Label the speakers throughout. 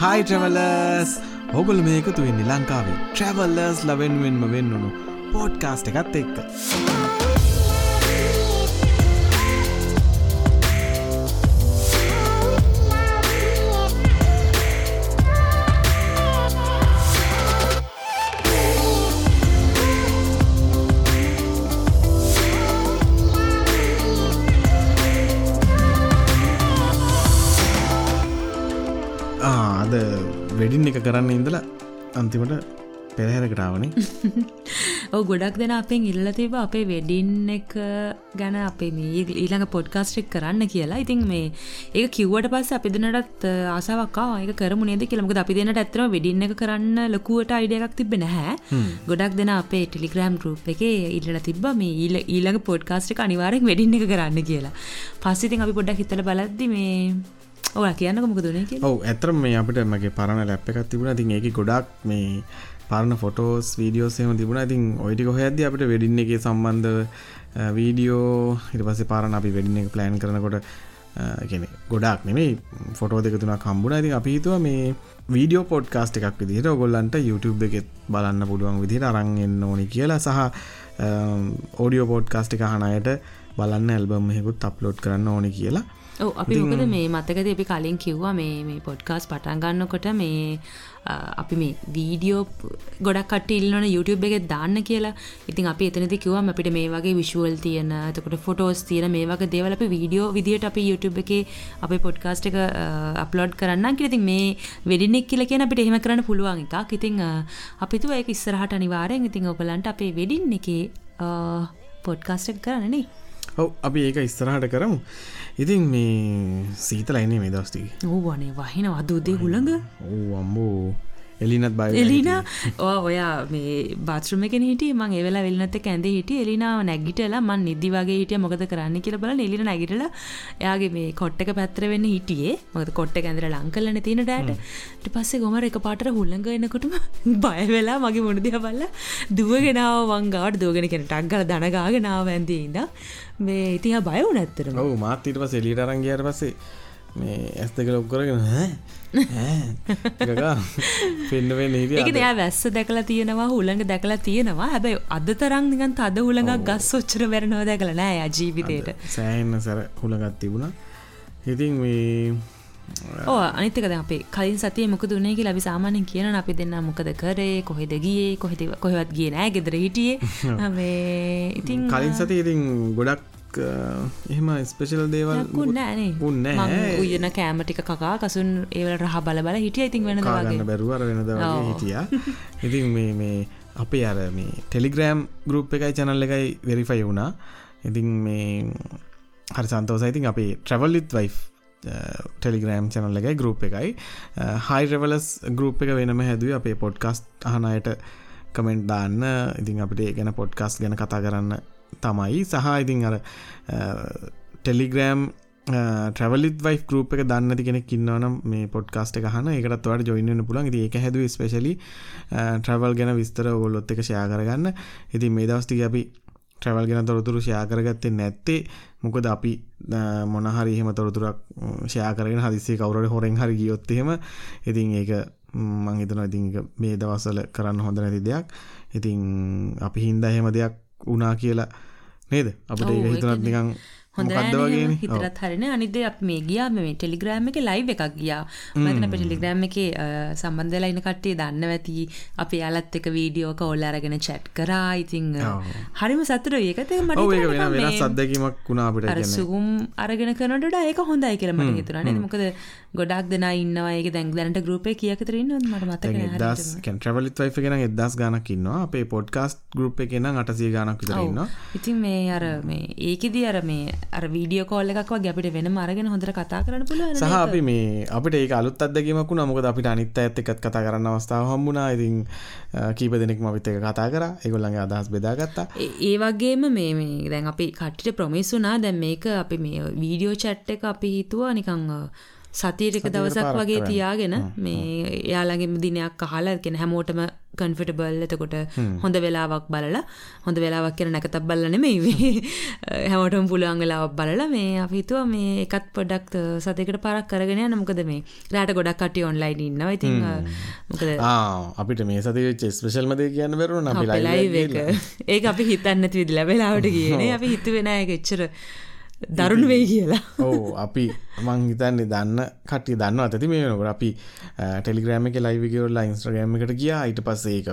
Speaker 1: හයි ට්‍රවලර්ස් ඔගොල මේකතු වෙන්නේ ලංකාවේ ට්‍රවල්ලර්ස් ලවෙන්වෙන්ම වෙන්නනු පෝඩ්කාස්ට එකත් එක්ක. කරන්න ඉඳලා අන්තිමට පෙරහැරකටාවනේ
Speaker 2: ඔ ගොඩක් දෙන අපෙන් ඉල්ල තිබ අපේ වෙඩින් එක ගැන අපේ මේ ඊළඟ පොඩ්කාස්ට්‍රික් කරන්න කියලා. ඉතින් මේ ඒ කිව්වට පස්ස අපි දෙනටත් ආසාවක්කා ඒක කරමු නේද කියලමක අපි දෙනට ඇත්තම වෙඩින්න එක කරන්න ලොකුවට අයිඩයක් තිබ නැහැ. ගොඩක් දෙන අපේ ටෙලිග්‍රම් ගරුප් එක ඉල්ල තිබ මේ ඊල ඊළඟ පොඩ්කාස්ට්‍රික අනිවාරෙන් වෙඩින්න එක කරන්න කියලා. පස්සිතින් අපි පොඩ්ඩක් හිතල බලද්දි මේ ඕ කියන්න මොක දුන කිය
Speaker 1: ඔව ඇතරම් මේ අපිට මගේ පරණ ලැප් එකක් තිබුණ. තින් ඒක ගොඩක් මේ පරණ ෆොටෝස් වීඩියෝසේම තිබුණ. ඉතින් ඔයිටි කොහැද අපිට වෙඩින්න එක සම්බන්ධ වීඩියෝ හිට පස්සේ පාරණ අපි වෙඩින්න එක ප්ලෑන් කරනකොට කෙනෙ ගොඩක් නෙමේ ෆොටෝ දෙක තුනක් කම්බුණ ඉතින් අපි හිතුව මේ වීඩියෝ පොඩ්කාස්ට එකක් විදිහට ඔගොල්ලන්ට YouTube එකෙත් බලන්න පුළුවන් විදිහට අරන් එන්න ඕනි කියලා සහ ඕඩියෝ පෝඩ්කාස්ට් එක අහනයට බලන්න ඇල්බම් හෙකුත් අප්ලෝඩ් කරන්න ඕනි කියලා.
Speaker 2: ඔව අපි මොකද මේ මතකද අපි කලින් කිව්වා මේ මේ පොඩ්කාස් පටන්ගන්නකොට මේ අපි මේ වීඩියෝ ගොඩක් කට ඉල්ලන YouTube එක දාන්න කියලා. ඉතින් අපි එතනති කිව්වම අපිට මේ වගේ විශුවල් තියෙන එතකොට ෆොටෝස් තියෙන මේ වගේ දේවල් අපි වීඩියෝ විදියට අපි YouTube එකේ අපේ පොඩ්කාස්ට් එක අප්ලෝඩ් කරන්න කියලා. ඉතින් මේ වෙඩින් එක කියලා කියන අපිට එහෙම කරන්න පුළුවන් එකක්. ඉතින් අපි හිතුවා ඒක ඉස්සරහට අනිවාර්යෙන් ඉතින් ඔයගලන්ට අපේ වෙඩින් එකේ පොඩ්කාස්ට් එක කරන්න නේ
Speaker 1: ඔව් අපි ඒක ඉස්සරහට කරමු. ඉතින් මේ සීතලයින්නේ මේ දස්ටි
Speaker 2: ඕවනේ වහින වදූදේ හුළඟ?
Speaker 1: ඕ අම්බෝ එලිනත් බයි
Speaker 2: එලින? ඕ ඔයා මේ බාත්‍රම එක හිට මං එවෙලා වෙල්නත ඇඳ හිට එලිනාව නැගිටලා මන් නිදි වගේ හිටිය. මොකද කරන්න කියල බල එලින නැගිටලා එයාගේ මේ කොට්ටක පැත්‍ර වෙන්න හිටියේ. මොකද කොට්ට ඇඳර ලංකලන තියෙන ඩෑට. පස්සේ ගොමර එක පාට හුල්ලඟ එනකොටම බය වෙලා මගේ මුණදිය බල්ල දුවගෙනාව වංගාට දුවගෙන කෙන ටක්ගල දනගාගෙනාව ඇන්දී ඉද මේ ඉතිහ බය වනැත්තර
Speaker 1: ඔවු මාත් ඊට පස එලිට අරංගයාට පස්සේ මේ ඇස් දෙක ලොක් නීති
Speaker 2: එක දෙයා වැස්ස දැකලා තියෙනවා හුළඟ දැකලා තියෙනවා. හැබැයි අද තරම් නිකන් තද හුළඟක් ගස් ඔච්චර වැරෙනවා දැකලා නෑ යා ජීවිතේට.
Speaker 1: සෑහෙන්න සැර හුළඟක් තිබුණා. ඉතින් මේ
Speaker 2: ඕ අනිතක අපේ කලින් සතිය මොකද උනේ කියලා අපි සාමාන්‍යයෙන් කියනවා අපි දෙන්න මොකද කරේ කොහෙද ගියේ කොහෙද කොහෙවත් ගියේ නෑ ගෙදර හිටියේ. මේ ඉතින්
Speaker 1: කලින් සතිය ඉතින් ගොඩක් එහෙම ස්පෙශල් දේවල් උන්න
Speaker 2: උයන කෑමටික කකා කසුන් ඒවල රහ බල බල හිටිය ඉතින් වෙන
Speaker 1: ගන්න බැරුවර වෙනද හිටිය. ඉතින් මේ මේ අපේ අර මේ ටෙලිග්‍රෑම් ගරුප් එකයි චැනල් එකයි වෙරිෆයි වුණා. ඉතින් මේ හරි සන්තෝස ඉතින් අපේ travel with wife Telegram channel එකයි ගරුප් එකයි. හයි රෙවලස් ගරුප් එක වෙනම හැදුව අපේ පොඩ්කස්ට් අහනයට කමෙන්ට් දාන්න. ඉතින් අපිට ගැන පොඩ්කස් ගැන කතා කරන්න තමයි සහ ඉතින් අර ටෙලිග්‍රෑම් ට්‍රවලිත් වයි ගරුප් එක දන්නති කෙනෙක් ඉන්නවනම් මේ පොඩ්කාස්ට එක හන එකටත් වට ජොයින්න පුලන් ති එක හැද ස්පේශලි ට්‍රවල් ගැන විස්තර ගොල්ලොත් එක ෂයා කරගන්න. ඉතින් මේ දවස්ටික අපි ට්‍රවල් ගෙන තොරතුරු ෂයා කරගත්තේ නැත්තේ. මොකද අපි මොනහරි එහෙම තොරතුරක් ෂයා කරගෙන හදිසේ කවුරට හොරෙන් හරි ගියොත්තහෙම ඉතින් ඒක මං හිතන ඉතින් මේ දවසල කරන්න හොඳ නැති දෙයක්. ඉතින් අපි හින්ද එහෙම දෙයක් වනා කියලා නේද? අපට ඒ හිතනත් නිකං
Speaker 2: හොඳ හිතරත් හරින අනිද අප මේ ගියා මේ ටෙලිග්‍රෑම් එක ලයිව් එකක් ගියා. මතන අප ටෙලිග්‍රෑම් එක සම්බන්ධලයින කට්ටේ දන්න ඇති අපි යාලත් එක වීඩියෝක ඔල්ල අරගෙන චැට් කරා. ඉතිං හරිම සතුර ඒකත මට
Speaker 1: සද්දකීමක් වුණාපිට
Speaker 2: සුගුම් අරගෙන කනට ඒක හොඳයි කියලමට හිතුරන මොකද ගොඩක් දෙන ඉන්නවා. ඒ දැන් දැනට ගරුපේ කියකතරන්න මට මත
Speaker 1: දස් ට්‍රවලිත් වයිෆ ගෙන එදස් ගානක් ඉන්නවා. අපේ පොඩ්කාස්ට ගරුප් එක නම් අටසිය ගානක් විතරන්න
Speaker 2: ඉතින් මේ අර මේ ඒකෙදී අර මේ අර වීඩියෝ කෝල්ල එකක් වගේ අපිට වෙන අරගෙන හොඳට කතා කරන්න පුළුවන්
Speaker 1: සහ අපි මේ අපිට ඒ අලුත් අත්දැකීමක් වුණා. මොකද අපිට අනිත් අයත් එක්කත් කතා කරන්න අවස්ථාව හම්බුණා. ඉතින් කීප දෙනෙක්ම අපිත් එක්ක කතා කරා. ඒගොල්ලන්ගේ අදහස් බෙදාගත්තා
Speaker 2: ඒ වගේම මේ දැන් අපි කට්ටිට ප්‍රොමිස් වුණා. දැන් මේක අපි මේ වීඩියෝ චැට් එක අපි හිතුවා නිකන් සතියටක දවසක් වගේ තියාගෙන මේ එයාලගේ දිනයක් අහලා කෙන හැමෝටම කන්ෆිටබල් එතකොට හොඳ වෙලාවක් බලලා හොඳ වෙලාවක් කියන නැකතක් බල්ල නෙමෙයි හැමෝටම පුළුවන් වෙලාවක් බලලා මේ අපි හිතුවා මේ එකත් පොඩ්ඩක් සතයකට පරක් කරගෙන යන්න. මොකද මේ රාට ගොඩක් කට්ටිය ඔන්ලයින් ඉන්නවා. ඉතින් මොකද
Speaker 1: අපිට මේ සති වෙච්ච ස්පෙෂල් මදේ කියන්න බැරුණ අපි
Speaker 2: ලයිව් එක ඒක අපි හිතන්න නැති විදිහට වෙලාවට ගියේ අපි හිතුවේ නෑ ඒක එච්චර දරුණු වෙයි කියලා.
Speaker 1: ඕ අපි මං හිතන්නේ දන්න කට්ටිය දන්න අතති මේ වෙනකට අපි ටෙලිග්‍රෑම එක ලයිවිකවල්ලා ඉන්ස්ට්‍රගෑම එකට ගියා. ඊට පස්සේ ඒක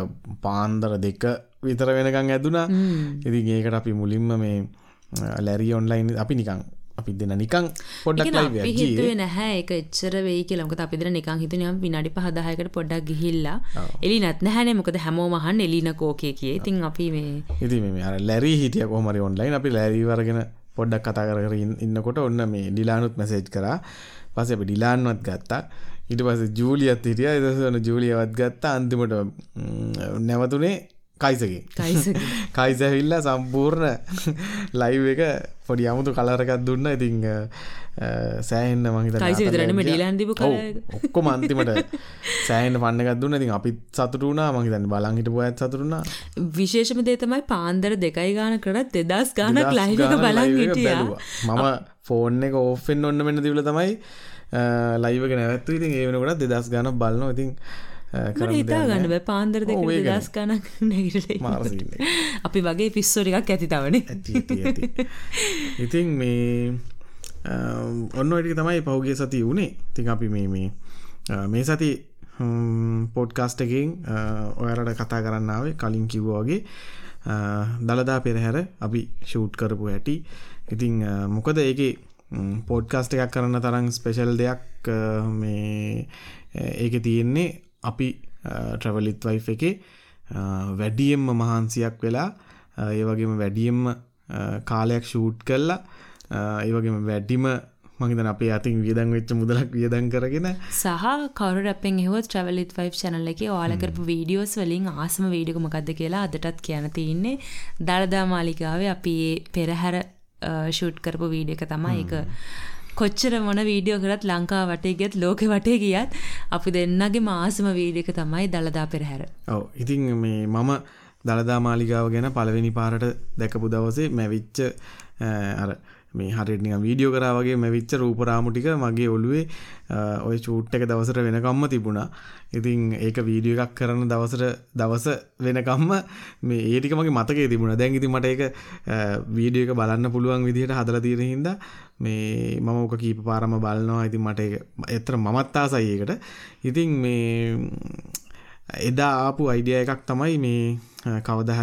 Speaker 1: පාන්දර දෙක විතර වෙනකං ඇදුනා. ඉති ඒකට අපි මුලින්ම මේ ලැරි ඔන්ලයින් අපි නිකං අපි දෙන නිකං පොඩ්ඩක්
Speaker 2: හිතුවේ නැහැ. එක එච්චර වෙයි කියලා. මොකද අපි දෙන නිකන් හිතුනේ විනාඩි 5 10කට පොඩ්ඩක් ගිහිල්ලා එලි නැත් නැහැනේ. මොකද හැමෝම අහන්නේ එලින කෝකේ කියේ. ඉතින් අපි මේ
Speaker 1: ඉතින් මේ අර ලැරි හිටිය කොහමද ඔන්ලයින් අපි ලැරි වරගෙන පොඩ්ඩක් කතා කර කර ඉන්නකොට ඔන්න මේ ඩිලානුත් මැසේජ් කරා. පස්සේ අපි ඩිලාන්වත් ගත්තා. ඊට පස්සේ ජූලියත් හිටියා. ඊට පස්සේ ඔන්න ජූලියවත් ගත්තා. අන්තිමට නැවතුනේ කයිසගේ කයිස ඇවිල්ලා සම්පූර්ණ ලයිව් එක පොඩි අමුතු කලරකක් දුන්න. ඉතිං සෑහෙන්න මහිත ඔක්කො මන්තිමට සෑහන පන්නගත් දුන්න. ඉතින් අපිත් සතුරුණා මහිතන් බලංහිට පොයත් සතුරුණා
Speaker 2: විශේෂම දේ තමයි පාන්දර දෙකයි ගාන කරත් දෙදස් ගානක් ලයික බලන් හිටිය.
Speaker 1: මම ෆෝන් එක ඕෆෙන් ඔන්න මෙන්න තිවල තමයි ලයිවක නැවත්තු ඉතින් ඒ වෙනකොට දෙදස් ගාන බලනවා. ඉතින්
Speaker 2: හිතා ගන්න බෑ පාන්දර දෙක දස් කනක් නැගට අපි වගේ පිස්සෝටිකක් ඇති තවන.
Speaker 1: ඉතින් මේ ඔන්න වැඩි තමයි පහුගේ සති වුණේ තින් අපි මේ මේ මේ සති පොඩ්කාස්ටකින් ඔයරට කතා කරන්නාවේ කලින් කිව්වාගේ දළදා පෙරහැර අපි ෂූට් කරපු හැටි. ඉතිං මොකද ඒක පෝඩ්කාස්ට එකක් කරන්න තරම් ස්පෙෂල් දෙයක් මේ ඒක තියෙන්නේ අපි ට්‍රවලිත් වයි් එකේ වැඩියෙන්ම මහන්සියක් වෙලා ඒවගේම වැඩියෙන්ම කාලයක් ෂූට් කල්ලා ඒවගේම වැඩිම මහිතන අපේ අතින් වියදන් වෙච්ච මුදලක් වියදන් කරගෙන.
Speaker 2: සහ කවරු රැපෙන් හෙවත් ට්‍රවලිත් වයි් චනල එක ඕලකරපු වීඩියෝස් වලින් ආසම වීඩියකමකක්ද කියලා අදටත් කියන තියන්නේ. දළදා මාලිකාවේ අපි පෙරහැර ෂුට් කරපු වීඩිය එක තමයි එක කොච්චර මොන වීඩියෝ කරත් ලංකා වටේ ගියත් ලෝකෙ වටේ ගියත් අපි දෙන්නගේ මාසම වීඩියක තමයි දළදා පෙරහැර.
Speaker 1: ඔව් ඉතින් මේ මම දළදා මාලිගාව ගැන පළවෙනි පාරට දැකපු දවසේ මැවිච්ච අර මේ හරිට නිකන් වීඩියෝ කරා වගේ මැවිච්ච රූපරාමු ටික මගේ ඔළුවේ ඔය ෂූට් එක දවසට වෙනකම්ම තිබුණා. ඉතින් ඒක වීඩියෝ එකක් කරන දවසට දවස වෙනකම්ම මේ ඒ ටික මගේ මතකයේ තිබුණා. දැන් ඉතින් මට ඒක වීඩියෝ එක බලන්න පුළුවන් විදිහට හදලා තියෙන හින්දා මේ මම ඕක කීප පාරම බලනවා. ඉතින් මට ඒක ඇත්තට මමත් ආසයි ඒකට. ඉතින් මේ එදා ආපු අයිඩියා එකක් තමයි මේ කවදා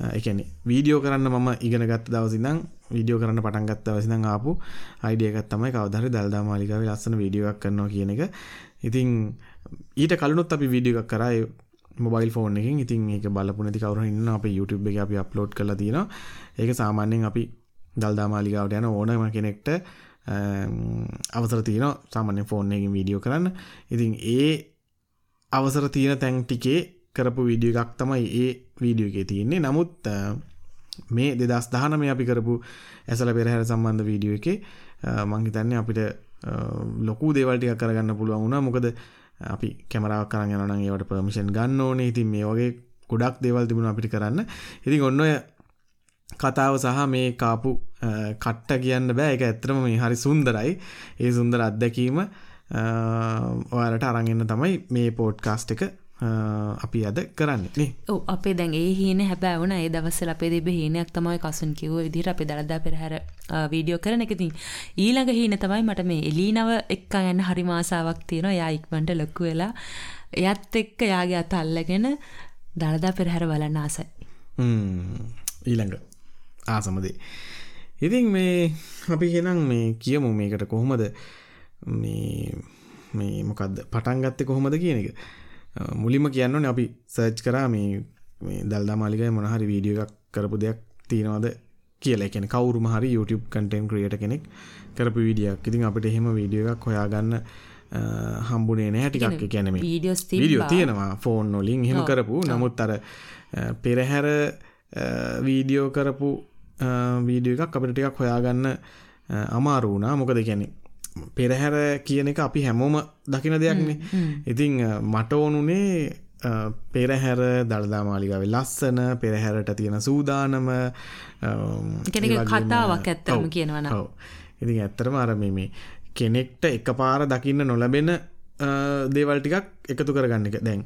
Speaker 1: හරි ඒ කියන්නේ වීඩියෝ කරන්න මම ඉගෙන ගත්ත දවස් ඉඳන් වීඩියෝ කරන්න පටන් ගත්ත දවස් ඉඳන් ආපු අයිඩියා එකක් තමයි කවදා හරි දල්දා මාලිගාවේ ලස්සන වීඩියෝ එකක් කරනවා කියන එක. ඉතින් ඊට කලිනුත් අපි වීඩියෝ එකක් කරා මොබයිල් ෆෝන් එකකින්. ඉතින් ඒක බලපු නැති කවුරු හරි ඉන්නවා අපේ YouTube එකේ අපි අප්ලෝඩ් කරලා තියෙනවා. ඒක සාමාන්‍යයෙන් අපි දල්දා මාලිගාවට යන ඕනම කෙනෙක්ට අවසර තියෙනවා සාමාන්‍ය ෆෝන් එකකින් වීඩියෝ කරන්න. ඉතින් ඒ අවසර තියෙන තැන් ටිකේ කරපු වීඩියෝ එකක් තමයි ඒ වීඩියෝ එකේ තියෙන්නේ. නමුත් මේ දෙදස් දහනම අපි කරපු ඇසල පෙරහැර සම්බන්ධ වීඩියෝ එකේ මං හිතන්නේ අපිට ලොකු දේවල්ටික කරගන්න පුළුවන් වුණා මොකද අපි කැමරාවක් කරන් යනවා නම් ඒවට පර්මිෂන් ගන්න ඕනේ. ඉතින් මේ වගේ ගොඩක් දේවල් තිබුණා අපිට කරන්න. ඉතින් ඔන්න ඔය කතාව සහ මේ කාපු කට්ට කියන්න බෑ එක ඇත්තරම මේ හරි සුන්දරයි ඒ සුන්දර අත්දැකීම ඔයාලට අරඟන්න තමයි මේ පෝඩ්කාස්ට් එක අපි අද කරන්නේ.
Speaker 2: අපේ දැන් ඒ හීන හැබැයි වුණා. ඒ දවස්වල අපේ තිබ්බ හීනයක් තමයි කසුන් කිව්ව විදිහට අපේ දලදා පෙරහැර වීඩියෝ කරන එක. ඉතින් ඊළඟ හීන තමයි මට මේ එලීනව එක්කන් යන්න හරි මාසාවක් තියෙනවා. එයා ඉක්මනට ලොකු වෙලා එයත් එක්ක යාගේ අත අල්ලගෙන දලදා පෙරහැර බලන්න ආසයි.
Speaker 1: ඊළඟ ආසමදේ. ඉතින් මේ අපි හෙනම් මේ කියමු මේකට කොහොමද? මේ මේ මොකක්ද පටන් ගත්තේ කොහොමද කියන එක මුලින්ම කියන්න අපි සර්ච් කරා මේ දල්දා මාලිකයි මොනහරි වීඩියෝ එකක් කරපු දෙයක් තියෙනවද කියලා. එකන කවුරු හරි YouTube කටෙන් ක්‍රියට කෙනෙක් කරපු වීඩියක් ඉතින් අපිට එහෙම වීඩියෝ එකක් හොයාගන්න හම්බුනේ නෑ ටිකක්. කියැනම වීඩියෝ තියෙනවා ෆෝන් නොලින් හෙම කරපු. නමුත් අර පෙරහැර වීඩියෝ කරපු වීඩියෝ එකක් අපිට ටිකක් හොයාගන්න අමාරු වුණා. මොකද කියන්නේ පෙරහැර කියන එක අපි හැමෝම දකින දෙයක්නේ. ඉතිං මට ඕනුනේ පෙරහැර දළදා මාලිගාවේ ලස්සන පෙරහැරට තියෙන සූදානම
Speaker 2: කතාවක් ඇත්තම කියනවන
Speaker 1: ඉතින් ඇත්තරම අර මේ කෙනෙක්ට එක පාර දකින්න නොලබෙන දේවල් ටිකක් එකතු කරගන්න එක. දැන්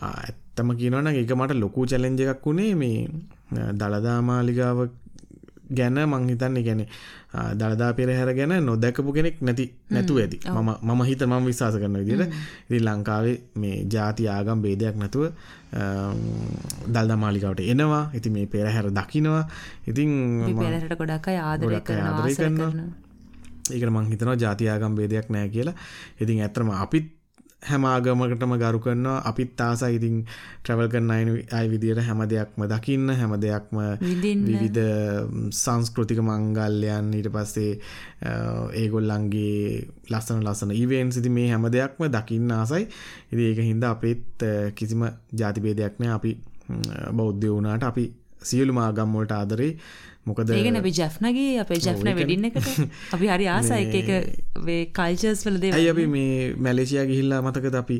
Speaker 1: ඇත්තම කියනවන එක මට ලොකු චැලෙන්ජ එකක් වුණේ මේ දළදා මාලිගාව ගැන මංහිතන්න ගැන දළදා පෙරහැර ගැන නොදැකපු කෙනෙක් නැති නැතු ඇති. මම මම හිත මම විශවාස කරන විදිට ඉති ලංකාවේ මේ ජාති ආගම් බේදයක් නැතුව දල්ද මාලිකාවට එනවා. ඉති මේ පෙරහැර දකිනවා. ඉතින්
Speaker 2: පෙරහට ගොඩක් ආදරය කරන
Speaker 1: ඒකට මං හිතනවා ජාතියාගම් බේදයක් නෑ කියලා. ඉතින් ඇත්‍රම අපිත් හැම ආගමකටම ගරු කරනවා. අපිත් ආසා ඉතින් ට්‍රැවල් කරන අය විදියට හැම දෙයක්ම දකින්න හැම දෙයක්ම විවිධ සංස්කෘතික මංගල්‍යයන් ඊට පස්සේ ඒගොල්ලන්ගේ ලස්සන ලස්සන ඉවෙන් සිති මේ හැම දෙයක්ම දකින්න ආසයි. ඉති ඒක හින්ද අපිත් කිසිම ජාතිබේදයක් නෑ. අපි බෞද්ධ වුණාට අපි සියලු මාගම්මොලට ආදරේ මොකද
Speaker 2: ඒගෙන අපි ජැෆ්නගේ අපේ ජැෆ්න වෙඩින්න එකට. අපි හරි ආසා එක එක කල්චර්ස් වල දේ
Speaker 1: ඇයි අපි මේ මැලේසියා ගිහිල්ලා මතකද අපි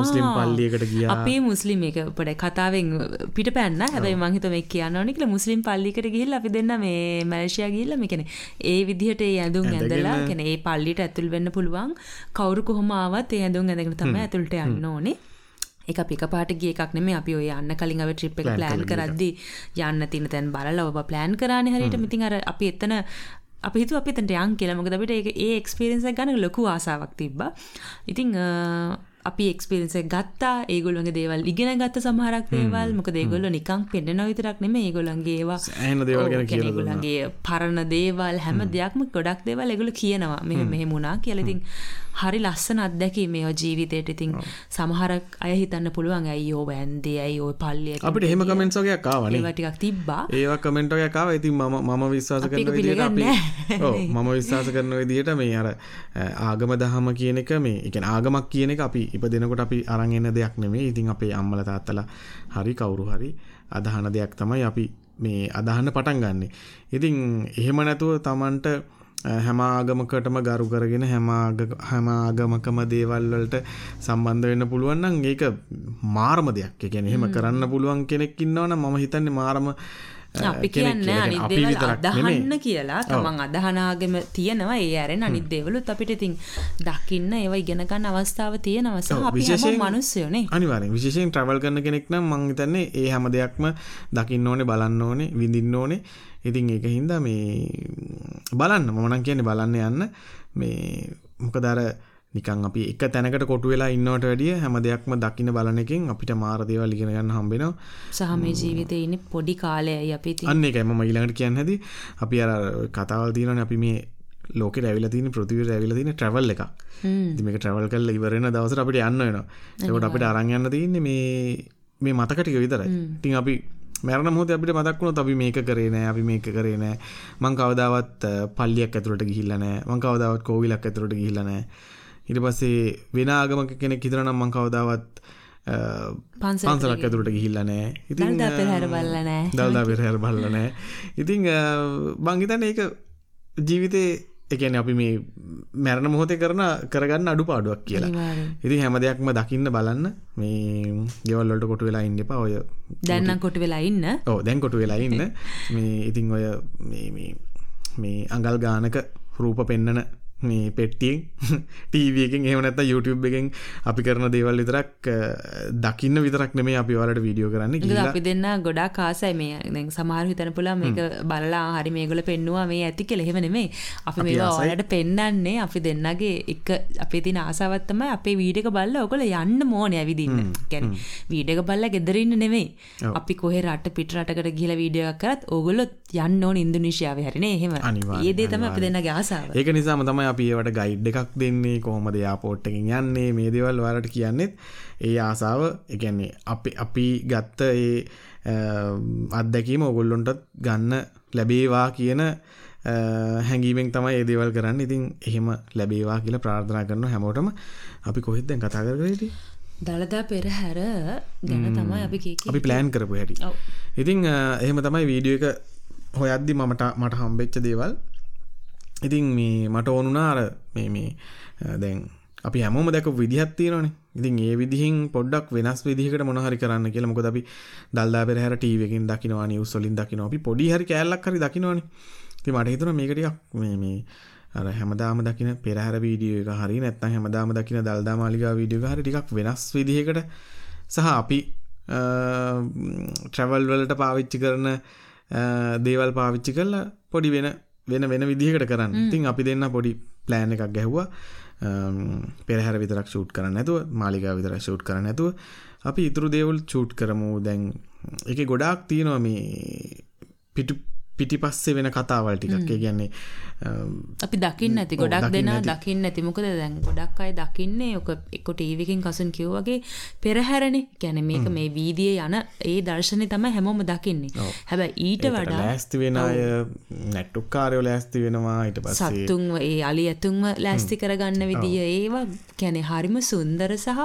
Speaker 1: මුස්ලිම් පල්ලියකට ගිය?
Speaker 2: අපේ මුස්ලිම් එක පොඩ කතාවෙන් පිට පැන්න හැබයි මංහිත මේ කියන්න නිකල මුස්ලිම් පල්ලිකට ගිහිල් අපි දෙන්න මේ මැලේෂයා ගිල්ල මේකෙන ඒ විදිහට ඒ ඇඳුම් ඇඳලා කෙන ඒ පල්ලිට ඇතුල් වෙන්න පුළුවන්. කවරු කොහොමාවත් ඒ ඇඳුම් ඇඳගෙන තම ඇතුළට යන්න ඕනේ එක පික පාට ගිය එකක් නෙමේ අපි ඔය යන්න කලින් අව ට්‍රිප් එක ප්ලෑන් කරද්දි යන්න තියෙන තැන් බලලා ඔබ ප්ලෑන් කරානේ හරියට. මිතින් අර අපි එතන අපි හිතුව අපි එතනට යන් කියලා. මොකද අපිට ඒක ඒ එක්ස්පීරියන්ස් එක ගන්න ලොකු ආසාවක් තිබ්බා. ඉතින් අපි එක්ස්පිරන්ස ගත්තා. ඒගොල්ලගේ දේවල් ඉගෙන ගත්ත සමහරක් දේවල්. මොක දේගොල්ල නිකං පෙන්ඩන විතරක් නෙම ඒගොලන්ගේවා
Speaker 1: ඇන දේවල්
Speaker 2: ගොලන්ගේ පරණ දේවල් හැම දෙයක්ම ගොඩක් දේවල් එගොල කියනවා. මෙ මෙහෙමුණා කියලඉතින් හරි ලස්සන අත්දැකී මේ ජීවිතයට ඉතින් සමහරක් අය හිතන්න පුළුවන් ඇයි යෝ වැන්දේ? ඇයි ඔය පල්ලිය
Speaker 1: අපිට හෙම කමෙන්ට්සෝගේ කාවන
Speaker 2: ටිකක් තිබ්බා.
Speaker 1: ඒවා කමෙන්ට්ගේ කාව ඉතින් ම ම විශ්වාස කරන විදිට මම විශ්වාස කරන විදියට මේ අර ආගම දහම කියන එක මේ එක ආගමක් කියන එක අපි ඉප දෙනකොට අපි අරගෙන දෙයක් නෙමේ ඉතින් අපේ අම්මල තාත්තලා හරි කවුරු හරි අදහන දෙයක් තමයි අපි මේ අදහන්න පටන් ගන්නේ. ඉතින් එහෙම නැතුව තමන්ට හැම ආගමකටම ගරු කරගෙන හැම හැම ආගමකම දේවල් වලට සම්බන්ධ වෙන්න පුළුවන් නම් ඒක මාරම දෙයක්. ඒ කියන්නේ එහෙම කරන්න පුළුවන් කෙනෙක් ඉන්නවනම් මම හිතන්නේ මාරම
Speaker 2: අපි කියන්න අනිත් දේවල් අදහන්න කියලා. තමන් අදහනාගම තියෙනවා ඒ ඇරෙන අනිත් දේවලුත් අපිට ඉතින් දකින්න ඒවා ඉගෙන ගන්න අවස්ථාව තියෙනවා. සහ අපි හැම මිනිස්සුනේ
Speaker 1: අනිවාර්යෙන්. විශේෂයෙන් ට්‍රැවල් කරන කෙනෙක් නම් මං හිතන්නේ ඒ හැම දෙයක්ම දකින්න ඕනේ බලන්න ඕනේ විඳින්න ඕනේ ඉතින් ඒක හින්දා මේ බලන්න මම නම් කියන්නේ බලන්න යන්න මේ මොකද අර නිකන් අපි එක තැනකට කොටු වෙලා ඉන්නවට වැඩිය හැම දෙයක්ම දකින්න බලන එකෙන් අපිට මාර දේවල් ඉගෙන ගන්න හම්බ වෙනවා.
Speaker 2: සහ මේ ජීවිතේ ඉන්නේ පොඩි කාලයයි අපි ඉතින්.
Speaker 1: අන්න ඒකයි මම ඊළඟට කියන්න හැදි. අපි අර කතාවල් තියෙනවානේ අපි මේ ලෝකෙට ඇවිල්ලා තියෙන පෘථිවියට ඇවිල්ලා තියෙන ට්‍රැවල් එකක්. ඉතින් මේක ට්‍රැවල් කරලා ඉවර වෙන දවසට අපිට යන්න වෙනවා. ඒකට අපිට අරන් යන්න තියෙන්නේ මේ මේ මතක ටික විතරයි. ඉතින් අපි මැරණ මොහොතේ අපිට මතක් වුණොත් අපි මේක කරේ නෑ අපි මේක කරේ නෑ. මං කවදාවත් පල්ලියක් ඇතුළට ගිහිල්ලා නෑ. මං කවදාවත් කෝවිලක් ඇතුළට ගිහිල්ලා නෑ. ඊට පස්සේ වෙන ආගමක කෙනෙක් හිතනවා නම් මං කවදාවත් පන්සලක් ඇතුළට ගිහිල්ලා නෑ.
Speaker 2: ඉතින් දල්දා පෙරහැර බලලා නෑ.
Speaker 1: දල්දා පෙරහැර බලලා නෑ. ඉතින් මං හිතන්නේ ඒක ජීවිතේ එකන අපි මේ මැරණ මොහොතේ කරන කරගන්න අඩු පාඩුවක් කියලා ඉතින් හැම දෙයක්ම දකින්න බලන්න. මේ ගෙවල්ලට කොටු වෙලා ඉන්න එපා. ඔය
Speaker 2: දැන්නම් කොටු වෙලා ඉන්න.
Speaker 1: ඕ දැන් කොටු වෙලා ඉන්න. මේ ඉතින් ඔය මේ අඟල් ගානක රූප පෙන්නන මේ පෙට්ටියෙන් ටීවකින් එහමනත් YouTube එකෙන් අපි කරන දේවල් විතරක් දකින්න විතරක් නෙමේ අපි වලට වීඩියෝ කරන්න
Speaker 2: අපි දෙන්න ගොඩා කාසයි මේ සමහර හිතන පුලා මේක බලලා හරි මේගොල පෙන්නවා මේ ඇති කෙ එහෙම නෙමේ අපි මේ ඔලට පෙන්න්නන්නේ අපි දෙන්නගේ එක අපේ තින ආසාවත්තම අපේ වීඩක බල්ල ඔකොල යන්න මෝනය ඇවිදින්න. ගැන වීඩක බල්ල ගෙදරන්න නෙමේ අපි කොහ රට පිටරටකට ගිල වීඩියක් කරත් ඔගොලොත් යන්න ඕන ඉන්දුනිශාව හැරන එහෙම. ඒදේ තම අපි දෙන්න ආසාාව.
Speaker 1: ඒක නිසාම තමයි අපි ඒවට ගයිඩ් එකක් දෙන්නේ කොහොමද යාපෝට්ටකින් යන්නේ මේ දේවල් වලට කියන්නෙත්. ඒ ආසාව එකන්නේ අපි අපි ගත්ත ඒ අත්දැකීම ඔගොල්ලොන්ටත් ගන්න ලැබේවා කියන හැඟීමෙන් තමයි ඒ දේවල් කරන්න. ඉතින් එහෙම ලැබේවා කියලා ප්‍රාර්ථනා කරන හැමෝටම. අපි කොහෙත්දැන් කතා කරගට
Speaker 2: දළදා පෙරහැර ගැන තමයි අපි
Speaker 1: අපි ප්ලෑන් කරපු හැටි. ඉතිං එහෙම තමයි වීඩියෝ එක හොයද්දි මමට මට හම්බෙච්ච දේවල් ඉතින් මේ මට ඕනුනාර මේ මේ දැන් අපි හැමෝම දැක විදිහත් තියෙනවනේ. ඉතින් ඒ විදිහින් පොඩ්ඩක් වෙනස් විදිහකට මොනහරි කරන්න කියලා. මොකද අපි දල්දා පෙරහැර ටීවී එකකින් දකිනවා නිවුස් වලින් දකිනවා. අපි පොඩි හරි කෑල්ලක් හරි දකිනවනේ. ඉතින් මට හිතුණා මේක ටිකක් මේ මේ අර හැමදාම දකින පෙරහැර වීඩියෝ එක හරි නැත්නම් හැමදාම දකින දල්දා මාලිගා වීඩියෝ එක හරි ටිකක් වෙනස් විදිහකට සහ අපි ට්‍රැවල් වලට පාවිච්චි කරන දේවල් පාවිච්චි කරලා පොඩි වෙන වෙන වෙන විදිහකට කරන්න. ඉතින් අපි දෙන්න පොඩි ප්ලෑන් එකක් ගැහුවා. පෙරහැර විතරක් ෂූට් කරන්න නැතුව මාලිගාව විතරක් ෂූට් කරන්න නැතුව අපි ඉතුරු දේවල් ෂූට් කරමු. දැන් ඒකේ ගොඩාක් තියෙනවා මේ පිටු පිටිපස්සේ වෙන කතාවල් ටිකක්. කියන්නේ
Speaker 2: අපි දකින්න ඇති ගොඩක් දෙන දකින්න ඇති. මොකද දැන් ගොඩක් අය දකින්නේ ඔක එක්ක ටීවිකින් කසුන් කිව් වගේ පෙරහැරනේ. ගැන මේක මේ වීදිය යන ඒ දර්ශනය තමයි හැමෝම දකින්නේ. හැබැයි ඊට වඩා
Speaker 1: ලෑස්ති වෙන අය නැට්ටුක්කාරයෝ ලෑස්ති වෙනවා. ඊට පස්සේ
Speaker 2: සත්තුන්ව ඒ අලි ඇතුන්ව ලෑස්ති කරගන්න විදිය ඒවා. කියන්නේ හරිම සුන්දර සහ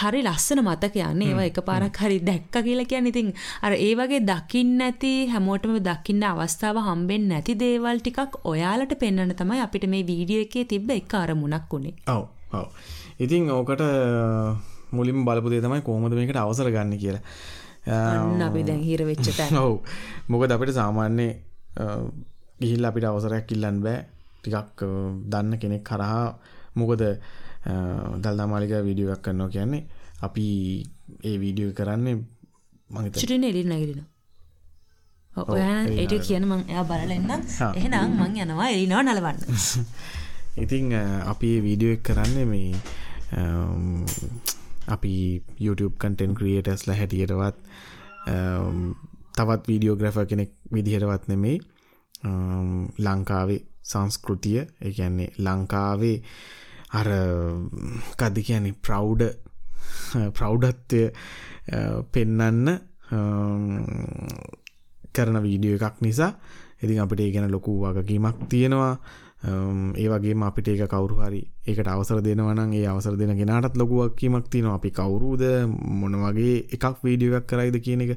Speaker 2: හරි ලස්සන මතක යන්නේ ඒවා එක පාරක් හරි දැක්ක කියලා කියන්නේ ඉතින් අර ඒ වගේ දකින්න නැති හැමෝටම දකින්න අවස්ථාව හම්බෙන්නේ නැති දේවල් ටිකක් ඔයාලට පෙන්වන්න තමයි අපිට මේ වීඩියෝ එකේ තිබ්බ එක අරමුණක් උනේ.
Speaker 1: ඔව් ඔව්. ඉතින් ඕකට මුලින්ම බලපු දේ තමයි කොහොමද මේකට අවසර ගන්න කියලා.
Speaker 2: අපි දැන් හිර වෙච්ච.
Speaker 1: ඔව්. මොකද අපිට සාමාන්‍ය ගිහිල්ලා අපිට අවසරයක් ඉල්ලන්න බෑ. ටිකක් දන්න කෙනෙක් කරහා මොකද දල්දා මාලිකා වීඩියෝ එකක් කරනවා කියන්නේ අපි ඒ වීඩියෝ කරන්නේ මම හිතන්නේ.
Speaker 2: චුටින් එළින් නැගිටිනවා ඔයා ඒක කියන මං එයා බලලා එන්නම්. එහෙනම් මං යනවා එළිනව නලවන්න.
Speaker 1: ඉතින් අපි වීඩියෝ කරන්නේ මේ අපි YouTube content creatorsලා හැටියටවත් තවත් වීඩියෝග්‍රැෆර් කෙනෙක් විදිහටවත් නෙමෙයි ලංකාවේ සංස්කෘතිය ඒ කියන්නේ ලංකාවේ අර කද කියන්නේ ප්‍රෞ්ඩ ප්‍රෞ්ඩත්වය පෙන්නන්න කරන වීඩියෝ එකක් නිසා. ඉතින් අපිට ඒ ගැන ලොකු වගකීමක් තියෙනවා. ඒ වගේම අපිට ඒක කවුරු හරි ඒකට අවසර දෙනවා නම් ඒ අවසර දෙන කෙනාටත් ලොකු වගකීමක් තියෙනවා. අපි කවුරුද මොන වගේ එකක් වීඩියෝ එකක් කරයිද කියන එක.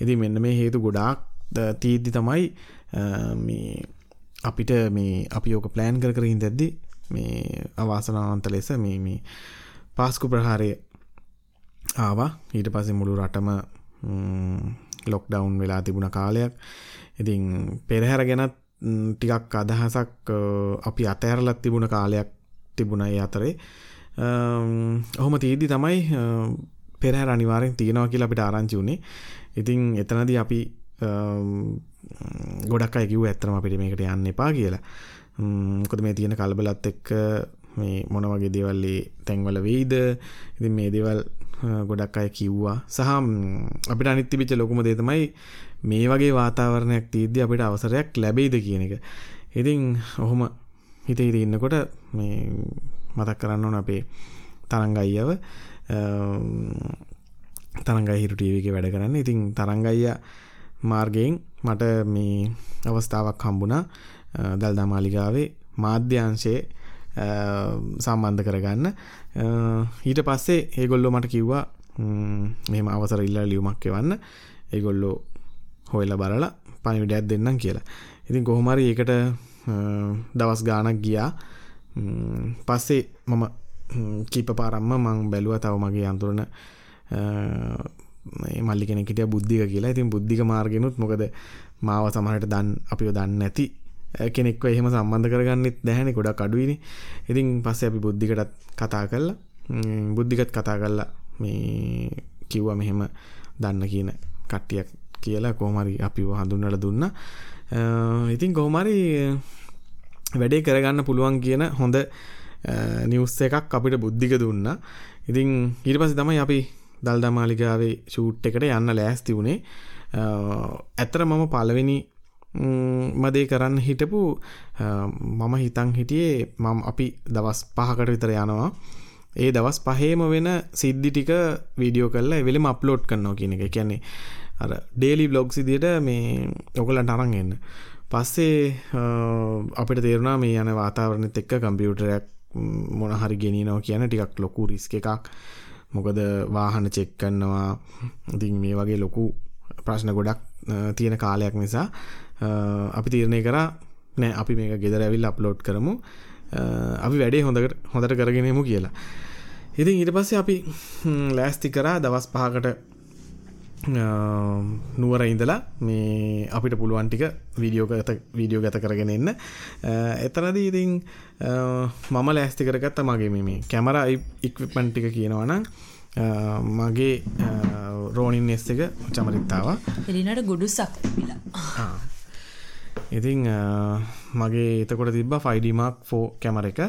Speaker 1: ඉතින් මෙන්න මේ හේතු ගොඩාක් තීද්දි තමයි මේ අපිට මේ අපි ඕක ප්ලෑන් කර කර ඉඳද්දි මේ අවාසනාවන්ත ලෙස මේ මේ පාස්කු ප්‍රහාරය ආවා. ඊට පස්සේ මුළු රටම ලොක්ඩවුන් වෙලා තිබුණ කාලයක්. ඉතින් පෙරහැර ගැනත් ටිකක් අදහසක් අපි අතෑරලත් තිබුණ කාලයක් තිබුණ ඒ අතරේ. ඔහොම තීදි තමයි පෙරහැර අනිවාරෙන් තියෙනවා කියලා අපිට ආරංචි වුණේ. ඉතින් එතනදී අපි ගොඩක් අයකිව ඇත්තරම අපිට මේකට යන්න එපා කියලා. මොකද මේ තියෙන කලබලත් එක්ක මේ මොන වගේ දේවල්ලේ තැන්වල වෙයිද ඉතින් මේ දේවල් ගොඩක් අය කිව්වා සහ අපිට අනිත් තිබිච්ච ලොකුම දේ තමයි මේ වගේ වාතාවරණයක් තියෙද්දි අපිට අවසරයක් ලැබෙයිද කියන එක. ඉතින් ඔහොම හිතේ හිතේ ඉන්නකොට මේ මතක් කරන්න ඕන අපේ තරංග අයියව තරංග හිරු ටීවී එකේ වැඩ කරන්නේ. ඉතින් තරංග අයියා මාර්ගයෙන් මට මේ අවස්ථාවක් හම්බුණා දල්දා මාලිගාවේ මාධ්‍යංශයේ සම්බන්ධ කරගන්න. ඊට පස්සේ ඒගොල්ලෝ මට කිව්වා මෙම අවසර ඉල්ල ලියුමක් එවන්න. ඒගොල්ලෝ හොයල බලලා පනිවිඩයක් දෙන්නම් කියලා. ඉතින් කොහොමරි ඒකට දවස් ගානක් ගියා. පස්සේ මම කීප පාරම්ම මං බැලුව තව මගේ අන්තුරන මල්ලි කෙනෙකට බුද්ධික කියලා. ඉතින් බුද්ධික මාර්ගෙනුත් මොකද මාව සමහට දන් අපිෝ දන්න නැති කෙනෙක්ව එහෙම සම්බන්ධ කරගන්නෙත් දැහැනෙ ගොඩක් අඩුවනි ඉතින් පස්සේ අපි බුද්ධිකටත් කතා කරලා බුද්ධිකත් කතා කරලා මේ කිව්වා මෙහෙම දන්න කියන කට්ටියක් කියලා කොහමරි අපිව හඳුන්නට දුන්න. ඉතින් කොහමරි වැඩේ කරගන්න පුළුවන් කියන හොඳ නිවස් එකක් අපිට බුද්ධික දුන්න. ඉතින් ඊට පස්සේ තමයි අපි දල්දා මාලිගාවේ ෂූට් එකට යන්න ලෑස්ති වුණේ. ඇත්තට මම පළවෙනි මදේ කරන්න හිටපු මම හිතන් හිටියේ මම අපි දවස් පහකට විතර යනවා. ඒ දවස් පහේම වෙන සිද්ධි ටික වීඩියෝ කරලා එවෙලෙම අප්ලෝඩ් කරනවා කියන එක. කියන්නේ අර ඩේලි බ්ලොග් සිදියට මේ ඔගොල්ලන්ට අරන් එන්න. පස්සේ අපිට තේරුණා මේ යන වාතාවරණෙත් එක්ක කම්පියුටරයක් මොන හරි ගෙනියනවා කියන ටිකක් ලොකු රිස්ක් එකක්. මොකද වාහන චෙක් කරනවා. ඉතින් මේ වගේ ලොකු ප්‍රශ්න ගොඩක් තියෙන කාලයක් නිසා. අපි තීරණය කරා නෑ අපි මේක ගෙදර ඇවිල් අප්ලෝඩ් කරමු. අපි වැඩේ හොඳකට හොඳට කරගෙනමු කියලා. ඉතින් ඊට පස්සේ අපි ලෑස්ති කරා දවස් පහකට නුවර ඉඳලා මේ අපිට පුළුවන් ටික වීඩියෝ ගත වීඩියෝ ගත කරගෙන එන්න. එතනදී ඉතින් මම ලෑස්ති කරගත්ත මගේ මේ කැමර ඉක්විප්මන්් ටික කියනවනම් මගේ රෝනින් එස් එක චමරිත්තාව
Speaker 2: එලිනට ගොඩු සක්
Speaker 1: ඉතිං මගේ එතකොට තිබ ෆයිඩිමක් ෆෝ කැමර එක.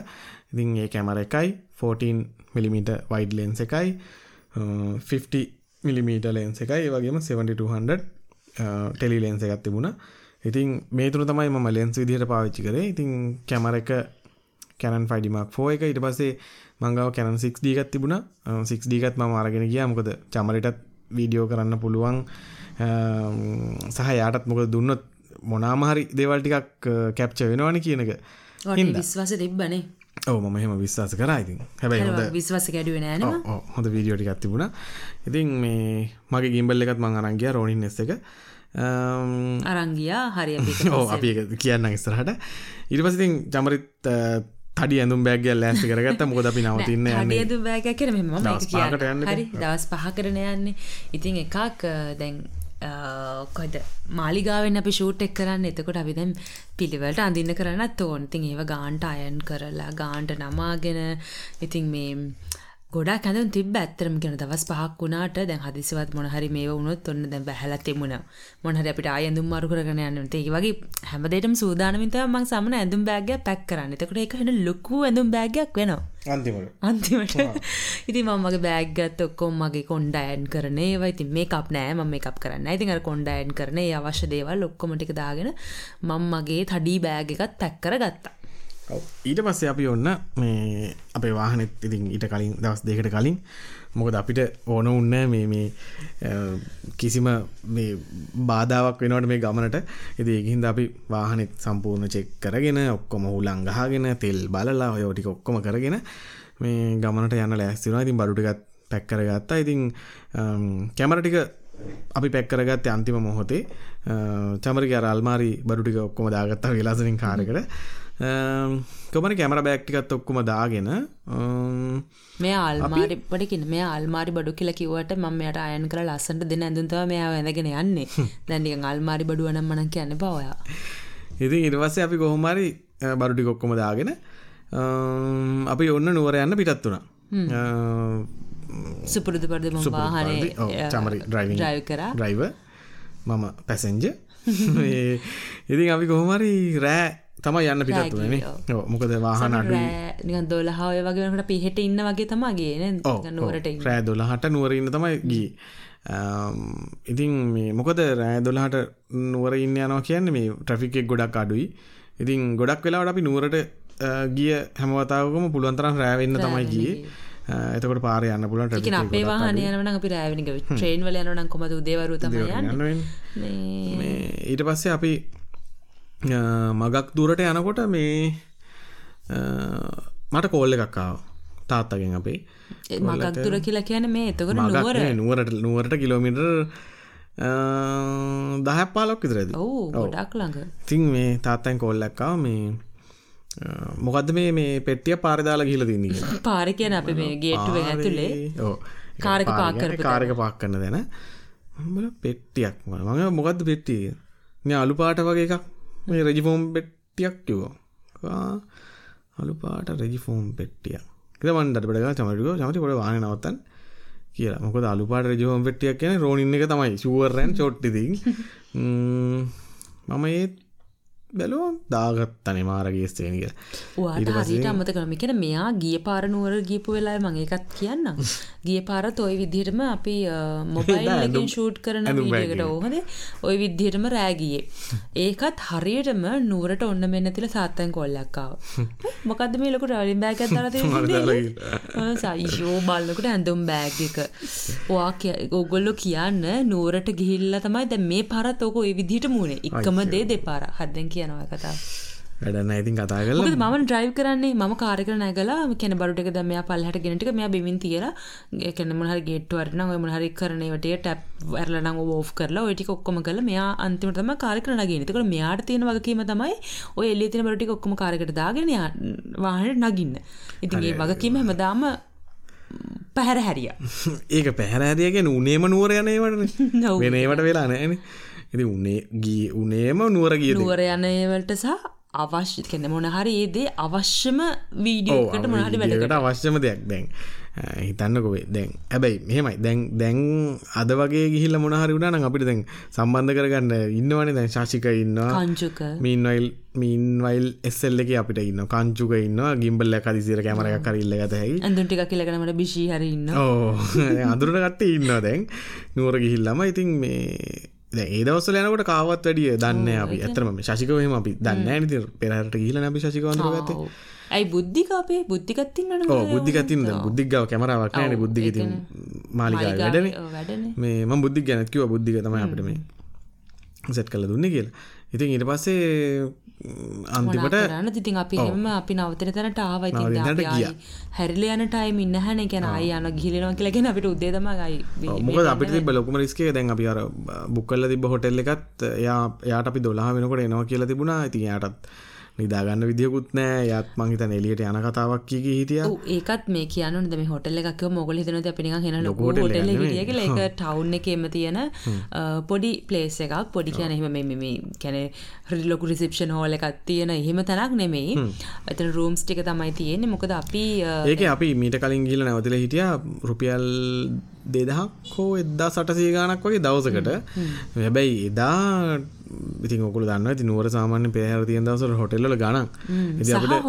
Speaker 1: ඉතින් ඒ කැමර එකයි 14 මිලිමිට වයිඩ් ලෙන්ස එකයි 50 මිලිමීට ලෙන්ස එකයි වගේම 7200 ටෙලි ලෙන්ස එකත් තිබුණ. ඉතින් මේ තුන තමයි මම ලෙන්ස් විදිහට පාවිච්චි කරේ. ඉතින් කැමර එක කැනන් ෆයිඩිමක් ෆෝ එක. ඉට පස්සේ මංගව කැනන් 6D එකත් තිබුණ. 6D එකත් මම අරගෙන ගියා. මොකද චමරටත් වීඩියෝ කරන්න පුළුවන්. සහ යාටත් මොකද දුන්නොත් මොනාමහරි දේවල් ටිකක් කැප්ච වෙනවාන කියනක
Speaker 2: විශ්වාස තිබ්බනේ.
Speaker 1: ඔව ම මෙහම විශ්වාස කරයිතින් හැබැයි හොඳ
Speaker 2: විශ්වාස කැඩුව නෑන
Speaker 1: හොඳ වීඩියෝටි ගත්තිබුණ ඉතින් මේ මගේ ගිම්බල්ල එකත් මං අරංගිය රෝනින් එස්ස එක.
Speaker 2: අරංගියා හරි
Speaker 1: අපි කියන්න ඉස්සරහට. ඉරිපසිතින් චමරිත් තඩි ඇඳුම් බෑගල් ලෑස්ති කරගත්ත. මොකද අපි නවතින්න
Speaker 2: ඇදු බෑග කර මෙම හරි දවස් පහ කරන යන්නේ. ඉතින් එකක් දැන් කොද මාලිගාවෙන් අපි ෂූට් එක් කරන්න එතකොට අපි දැන් පිළිවෙලට අඳින්න කරන්නත් ඕන. ඉතින් ඒව ගාන්ට අයන් කරලා ගාන්ට නමාගෙන ඉතින් මේ ගොඩක් ඇඳුම් තිබ්බ ඇත්තටම කියන දවස් පහක් වුණාට දැන් හදිසියවත් මොන හරි මේව වුණොත් ඔන්න දැන් බැහැලා තිබුණා. මොන හරි අපිට ආය ඇඳුම් මාරු කරගෙන යන්න. ඒ වගේ හැමදේටම සූදානමින් තමයි මම සමන ඇඳුම් බෑග් එකක් පැක් කරන්නේ. එතකොට ඒක වෙන ලොකු ඇඳුම් බෑග් එකක් වෙනවා.
Speaker 1: අන්තිමට.
Speaker 2: අන්තිමට. ඉතින් මම මගේ බෑග් ගත්ත ඔක්කොම මගේ කොණ්ඩ අයන් කරන ඒවා ඉතින් මේකප් නෑ මම මේකප් කරන්නේ නෑ. ඉතින් අර කොණ්ඩ අයන් කරන ඒ අවශ්‍ය දේවල් ඔක්කොම ටික දාගෙන මම මගේ තඩි බෑග් එකත් පැක් කරගත්තා.
Speaker 1: ඊට පස්සේ අපි ඔන්න මේ අපේ වාහනෙත් ඉතින් ඊට කලින් දවස් දෙකට කලින් මොකද අපිට ඕන උන්න මේ මේ කිසිම මේ බාධාවක් වෙනවට මේ ගමනට. ඉති ඒහින්ද අපි වාහනෙත් සම්පූර්ණ චෙක් කරගෙන ඔක්කොම හුලංගහගෙන තෙල් බලලා ඔයෝටික ඔක්කොම කරගෙන මේ ගමනට යන්න ලෑස්තිනවා ඉතින් බඩුටිකත් පැක්කර ගත්තා ඉතින් කැමරටික අපි පැක්කරගත්ත අන්තිම මොහොතේ. චමරික අල්මාරි බඩුටික ඔක්කොම දාගත්තා වෙලාසනින් කාරකට කොමන කැමර බෑක්ටිකත් ඔක්කුම දාගෙන
Speaker 2: මේ අල්මාරි පටිකින් මේ අල්මාරි බඩු කියල කිවට ම යට අයන් කර ලස්සට දෙන ඇඳුන්තව මෙයා වැඳගෙන යන්නේ. දැන්ඩික අල්මාරි බඩුවනම් මන කියන්න පවයා
Speaker 1: ඉතින් ඉරිවස්සේ අපි කොහොමරි බඩුටි කොක්කොම දාගෙන අපි ඔන්න නුවර යන්න පිටත් වුණා.
Speaker 2: සුපුරුදු පරද වාහනේ
Speaker 1: චමරි ්‍රයිව
Speaker 2: කර. ්‍රයිව
Speaker 1: මම පැසෙන්ජ ඉතින් අපි කොහොමරි රෑ තම යන්න පිටත්තුනේ මොකද වාහන
Speaker 2: දොලහාය වගේට පිහෙට ඉන්න වගේ තමගේ නුවරට
Speaker 1: රෑ දොලහට නුවරඉන්න තමයි ගී ඉතින් මේ මොකද රෑ දොලහට නුවර ඉන්න යනවා කියන්න මේ ට්‍රෆිකෙක් ගොඩක් අඩුයි. ඉතින් ගොඩක් වෙලාවට අපි නුවරට ගිය හැමවතාවකම පුළුවන්තරම් රෑවෙන්න තමයි ගිය. එතකට පාර යන්න පුලන්
Speaker 2: අපේ වාහන යනවන අපි රෑවිනික ට්‍රේන් වල යනනම් කොමද? උදේවරු තමයි
Speaker 1: ඊට පස්සේ අපි මගක් දුරට යනකොට මේ මට කෝල්ල එකක්කාව තාත්තගෙන් අපේ.
Speaker 2: මගක් දුර කියලා කියන මේ එතකට නුවර.
Speaker 1: නුවරට නුවරට කිලෝමිටර් දහ පාලොක් විතරද?
Speaker 2: ගොඩක් ළඟ.
Speaker 1: තින් මේ තාත්තැන් කොල්ලක්කාව මේ මොකද මේ මේ පෙට්ටිය පාරදාලා ගිල තින්නේ
Speaker 2: පාර කියන අප මේ ගේට්ටුව ඇතුලේ. කාරක පාකර
Speaker 1: කාරක පාක් කන්න දෙන හම්බල පෙට්ටියක් මඟ මොකක්ද පෙට්ටිය මේ අලු පාට වගේ එකක් මේ රෙජිෆෝම් පෙට්ටියක් කිවෝ අලුපාට රෙජිෆෝම් පෙට්ටිය මන්ට පට චමටික චමති පොට වාන නවත්තන් කියලා. මොකද අලුපාට රජෝම් පෙට්ටියක් කියන රෝනින්න එක තමයි. ශුවරැන් චොට්ටිති මම ඒත් බැලෝ දාගත්තනේ මාරගේස්තේනික
Speaker 2: වාට හරිට අමත කරම කෙන මෙයා ගිය පාරනුවර ගීපු වෙලා මගේ එකත් කියන්න ගිය පාරත් ඔය විදිහටම අපි මොබයිල්කින් ෂූට් කරන ට ඕහද ඔය විද්ධියටම රෑගියේ. ඒකත් හරියටම නුවරට ඔන්න මෙන්න තිල සාත්තන් කොල්ලක්කාව මොකද මේ ලොකුට අලින් බෑග තර සයිෝ බල්ලකට ඇඳුම් බෑග් එක. වා ඔගොල්ලො කියන්න නුවරට ගිහිල්ල තමයි දැ මේ පරත් ඕක ඔය විදිහට මුණේ එකම දේ දෙපාර හදැන් කියනවා කතා
Speaker 1: වැඩන්න ඉතින් කතා කල
Speaker 2: මම ඩ්‍රයිව් කරන්නේ මම කාරක නැගලා කැන බරුට එක දමයා පල්හට ගෙනටික මෙයා බිමින් තියලා කැන මොහරි ගේට්වරන ඔය මොහරි කරනවට ටැප් වැරලන ෝ් කරලා ඔටි ඔක්කොම කල මෙයා අන්තිමටම කාරකන ගෙනතකට මෙයාට තියෙන වගකීම තමයි ඔය එල්ලි තින බරටි ඔක්කොම කාරකට දාගෙන වාහනට නගින්න. ඉතින්ගේ වගකීම හැමදාම පැහැර හැරිය.
Speaker 1: ඒක පැහැරෑරියගෙන උනේම නුවර යනේවට වෙනේවට වෙලා නෑන ඉති උනේ ගී උනේම නුවර ගිය
Speaker 2: නුවර යනවලට සහ අවශ්‍ය කෙන මොනහරි ඒදේ අවශ්‍යම වීඩියෝකට මොනහට
Speaker 1: වැඩකට. අවශ්‍යම දෙයක්. දැන් හිතන්නකොවේ දැන් ඇබැයි මෙහෙමයි. දැන් දැන් අද වගේ ගිහිල්ල මොනහරි වුණන අපිට දැන් සම්බන්ධ කරගන්න ඉන්නවනේ. දැන් ශාෂික ඉන්නවා.
Speaker 2: කංචුක
Speaker 1: මීන්වයිල් මීන්වයිල් එස්සල්ල එක අපිට ඉන්න කංචුක ඉන්න ගිම්බල්ල කදිසිර කැමරයක් කරල්ල ගත හැයි
Speaker 2: ඇඳුන්ටික කියලකනමට බිෂි හරන්න
Speaker 1: ඕ අඳුරට කට්ට ඉන්න දැන්. නුවර ගිහිල්ලම. ඉතින් මේ ඒ දවසල යනකට කාවත් වැඩිය දන්න අපි. ඇතරම ශිකවහම අපි දන්න ඇනති පෙරහට ගිල නැි ශිකවන්දර ගත
Speaker 2: ඇයි බුද්ධික අපේ? බුද්ධිකත්තින්න
Speaker 1: බුද්ධිකතින්න බුද්ධික්ගව කැමරාවක් නෑන බුද්ධිගති මාලිකා වැඩන. මේ ම බුද්ධි ගැනැත්කිව බුද්ධික තමයි අපිට මේ සැට් කල දුන්න කියලා ඉතින් ඊට පස්සේ අන්තිමට
Speaker 2: රන්න තිතින් අපි එම අපි නවතන තැනට ආවයි හැරිල යන ටයිම ඉන්න හැන. ගැන අයි යන ගිලිනවා කියලගෙන අපිට උදේදමගයි
Speaker 1: මොක අපිට තිබ ලොකුම රිස්කේ දැන් අපි අර බුක්කල්ල තිබ හොටෙල්ල එකත් එයා යාට අපි දොලා වෙනකොට එනවා කියලා තිබුණා. ඉතින් යාටත් නිදාගන්න විදිියකුත් නෑ. යත් මංහිත එලියට යන කතාවක් කිය හිටිය.
Speaker 2: ඒකත් මේ කියනු දෙම හොටල්ල එකක් මොගල හිතනද අපිනි හෙන ලොකොට එක ටවුන් එකෙම තියෙන පොඩි පලේස් එකක්. පොඩි කියන එහෙම මේ කැන රිලොකු රිසිප්ෂන් හෝල එකක් තියෙන එහෙම තැනක් නෙමෙයි. ඇතන රූම්ස් ටික තමයි තියෙන්නේ. මොකද අපි
Speaker 1: ඒක අපි මීට කලින් ගිල නැවතිල හිටිය රුපියල් දෙදහක් හෝ එද්දා සටසී ගානක් වගේ දවසකට. හැබැයි එදා ඉතින් ඔකුල දන්න ති නුවර සාමාන්‍ය පේහර තියන් දවසට හොටෙල්ල ගන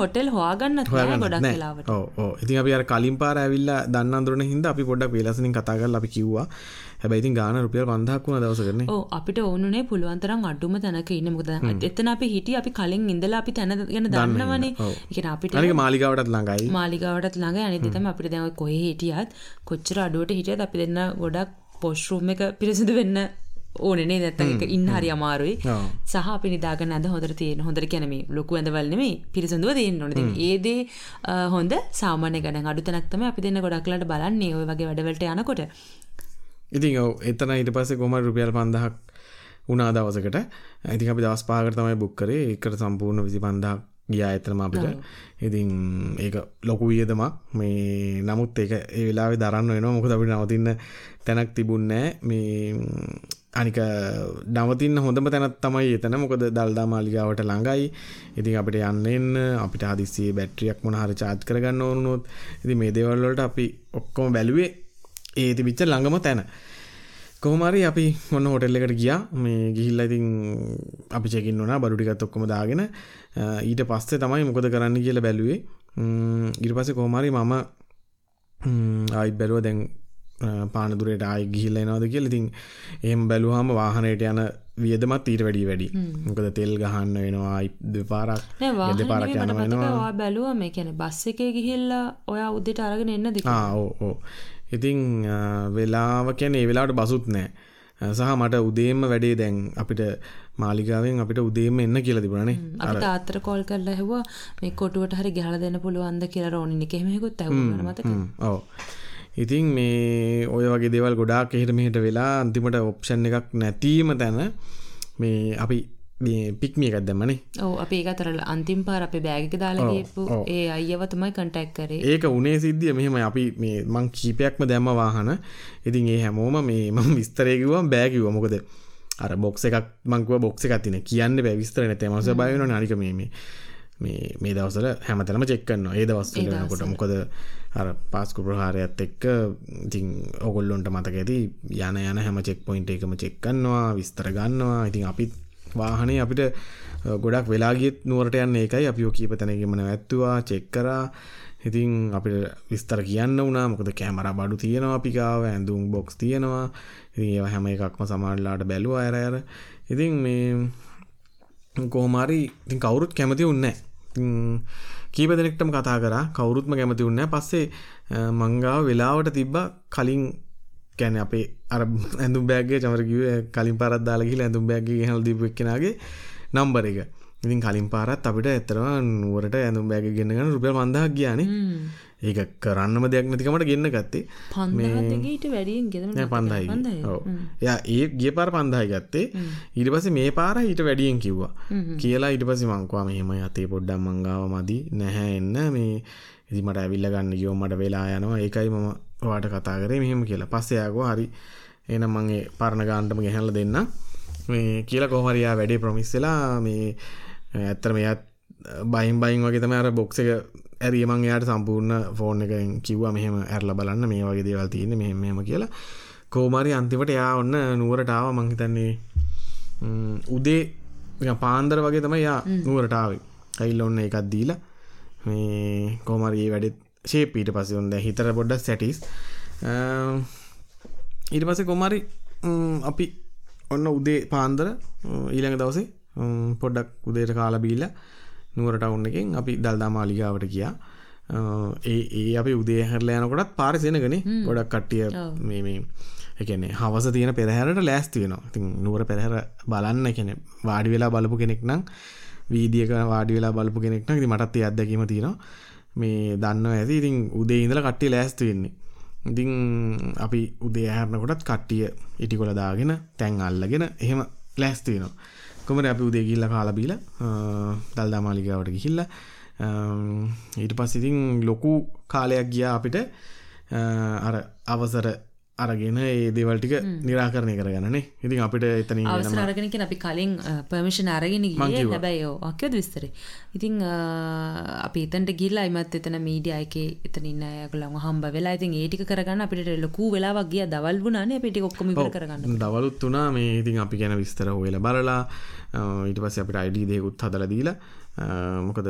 Speaker 2: හොටෙල් හවාගන්න ගොඩක්
Speaker 1: ඉතින් අපි කලින් පාර ඇවිල්ල දන්නන්දුරන හිද අපි පොඩක් වෙලසනින් කතාගල් අපි කිව්වා. හැබැයිති ගාන රුපියල් පන්දක් වුණ දවස කරන
Speaker 2: ඕ අපිට ඕනුනේ පුළුවන්තරම් අඩුම තැනක ඉන්න. මුද එතන අපි හිටිය අපි කලින් ඉඳලා අපි තැන ගැන දන්නවනේ. එක අපිට
Speaker 1: මාලිකාවටත් ළඟයි.
Speaker 2: මාලිකාවටත් ළඟ අනිතම අපිට දැව කොහ හිටියත් කොච්චර අඩුවට හිටියත් අපි දෙන්න ගොඩක් පොස්්රූම් එක පිරිසිදු වෙන්න ඕනේ නැත්ත එක ඉන්න හරි අමාරුයි. සහ අපි නිදාගන්න අද හොඳර තියෙන හොඳර කැනම ලොකු ඇඳවල්නෙමේ පිරිසඳුව තියෙන් නොනද ඒදේ හොඳ සාමාන්‍ය ගන අඩු තනක්තම අපි දෙන්න ගොඩක්ලට බලන්නේ. ඔය වගේ වැඩවලට යනකොට.
Speaker 1: ඉතින් ඔව එතන ඊට පස්සේ කොම රුපියල් පන්දහක් උනා දවසකට? ඉතින් අපි දවස් පාකට තමයි බුක් කරේ. එකට සම්පූර්ණ විසි පන්දහක් ගියා ඇතරම අපිට. ඉතින් ඒක ලොකු වියදමක්. මේ නමුත් ඒක ඒ වෙලාවෙ දරන්න වෙනවා. මොකද අපිට නවතින්න තැනක් තිබුණෑ මේ අනික නවතින්න හොඳම තැනත් තමයි එතන මොකද දල්දා මාලිගාවට ළඟයි. ඉතින් අපිට යන්න එන්න අපිට හදිස්සියේ බැටරියක් මොනහරි චාර්ජ් කරගන්න ඕනුනොත් ඉතින් මේ දේවල් වලට අපි ඔක්කොම බැලුවේ ඒ තිබිච්ච ළඟම තැන. කොහමරි අපි ඔන්න හොටෙල් එකට ගියා. මේ ගිහිල්ලා ඉතින් අපි චෙකින් වුණා. බඩු ටිකත් ඔක්කොම දාගෙන ඊට පස්සේ තමයි මොකද කරන්න කියලා බැලුවේ. ඊට පස්සේ කොහමරි මම ආයිත් බැලුවා. දැන් පානදුරට ආයි ගිහිල්ල එනවාද කියල. ඉතින් එහම බැලුහම වාහනයට යන වියදමත් ඊට වැඩි. වැඩි මොකද තෙල් ගහන්න වෙනවා දෙපාරක් දෙපාරක් යනවා
Speaker 2: බැලුව මේ කැන බස්ස එක ගිහිල්ලා ඔයා උද්දට අරගෙන එන්න දෙ
Speaker 1: ඕ ඉතින් වෙලාව කැන ඒ වෙලාට බසුත් නෑ. සහ මට උදේම වැඩේ දැන් අපිට මාලිකාවෙන් අපිට උදේම එන්න කියලා තිබුණනේ
Speaker 2: අපිට ආතර කෝල් කරලා හෙව්වා මේ කොටුවට හරි ගහලා දෙන්න පුළුවන්ද? කියලා රෝනින් එක එහෙමකුත් ඇහුවා මතක
Speaker 1: ඔව් ඉතින් මේ ඔය වගේ දේවල් ගොඩාක් එහෙට මෙහෙට වෙලා අන්තිමට ඔප්ෂන් එකක් නැතිම තැන මේ අපි මේ පික්මිය එකක් දැම්මනේ.
Speaker 2: ඕ අපි ඒකතරල අන්තිම් පාර අපේ බෑගක දාලාගේපු ඒ අයව තමයි කටැක් කරේ.
Speaker 1: ඒක උනේ සිද්ධිය. මෙහෙම අපි මේ මං කීපයක්ම දැම්ම වාහන. ඉතින් ඒ හැමෝම මේ මම විස්තරයකිවම් බෑකිව මොකද අර බොක්ස එකක් මංකුව බොක්ස එකක් තින කියන්න බෑ. විස්තර නැත මස බයන නනික මේ මේ මේ දවසල හැමතැනම චෙක්කන්න ඒ දවස් කොට මොකද අර පාස්කු ප්‍රහාරයත් එක්ක ඉතින් ඔගොල්ලොන්ට මතක ඇති යන යන හැම චෙක් පොයින්ට එකම චෙක්කන්නවා විස්තර ගන්නවා. ඉතින් අපිත් වාහනේ අපිට ගොඩක් වෙලාගියත් නුවරට යන්න ඒකයි. අපිෝ කීප තැනගමන ඇත්තුවා චෙක්කරා ඉතින් අපිට විස්තර කියන්න වනා මොකද කෑමර බඩු තියෙනවා අපිකාව ඇඳුම් බොක්ස් තියෙනවා. ඒ හැම එකක්ම සමාල්ලාට බැලුව අයර අර. ඉතින් මේ කෝමාරි ඉතින් කවුරුත් කැමති උන්නෑ කීප දෙනෙක්ටම කතා කරා. කවුරුත්ම කැමති උන්න පස්සේ මංගාව වෙලාවට තිබ්බ කලින් කැන අපේ අර ඇඳුම් බෑගේ චමරකිව කලින් පරත් දාලගි ඇඳුම් බෑගේ හල් දීප එක්කෙනගේ නම්බර එක. ඉතින් කලින් පාරත් අපිට ඇතරම නුවරට ඇඳුම් බැග ගෙන්න්නගන්න රුපියල් මන්දහක් ගියානේ. ඒක කරන්නම දෙයක් නැතිකමට ගන්න ගත්තේ.
Speaker 2: පන්දගේට වැඩියෙන් ගෙ
Speaker 1: පන්දයි ය ඒ ගිය පාර පන්දායි ගත්තේ. ඊට පස මේ පාර ඊට වැඩියෙන් කිව්වා. කියලා ඊට පසි මංකවා මෙහෙම අතේ පොඩ්ඩම් මංගාව මදි. නැහැ එන්න. මේ ඉදිමට ඇවිල්ල ගන්න ගියෝ මට වෙලා යනවා. ඒකයි මම වාට කතා කරේ. මෙහෙම කියලා. පස්සයාගෝ හරි. එනම් මගේ පරණ ගාන්ටම ගැහැල්ල දෙන්න මේ කියලා කොහමරයා වැඩේ ප්‍රමිස්සලා මේ ඇත්තර මෙයත් බයින් බයින් වගේ තම අර බොක්ස එක ඇරියමං යායට සම්පූර්ණ ෆෝන් එක කිව්වා මෙහෙම ඇරල බලන්න මේ වගේ දේවල් තියන්න මෙහෙම කියලා. කෝමරි අන්තිමට යා ඔන්න නුවරටාව මංහිතන්නේ උදේ පාන්දර වගේ තම යා නුවරටාවේ ඇයිල්ල ඔන්න එකත් දීලා මේ කෝමරී වැඩෙත් ශේපීට පස ඔොන්ද හිතර පොඩ්ඩක් සැටිස් ඊට පස කොමරි අපි ඔන්න උදේ පාන්දර ඊළඟ දවසේ පොඩ්ඩක් උදේට කාලබීල නුවරට ඔන්න එකින් අපි දල්දා මාලිගාවට කියා ඒ ඒ අපි උදේ හැරල යනකොටත් පාරිසෙනගෙන ගොඩක් කට්ටිය මේ මේ එකනේ හවස තියෙන පෙරහැරට ලෑස්තිවෙනවා ඉතින් නුවර පෙරහැර බලන්න එකන වාඩි වෙලා බලපු කෙනෙක් නම් වීදියක වාඩි වෙලා බලපු කෙනෙක්න ති මටත් අත්දැකීම තියෙනවා. මේ දන්න ඇති. ඉතින් උදේ ඉඳල කට්ටිය ලෑස්ති වෙන්නේ. ඉතිං අපි උදේ හැරනකොටත් කට්ටිය ඉටිකොල දාගෙන තැන් අල්ලගෙන එහෙම ලෑස්තිවෙනවා කොමර අපි උදේ ගිල්ල කාලබීල දල්දාමාලිකාවට ගිහිල්ල. ඊට පස් ඉතින් ලොකු කාලයක් ගියා අපිට. අර අවසර අරගෙන ඒ දේවල්ටික නිරාකරණය කරගන්නනේ ඉතින් අපිට එතන
Speaker 2: අවසරගෙනක අපි කලින් පර්මිෂන් අරගෙන හැබැයි අක්‍යද විස්තර. ඉතිං අපි එතන්ට ගිල්ලා අයිමත් එතන මීඩිය අයක එතනින්න යකුලම හම්බ වෙලා ඉතින් ඒටික කරගන්න අපිට ලොකූ වෙලා ගිය. දවල් වුණනේ පිටි ඔක්කොම කරගන්න
Speaker 1: දවලුත් වනා මේ ඉතින් අපි ගැන විස්තර හොයල බලලා ඊට පස්ස අපිට අයිඩී දෙකුත් හදල දීලා මොකද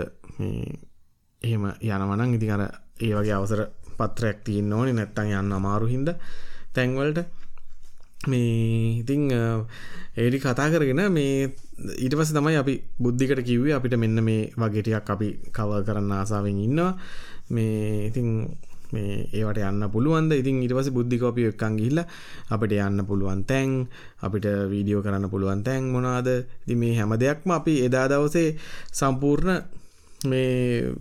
Speaker 1: එහෙම යනවනං ඉතින් අර ඒ වගේ අවසර පත්‍රයක් තියන්න ඕනි. නැත්තන් යන්න අමාරු හින්ද තැන්වලට මේ ඉතිං ඒඩි කතා කරගෙන මේ ඊට පස තමයි අපි බුද්ධිකට කිව්වේ අපිට මෙන්න මේ වගේටයක් අපි කව කරන්න ආසාාවෙන් ඉන්නවා. මේ ඉතිං මේ ඒවට යන්න පුළුවන්ද ඉතින් ඉටවස බුද්ධිකෝපිය එක්කන් ගිල්ල අපිට යන්න පුළුවන් තැන් අපිට වීඩියෝ කරන්න පුළුවන් තැන් මොනාද ති මේ හැම දෙයක්ම අපි එදා දවසේ සම්පූර්ණ මේ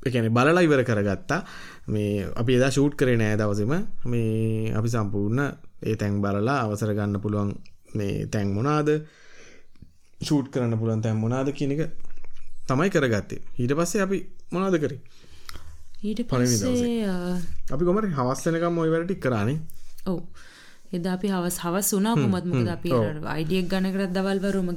Speaker 1: එකන බලලා ඉවර කරගත්තා මේ අපි එදා ෂූට් කරේ නෑ දවසම මේ අපි සම්පූර්ණ ඒ තැන් බලලා අවසර ගන්න පුළුවන් මේ තැන් මොනාද ෂූට් කරන්න පුළුවන් තැන් මොනාද කියනක තමයි කරගත්තේ ඊට පස්සේ අපි මොනාද කරේ?
Speaker 2: ඊට පස්සේ
Speaker 1: අපි කොමට හවස්සනකම් ඔය වැරටි කරානේ.
Speaker 2: ඔවු එදා අපි හවස් හවස් වුණා. කොමත් මොකද අපි අයිඩියක් ගණකරත් දවල්වරුම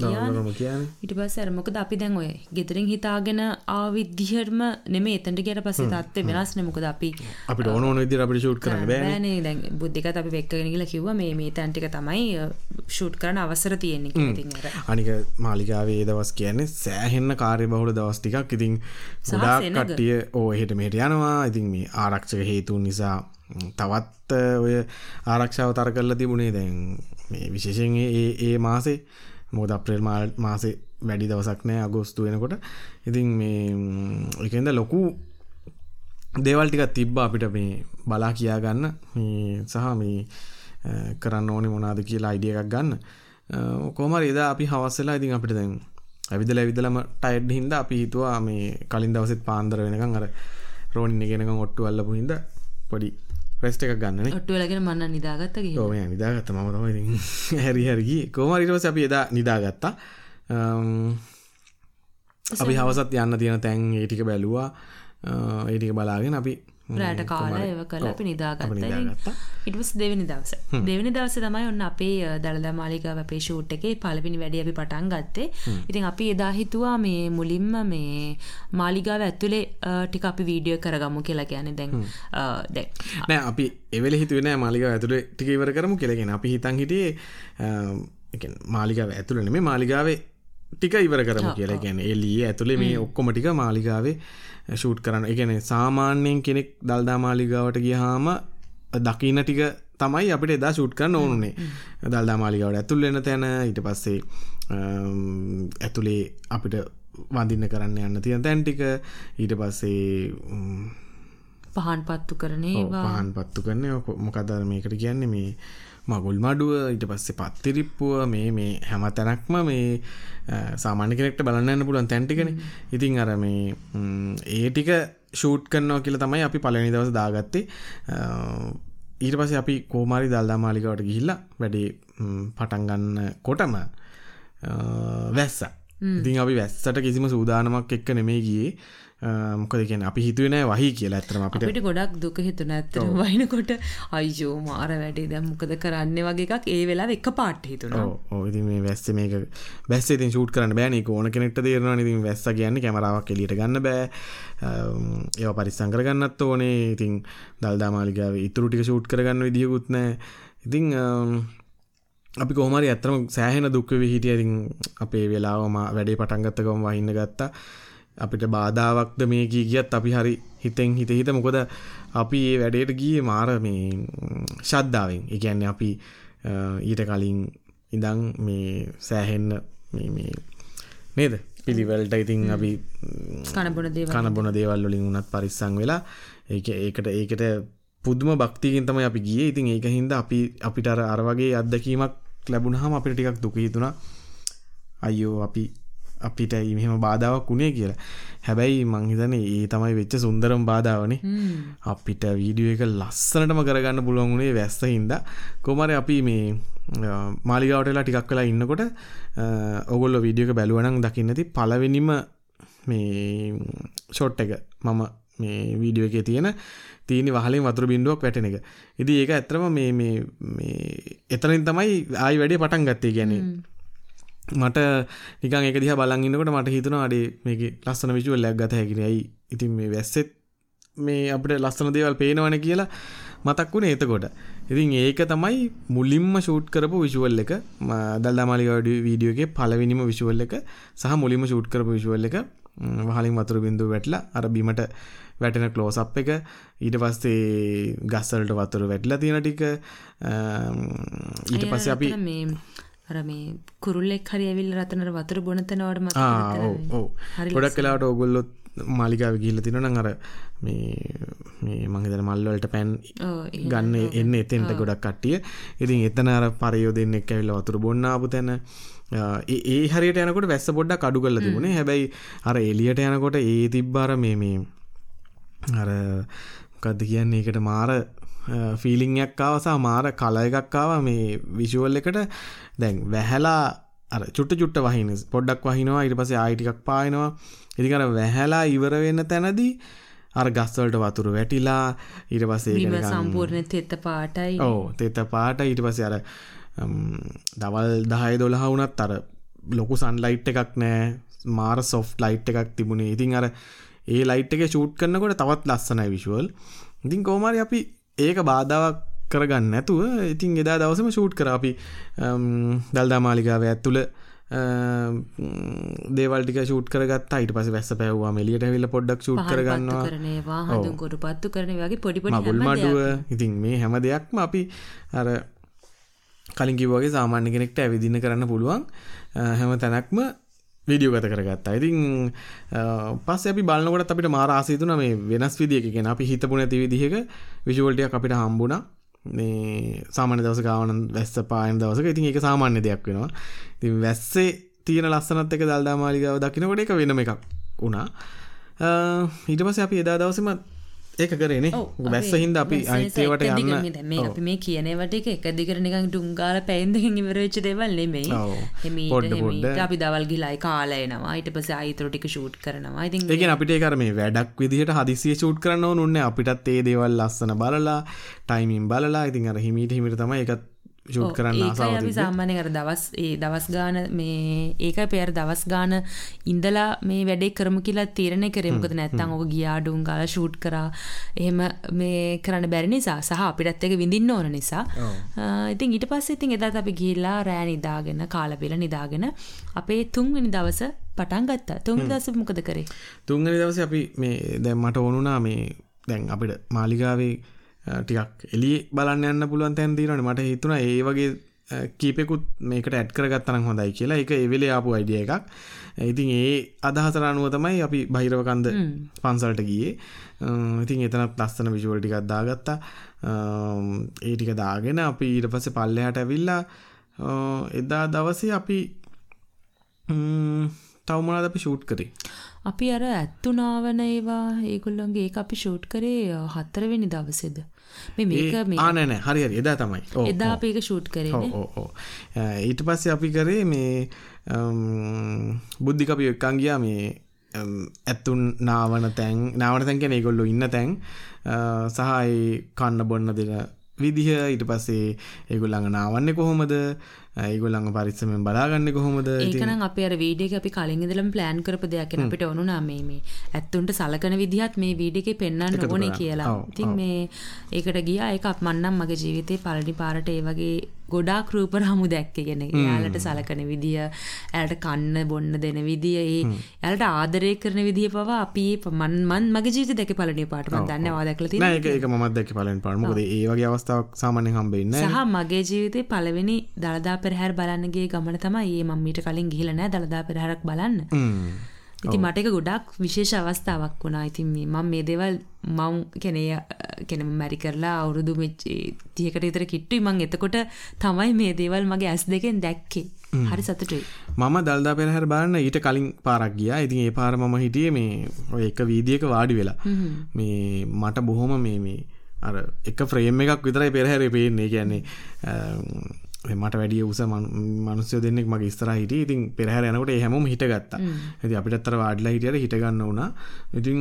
Speaker 1: කිය
Speaker 2: ඉට පස් අරමොකද අපි දැන් ඔය ගෙදරින් හිතාගෙන ආවිද්දිහරම නෙම එතට ගැට පසේ තත්ව වෙනස් නමකද අපි
Speaker 1: අපි ඕන ඕන විදි අපිට ෂූට් කරන
Speaker 2: බෑනේ දැන් බුද්ධික අපි වෙක්කගෙන කියලා කිව්ව මේ මේ තැන්ටික තමයි ෂූට් කරන අවසර තියෙන්නේ
Speaker 1: අනික මාලිකාවේ දවස් කියන්නේ සෑහෙන්න කාර්ය බහුල දවස් ටිකක්. ඉතින් සදා කට්ටිය ඕ හෙට මේට යනවා. ඉතින් මේ ආරක්ෂක හේතුන් නිසා තවත් ඔය ආරක්ෂාව තර කරලා තිබුණේ දැන් මේ විශේෂෙන් ඒ ඒ මාසේ. මොද අප්‍රේල් මාසේ වැඩි දවසක් නෑ අගෝස්තු වෙනකොට. ඉතින් මේ එකද ලොකු දේවල්ටිකත් තිබ්බ අපිට මේ බලා කියා ගන්න. සහ මේ කරන්න ඕනෙ මොනාද කියලා අයිඩිය එකක් ගන්න. කෝමර එදා අපි හවස්සලා ඉතින් අපිට දැන් ඇවිදල ඇවිදලම ටයිඩ් හින්ද අපි හිතුවා මේ කලින් දවසෙත් පාන්දර වෙනකම් අර රෝනින්න ගෙනකම් ඔට්ටු අල්ලපු හින්ද පොඩි ප්‍රෙස්ට එකක් ගන්න
Speaker 2: ඔට්ටුවලගෙන මන්න නිදාගත්ත
Speaker 1: ඕම නිදාගත්ත. ම තම හැරි හරි කෝමරිටවස අපි එදා නිදාගත්තා. අපි හවසත් යන්න තියෙන තැන් ඒටික බැලුවා. ඒටික බලාගෙන අපි
Speaker 2: රෑට කාලා ඒව කල අපි නිදාගත්ත. ඉටස් දෙවනි දවස. දෙවනි දවස තමයි ඔන්න අපේ දළද මාලිකාව අපේ ෂූට් එකේ පලපිනි වැඩි අපි පටන් ගත්තේ. ඉතින් අපි එදා හිතුවා මේ මුලින්ම මේ මාලිගාව ඇතුලේ ටික අපි වීඩියෝ කරගමු කියලා කියන්නේ. දැන් දැන්.
Speaker 1: නෑ අපි එවෙල හිතුවෙන මාලිගාව ඇතුලේ ටික ඉවර කරමු කියලාගෙන අපි හිතන් හිටියේ මාලිගාව ඇතුළන මේ මාලිගාවේ ටික ඉවර කරමු කියලා ගැන එලී ඇතුළේ මේ ඔක්කොමටික මාලිගාවේ ෂූට් කරන්න. එකන සාමාන්‍යයෙන් කෙනෙක් දල්දා මාලිගාවට ගියහාම දකින්න ටික තමයි අපිට එදා ෂූට් කරන්න ඕනුනේ දල්දා මාලිගාවට ඇතුල් වෙන තැන ඊට පස්සේ ඇතුළේ අපිට වඳින්න කරන්න යන්න තියෙන තැන්ටික ඊට පස්සේ
Speaker 2: පහන් පත්තු කරනේ
Speaker 1: පහන් පත්තු කරන්න මොකදර මේකට කියන්නේ මේ මගුල් මඩුව ඊට පස්සේ පත්තිරිප්පුව මේ මේ හැම තැනක්ම මේ සාමාන්‍ය කෙනෙක්ට බලන්න පුළුවන් තැන්ටිකන ඉතින් අර මේ ඒ ටික ෂූට් කරනවා කියල තමයි අපි පලනි දවස දාගත්තේ. ඊට පස අපි කෝමාරි දල්දා මාලිකවට ගිහිල්ලා වැඩේ පටන්ගන්න කොටම වැස්ස. ඉතින් අපි වැස්සට කිසිම සූදානමක් එක්ක නෙමේ ගියේ මොකද කියන අපි හිතුවන වහි කියලා ඇතරම
Speaker 2: අපිට. ගොඩක් දුක හිතුන ඇත්තර වයිනකොට අයිජෝ මාර වැඩේ දැම් මොකද කරන්න වගේ එකක් ඒ වෙලා එක පාට් හිතුන
Speaker 1: ඕති මේ වැස්ස මේක බැස්ස ඉතින් ෂූට් කරන්න බෑන. ඕන කෙනෙක්ට දේරවා ඉතින් වැස්ස කියන්න කැමරාවක් එලියට ගන්න බෑ. ඒව පරිස්සං කරගන්නත් ඕනේ. ඉතින් දල්දාමාලිකාව ඉතුරුටික ෂූට් කරගන්න විදිියකුත්නෑ ඉතිං අපි කොහමරි ඇත්තරම සෑහෙන දුක්ව හිටිය. ඉතින් අපේ වෙලාවම වැඩේ පටන්ගත්තකම වහින්න ගත්තා අපිට බාධාවක්ද මේ ගී ගියත් අපි හරි හිතෙන් හිත හිත. මොකද අපි ඒ වැඩේට ගිය මාර මේ ශද්ධාවෙන් එකන්නේ අපි ඊට කලින් ඉඳං මේ සෑහෙන්න නේද? පිළිවලට ඉතින් අපි කනබොන දේවල්. වලින් වුණත් පරිස්සං වෙලා ඒ ඒකට ඒකට පුදුම භක්තිකින් තමයි අපි ගිය. ඉතින් ඒක හින්ද අපි අපිට අර අර වගේ අත්දැකීමක් ලැබුණහම අපිට ටිකක් දුක හිතුණා. අයියෝ අපි අපිට මෙහෙම බාධාවක් වුණේ කියලා. හැබැයි මංහිතන ඒ තමයි වෙච්ච සුන්දරම් බාධාවනේ. අපිට වීඩියෝ එක ලස්සනටම කරගන්න පුළුවන් වුණේ වැස්ස හින්ද. කොමර අපි මේ මාලිගාවටලා ටිකක් කලා ඉන්නකොට ඔගොල්ල වීඩියෝක බැලුවනක් දකින්නති පලවෙනිම මේ ෂොට් එක මම මේ වීඩියෝ එක තියෙන තීනි වහලින් වතුර බින්දුවක් වැටෙන එක. ඉදි ඒක ඇතරම මේ එතනින් තමයි ආයි වැඩේ පටන් ගත්තේ ගැනේ මට නිකන් එක දිහා බලන් ඉන්නකොට මට හිතුණා අඩේ මේකේ ලස්සන විජුවල් එකක් ගත හැකිනේ. ඇයි ඉතින් මේ වැස්සෙත් මේ අපිට ලස්සන දේවල් පේනවනේ කියලා මතක් වුණේ එතකොට. ඉතින් ඒක තමයි මුලින්ම ෂූට් කරපු විජුවල් එක. දල්දා මාලිගාව වීඩියෝ එකේ පළවෙනිම විජුවල් එක සහ මුලින්ම ෂූට් කරපු විජුවල් එක වහලින් වතුර බින්දුව වැටලා අර බිමට වැටෙන ක්ලෝස් අප් එක ඊට පස්සේ ගස් වලට වතුර වැටලා තියෙන ටික ඊට පස්සේ අපි
Speaker 2: අර මේ කුරුල්ලෙක් හරි ඇවිල්ලා රතනර වතුර බොන තැනවට මතක
Speaker 1: ඔව් ඔව්. ගොඩක් වෙලාවට ඕගොල්ලෝ මාලිගාව ගිහිල්ලා තිනවා නම් අර මේ මේ මං හිතන මල් වලට පෑන් ගන්න එන්න එතෙන්ට ගොඩක් කට්ටිය. ඉතින් එතන අර පරියෝ දෙන්නෙක් ඇවිල්ලා වතුර බොන්න ආපු තැන ඒ හරියට යනකොට වැස්ස පොඩ්ඩක් අඩු කරලා තිබුණේ. හැබැයි අර එළියට යනකොට ඒ තිබ්බ අර මේ මේ අර මොකද්ද කියන්නේ ඒකට මාර ෆීලිංයක් ආවසා මාර කල එකක් ආවා. මේ විෂුවල් එකට දැන් වැහැලා අර චුට්ට චුට්ට වහින පොඩ්ඩක් වහිනවා. ඊට පස්සේ ආයි ටිකක් පායනවා. ඉතින් අර වැහැලා ඉවර වෙන්න තැනදී අර ගස්වලට වතුර වැටිලා පස්සේ
Speaker 2: ඒක සම්පූර්ණ තෙත පාටයි.
Speaker 1: ඔව් තෙත පාට. ඊට පස්සේ අර දවල් 10 12 වුණත් අර ලොකු සන්ලයිට් එකක් නැහැ මාර සොෆ්ට් ලයිට් එකක් තිබුණේ. ඉතින් අර ඒ ලයිට් එක ෂූට් කරනකොට තවත් ලස්සනයි විෂුවල් ඉතින් කොහොම හරි අපි ඒක බාධාවක් කරගන්න නැතුව ඉතින් එදා දවසම ෂූට් කර. අපි දල්දා මාලිකාව ඇත්තුළ දේවල්ටික ෂූට් කරගත් අයිට පස වැස්ස පැවවා එලියට වෙල්ල පොඩ්ඩක් ෂූට් කරගන්නවා.
Speaker 2: ගොඩු පත්තු කරන වගේ පොඩිපොඩි
Speaker 1: මඩුව. ඉතින් මේ හැම දෙයක්ම අපි අර කලින්කිවගේ සාමාන්‍ය කෙනෙක්ට ඇවිදින්න කරන්න පුළුවන්. හැම තැනක්ම වීඩියෝ ගත කරගත්තා. ඉතින් පස් අපි බලන්නකොට අපිට මාරාසීතුන මේ වෙනස් විදිියකගෙන අපි හිතපු නැති විදිහක විශුවල්ටයක් අපිට හම්බුණ. මේ සාමාන්‍ය දවස ගාවන වැස්ස පායන දවසක. ඉතින් එක සාමාන්‍ය දෙයක් වෙනවා. ඉතින් වැස්සේ තියෙන ලස්සනත් එක දල්දාමාලිගාව දකිනකොට එක වෙනම එකක් වුණා. ඊට පස අපි එදා දවසම ඒක කරනේ බැස්ස හින්ද අපි අයිතේවට යන්න
Speaker 2: මේ අපි මේ කියනවට එක එක දිගර නිකන් ඩුංගාල පැන්දකින් ඉවරච්ච දෙවල් නෙමෙයි. අපි දවල් ගිලයි කාලයනවා ඊට පස අයිතර ටික ෂූට් කරනවා. ඉතින්
Speaker 1: ඒක අපිට කර මේ වැඩක් විදිහට හදිසිය ෂූට් කරන්න ඕනුන්න අපිටත් ඒ දේවල් ලස්සන බලලා ටයිමින් බලලා. ඉතින් අර හිමීට හිමිට තමයි එකත් ෂූට් කරන්න
Speaker 2: අපි සාමාන්‍ය කර දවස් ඒ දවස් ගාන මේ ඒක පෙර දවස් ගාන ඉඳලා මේ වැඩේ කරමු කියලා තීරණය කරමුකද නැත්තම් ඔක ගියා ඩුංගාල ෂූට් කරා. එහෙම මේ කරන්න බැරි නිසා සහ අපිටත් එක විඳින්න ඕන නිසා. ඉතින් ඊට පස්සේ ඉතින් එදාත් අපි ගිහිල්ලා රෑ නිදාගෙන කාලා බෙල නිදාගෙන අපේ තුන්වෙනි දවස පටන් ගත්තා. තුන්වෙනි දවසේ මොකද කරේ?
Speaker 1: තුන්වෙනි දවසේ අපි මේ දැන් මට ඕනුණා මේ දැන් අපිට මාලිගාවේ ටිකක් එලි බලන්න යන්න පුළුවන් තැන් තියෙනවනේ. මට හිතුණා ඒ වගේ කීපෙකුත් මේකට ඇඩ් කරගත්තනම් හොඳයි කියලා. එක එවෙලේ ආපු අයිඩිය එකක්. ඉතින් ඒ අදහසර අනුව තමයි අපි බහිරවකන්ද පන්සල්ට ගියේ. ඉතින් එතනත් ලස්සන විජුවල් ටිකක් දාගත්තා. ඒ ටික දාගෙන අපි ඊට පස්සේ පල්ලෙහාට ඇවිල්ලා එදා දවසේ අපි තවමනාද අපි ෂූට් කරේ?
Speaker 2: අපි අර ඇත්තුනාවන ඒවා ඒගොල්ලොන්ගේ ඒ අපි ෂූට් කරේ හතරවෙනි දවසෙද
Speaker 1: මේ මේක ආනෑ හරි හරි. එදා තමයි.
Speaker 2: එදා අපේක ෂූට් කරේ
Speaker 1: ඕ ඊට පස්සේ අපි කරේ මේ බුද්ධි අපි එක්කන් ගියා මේ ඇත්තුන් නාවන තැන්. නාවන තැන් කියන ඒගොල්ලෝ ඉන්න තැන්. සහයි කන්න බොන්න දෙන විදිහ. ඊට පස්සේ ඒගොල්ලඟ නාවන්නේ කොහොමද ඒගොල්ලඟ පරිස්සමෙන් බලාගන්න කොහොමද?
Speaker 2: ඒකනම් අපේ අර වීඩියෝ එක අපි කලින් ඉඳලම ප්ලෑන් කරපු දෙයක් නේ අපිට ඕනුනා මේ මේ ඇත්තුන්ට සලකන විදිහත් මේ වීඩියෝ එකේ පෙන්වන්න ඕනේ කියලා. ඉතින් මේ ඒකට ගියා. ඒක මන්නම් මගේ ජීවිතේ පළඩි පාරට ඒ වගේ ගොඩාක් රූප රාමු දැක්කේ. කියන්නේ එයාලට සලකන විදිය එයාලට කන්න බොන්න දෙන විදිය ඒ එයාලට ආදරය කරන විදිය පවා අපි මන් මන් මගේ ජීවිතේ දැකේ පළවෙනි පාට. මම දන්නේ ඔයා දැකලා තියෙනවා
Speaker 1: නෑ ඒක ඒක මමත් දැක්කේ පළවෙනි පාට. මොකද ඒ වගේ අවස්ථාවක් සාමාන්‍යයෙන් හම්බෙන්නේ
Speaker 2: සහ මගේ ජීවිතේ පළවෙනි දලදා පෙරහැර බලන්න ගිය ගමන තමයි. මේ මම මීට කලින් ගිහිල්ලා නෑ දලදා පෙරහැරක් බලන්න ඉතින් මට එක ගොඩක් විශේෂ අවස්ථාවක් වුණා. ඉතින් මේ මේ දේවල් මම කියන්නේ කියන්නේ මැරි කරලා අවුරුදු 30කට විතර කිට්ටුයි මම එතකොට තමයි මේ දේවල් මගේ ඇස් දෙකෙන් දැක්කේ. හරි සතුටුයි.
Speaker 1: මම දල්දා පෙරහැර බලන්න ඊට කලින් පාරක් ගියා. ඉතින් ඒ පාර මම හිටියේ මේ ඔය එක වීදියේක වාඩි වෙලා. මේ මට බොහොම මේ මේ අර එක ෆ්‍රේම් එකක් විතරයි පෙරහැරේ පේන්නේ. කියන්නේ මට වැඩිය උස මනුස්්‍යය දෙන්නෙක් මගේ ස්තර හිට ඉතින් පෙරහැර යනකට හැම හිට ගත්තා ඇති අපිට අත්තර වාඩලා හිටියට හිටගන්න වුණා. ඉතින්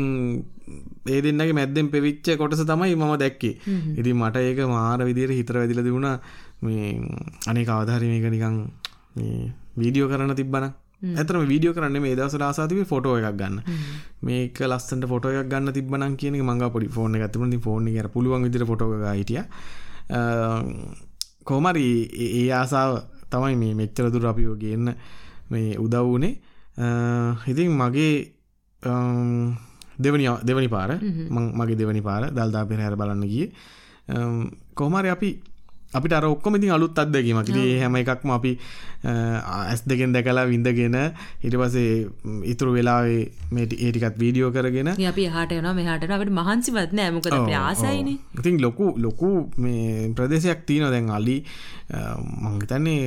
Speaker 1: ඒ දෙන්නගේ මැද්දෙන් පෙවිච්ච කොටස තමයි මම දැක්කේ. ඉතින් මට ඒක මාර විදියට හිතර වැදිල දුුණ මේ අනේ කවධාරි මේක නිකං වීඩියෝ කරන්න තිබ්බන ඇතරම වීඩියෝ කරන්න මේ දවස රාසාතිව ෆොටෝ එකක් ගන්න. මේක ලස්සට ෆොටෝ එකක් ගන්න තිබන කියන මඟ පොඩි ෆෝන ගතිබන ෆෝන් එක පුළුවන් විදිර ෆොටෝ හිටිය කොහමරි ඒ ආසාාව තමයි මේ මෙච්චර දුර අපිෝ ගන්න මේ උදව් වනේ. ඉතින් මගේ දෙවනි දෙවනි පාර මගේ දෙවනි පාර දල්දා පෙරහැර බලන්න ගිය. කොහමරි අපි අපිට ඉතින් අලුත් අත්දැකීමක්. ඉතින් හැම එකක්ම අපි ඇස් දෙකෙන් දැකලා විඳගෙන ඊට පස්සේ ඉතුරු වෙලාවේ මේ ඒ ටිකත් වීඩියෝ කරගෙන
Speaker 2: අපි එහාට යනවා මෙහාට අපිට මහන්සිවත් නෑ මොකද අපි ආසයිනේ.
Speaker 1: ඉතින් ලොකු ලොකු මේ ප්‍රදේශයක් තියෙනවා දැන් අලි මං හිතන්නේ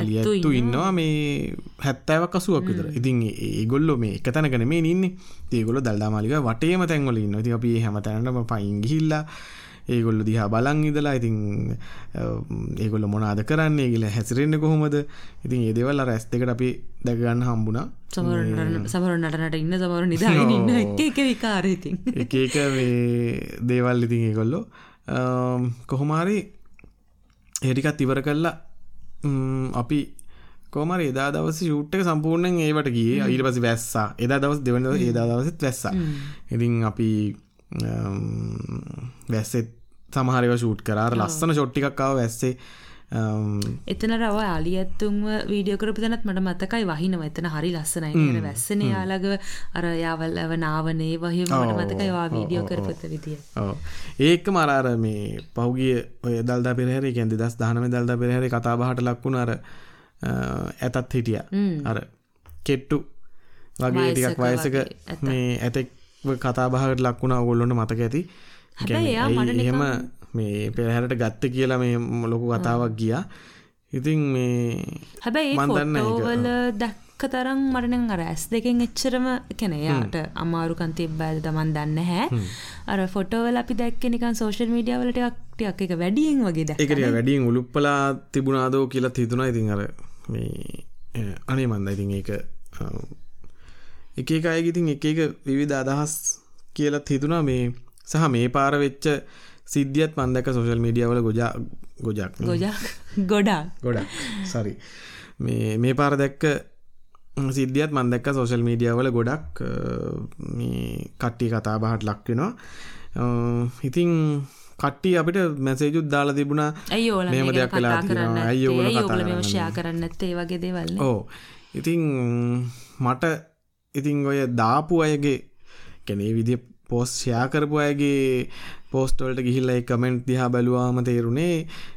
Speaker 1: අලි ඇත්තු ඉන්නවා මේ 70ක් 80ක් විතර. ඉතින් ඒගොල්ලෝ මේ එක තැනක නෙමෙයි ඉන්නේ. ඒගොල්ලෝ දල්දා මාලිගාව වටේම තැන්වල ඉන්නවා. ඉතින් අපි හැම තැනටම පයින් ගිහිල්ලා ඒගොල්ල දිහා බලන් ඉදලා ඉතින් ඒගොල්ල මොනාද කරන්නේ කියල හැසිරෙන්න්න කොහොමද? ඉතින් ඒදවල් රැස් දෙකට අපි දැකගන්න හම්බුණා.
Speaker 2: සමර නටනට ඉන්න සමර නිදාගෙන ඉන්න එක එක විකාරඉතින්
Speaker 1: එක එක දේවල් ඉතින් ඒගොල්ලෝ කොහොමාරි ඒටිකත් ඉවර කල්ලා අපි කෝමර එදා දවස ෂූට්ක සම්පූර්ණයෙන් ඒවට ගිය. ඊට පසි වැස්සා. එදා දවස් දෙවන ඒදා දවසත් වැස්සා. ඉතින් අපි වැස්සෙත් සමහරව ෂූට් කරාර ලස්සන ෂොට්ටිකක්කාව වැස්සේ
Speaker 2: එතන රව අලි ඇත්තුන්ව වීඩියෝ කරපු තැනත් මට මතකයි වහිනව. එතන හරි ලස්සනයි. කියන වැස්සන යාලග අර යාවල්ලව නාවනේ වහිම මට මතකයි වා වීඩියෝ කරපත විදිය
Speaker 1: ඒක මරාර මේ පහුගිය ඔය දල්දා පෙරහැරේ කැන්දි දස් දානම දල්දා පෙරහැරේ කතාබහට ලක්වුණ අර ඇතත් හිටිය. අර කෙට්ටු වගේ ටිකක් වයසක මේ ඇතෙක් කතාබහට ලක්වුණ ඔගොල්ලොන්න මතක ඇති එහෙම මේ පෙරහැරට ගත්ත කියලා මේ ලොකු කතාවක් ගියා. ඉතින් මේ
Speaker 2: හැබැයි මන්දන්නවල දැක්ක තරම් මටන අර ඇස් දෙකෙන් එච්චරම කැනයාට අමාරුකන් තිබ්බෑද තමන් දන්න හැ අර ෆොටෝවල අපි දැක්ක නිකන් සෝෂල් මීඩියවලට ටියක් එක වැඩියෙන් වගේ දැ
Speaker 1: එකට වැඩියෙන් උලුප්පලා තිබුණාදෝ කියලා හිතුනා ඉතින් අර මේ අනේ මන්ද ඉතින් ඒක එක එක අයගිතින් එක එක විවිධ අදහස් කියලත් හිතුනා මේ සහ මේ පාර වෙච්ච සිද්ධියත් මන්දක සෝෂල් මීඩියවල ගොජා ගොජක්
Speaker 2: ගොජා ගොඩා
Speaker 1: ගොඩක්. සරි මේ මේ පාර දැක්ක සිද්ධියත් මන්දක්ක සෝෂල් මීඩියවල ගොඩක් මේ කට්ටි කතා බහට ලක්වෙනවා ඉතිං කට්ටි අපිට මැසේජුත් දාලා තිබුණා. මෙම දෙයක් කලා කරන්න
Speaker 2: ඇයෝල කතා ෂයා කරන්න ඇත්තේ වගේ දේවල්
Speaker 1: ඕ ඉතිං මට ඉතිං ඔය දාපු අයගේ කැනේ විදි පෝස් ෂයා කරපු අයගේ පෝස්ටවල්ට ගිහිල්ල කමෙන්ට් දිහා බැලුවාම තේරුණේ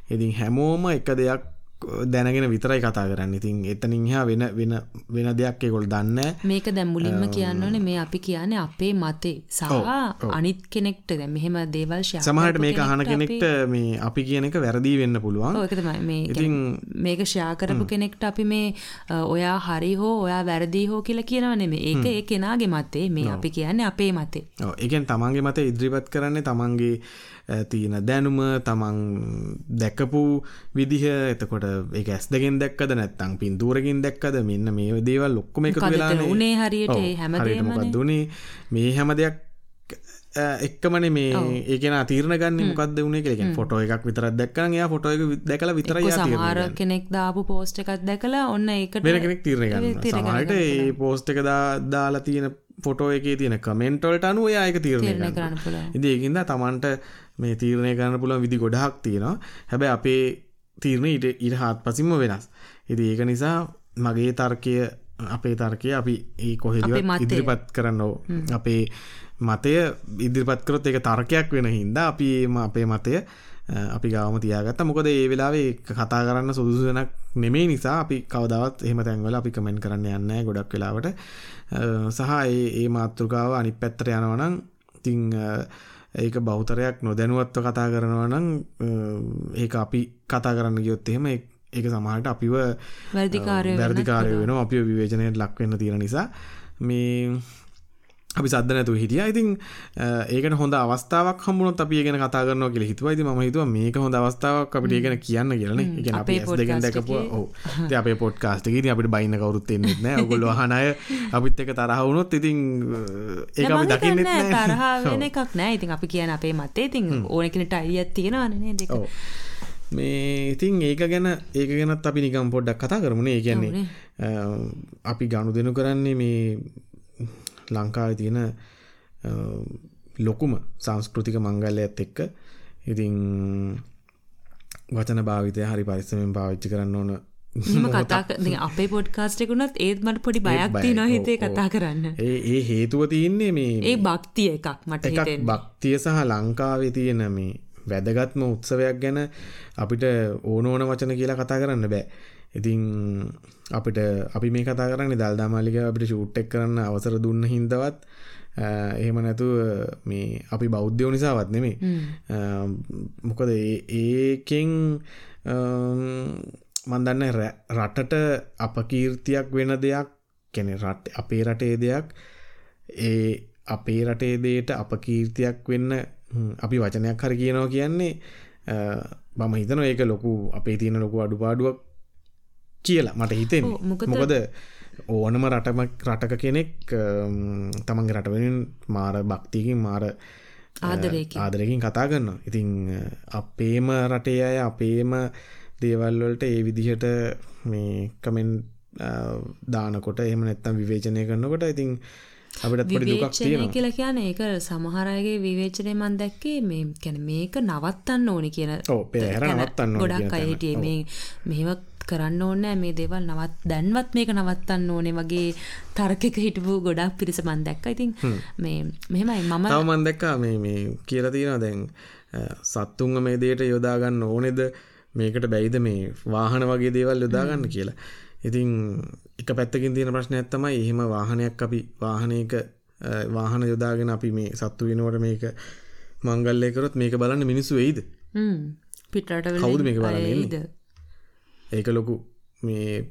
Speaker 1: ඉතින් හැමෝම එක දෙයක් දැනගෙන විතරයි කතා කරන්න. ඉතින් එතනින් හා වෙන වෙන වෙන දෙයක් ඒකොල් දන්න
Speaker 2: මේක දැම්මුලින්ම කියන්න ඕනේ මේ අපි කියන්නේ අපේ මතේ. සහ අනිත් කෙනෙක්ට දැන් මෙහෙම දේවල් ෂෙයා
Speaker 1: සමහරට මේක අහන කෙනෙක්ට මේ අපි කියන එක වැරදි වෙන්න පුළුවන්.
Speaker 2: ඔව් ඒක තමයි. මේ මේක ෂෙයා කරපු කෙනෙක්ට අපි මේ ඔයා හරි හෝ ඔයා වැරදි හෝ කියලා කියනව නෙමෙයි. ඒක ඒ කෙනාගේ මතේ. මේ අපි කියන්නේ අපේ මතේ.
Speaker 1: ඔව් ඒ කියන්නේ තමන්ගේ මතේ ඉදිරිපත් කරන්නේ තමන්ගේ තියෙන දැනුම තමන් දැකපු විදිහ. එතකොට ඒ ඇස් දෙගෙන් දැක්කද නැත්තං පින්තූරකින් දැක්කද? මෙන්න මේ දේවල් ලොක්කොම එක වෙලා
Speaker 2: උනේ හරියට හැමදේම
Speaker 1: දුනේ මේ හැම දෙයක් එක්කමන මේ ඒකන තීරණ ගන්න මොකක්ද වුණේ කියලෙන් ෆොටෝ එකක් විතරත් දැක්කන එයා ෆොටෝ එක දැකලා විතරයි
Speaker 2: සමහර කෙනෙක් දාපු පෝස්ට් එකක් දැකලා ඔන්න ඒකට
Speaker 1: වෙන කෙනෙක් තීරණ ගන්න සමහරට ඒ පෝස්ට් එක දාලා තියෙන ෆොටෝ එකේ තියෙන කමෙන්ට්වලට අනුව එයා ඒක තීරණය කරන්න ඒකින්ද Tamanට මේ තීරණය කරන්න පුළුවන් විදි ගොඩාක් තියෙනවා. හැබැයි අපේ තීරණය ඊට ඊට හාත්පසින්ම වෙනස්. ඉතින් ඒක නිසා මගේ තර්කය අපේ තර්කය අපි ඒ කොහෙදවත් ඉදිරිපත් කරන්න අපේ මතය ඉදිරිපත් කරොත් ඒක තර්කයක් වෙන හින්දා අපි අපේ මතය අපි ගාම තියාගත්ත මොකද ඒ වෙලාවේ කතා කරන්න සුදුසුනක් නෙමේ නිසා අපි කවදාවත් එහෙම තැන්වල අපි කමෙන්ට් කරන්න යන්න ගොඩක් වෙලාවට සහ ඒ මාතෘකාව අනිත් පැත්තට යනවනම් ඉතින් ඒක බෞතරයක් නොදැනුවත්ව කතා කරනවා නම් ඒක අපි කතා කරන්න ගියොත් එහෙම ඒක සමහරට අපිව වැරදිකාරය වෙනවා. අපිව විවේචනයට ලක් වෙන්න තියෙන නිසා. මේ අපි සද්ද නැතුව හිටියා. ඉතින් ඒකට හොඳ අවස්ථාවක් හම්බුනොත් අපි ඒ ගැන කතා කරනවා කියලා හිතුවා. ඉතින් මම හිතුවා මේක හොඳ අවස්ථාවක් අපිට ඒ ගැන කියන්න කියලා නේ. ඒ කියන්නේ අපි S දෙකෙන්. ඉතින් අපේ පොඩ්කාස්ට් එකේ ඉතින් අපිට බයින්න කවුරුත් එන්නේ නැහැ. ඔයගොල්ලෝ අහන අය අපිත් එක්ක තරහ වුණොත් ඉතින් ඒක අපි දකින්නෙත් නැහැ.
Speaker 2: තරහ වෙන එකක් නැහැ. ඉතින් අපි කියන්නේ අපේ මතේ ඉතින් ඕන කෙනෙක්ට අයියක් තියෙනවානේ. ඔව්.
Speaker 1: මේ ඉතින් ඒක ගැන ඒක ගැනත් අපි නිකම් පොඩ්ඩක් කතා කරමුනේ. ඒ කියන්නේ අපි ගනුදෙනු කරන්නේ මේ ලංකාවේ තියෙන ලොකුම සංස්කෘතික මංගල්‍යයත් එක්ක ඉතින් වචන භාවිතය හරි පරිස්සමෙන් පාවිච්චි කරන්න ඕන
Speaker 2: ම කතා අපේ පොඩ්කාස්ට එකුණත් ඒත් මට පොඩි බයක්ති නොහිතේ කතා කරන්න.
Speaker 1: ඒ හේතුව තියන්නේ මේ
Speaker 2: ඒ භක්තිය එකක් මට
Speaker 1: එකක් භක්තිය සහ ලංකාවේ තියෙන මේ වැදගත්ම උත්සවයක් ගැන අපිට ඕන ඕන වචන කියලා කතා කරන්න බෑ ඉතින් අපිට අපි මේ කතා කරන්නේ දල්දා මාලික අපිට ෂූට් එක් කරන්න අවසර දුන්න හින්දවත් එහෙම නැතුව මේ අපි බෞද්ධයෝ නිසාවත් නෙමේ මොකද ඒකෙන් මන් දන්න රටට අපකීර්තියක් වෙන දෙයක් කැනෙ රට අපේ රටේ දෙයක් ඒ අපේ රටේ දේට අපකීර්තියක් වෙන්න අපි වචනයක් හරි කියනවා කියන්නේ මම හිතන ඒක ලොකු අපේ තියෙන ලොකු අඩුපාඩුවක් කියලා මට හිතෙන් මොකද? ඕනම රටම රටක කෙනෙක් තමන්ගේ රටවෙනින් මාර භක්තියකින් මාර ආදරකින් කතා කරන්න ඉතිං අපේම රටේ අය අපේම දේවල්වලට ඒ විදිහට මේ කමෙන් දානකොට එහම නැත්තම් විවේචනය කරන්නකොට ඉතින් අපිට පොඩි දුකක් තියෙනවා.
Speaker 2: කියලා කියන්නේ ඒක සමහර අයගේ විවේචනය මන් දැක්කේ මේ කියන්නේ මේක නවත්තන්න ඕනි කියන
Speaker 1: ඔව් පෙරහැර නවත්තන්න ඕනි
Speaker 2: ගොඩක් අය හිටියේ. මේ මෙහෙම කරන්න ඕනෑ. මේ දේවල් නවත් දැන්වත් මේක නවත්තන්න ඕනේ වගේ තර්කක හිටපු ගොඩක් පිරිස මන් දැක්ක. ඉතින් මේ මෙහෙමයි මම
Speaker 1: මන් දැක්කා මේ කියලා තියෙනවා දැන් සත්තුන්ව මේ දෙයට යොදාගන්න ඕනේද? මේකට බැයිද මේ වාහන වගේ දේවල් යොදාගන්න කියලා. ඉතින් එක පැත්තකින් තියෙන ප්‍රශ්නයක් තමයි එහෙම වාහනයක් අපි වාහනයක වාහන යොදාගෙන අපි මේ සත්තු වෙනකොට මේක මංගල්‍ය කරොත් මේක බලන්න මිනිස්සු වෙයිද?
Speaker 2: හ්ම්. පිටරට
Speaker 1: කවුද මේක බලන්න? එන්නේ? ඒක ලොකු මේ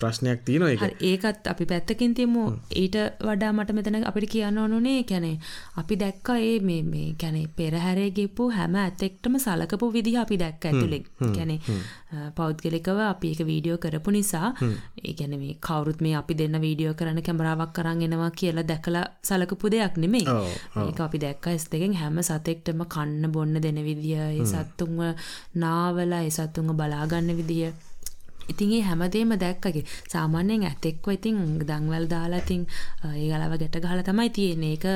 Speaker 1: ප්‍රශ්නයක් තියෙන එක
Speaker 2: ඒකත් අපි පැත්තකින් තියමු. ඊට වඩා මට මෙතන අපිට කියන්න ඕනුනේ කැනෙ අපි දැක්ක ඒ මේ මේ කැනෙ පෙරහැරේ ගෙපු හැම ඇතෙක්ටම සලකපු විදිහ අපි දැක්ක ඇතුළෙක් කැනෙ පෞද්ගලිකව අපි එක වීඩියෝ කරපු නිසා ඒ ගැන මේ කවුරුත් මේ අපි දෙන්න වීඩියෝ කරන්න කැමරාවක් කරන්න එනවා කියලා දැකලා සලකපු දෙයක් නෙමෙයි. ඒක අපි දැක්ක ඇස් දෙකෙන් හැම සතෙක්ටම කන්න බොන්න දෙන විදිය ඒ සත්තුන්ව නාවලා ඒ සත්තුන්ව බලාගන්න විදිය ඉතින් ඒ හැමදේම දැක්කගේ සාමාන්‍යයෙන් ඇතෙක්ව ඉතින් දංවල් දාලා ඉතින් ඒ ගලව ගැට ගහලා තමයි තියෙන්නේ. ඒක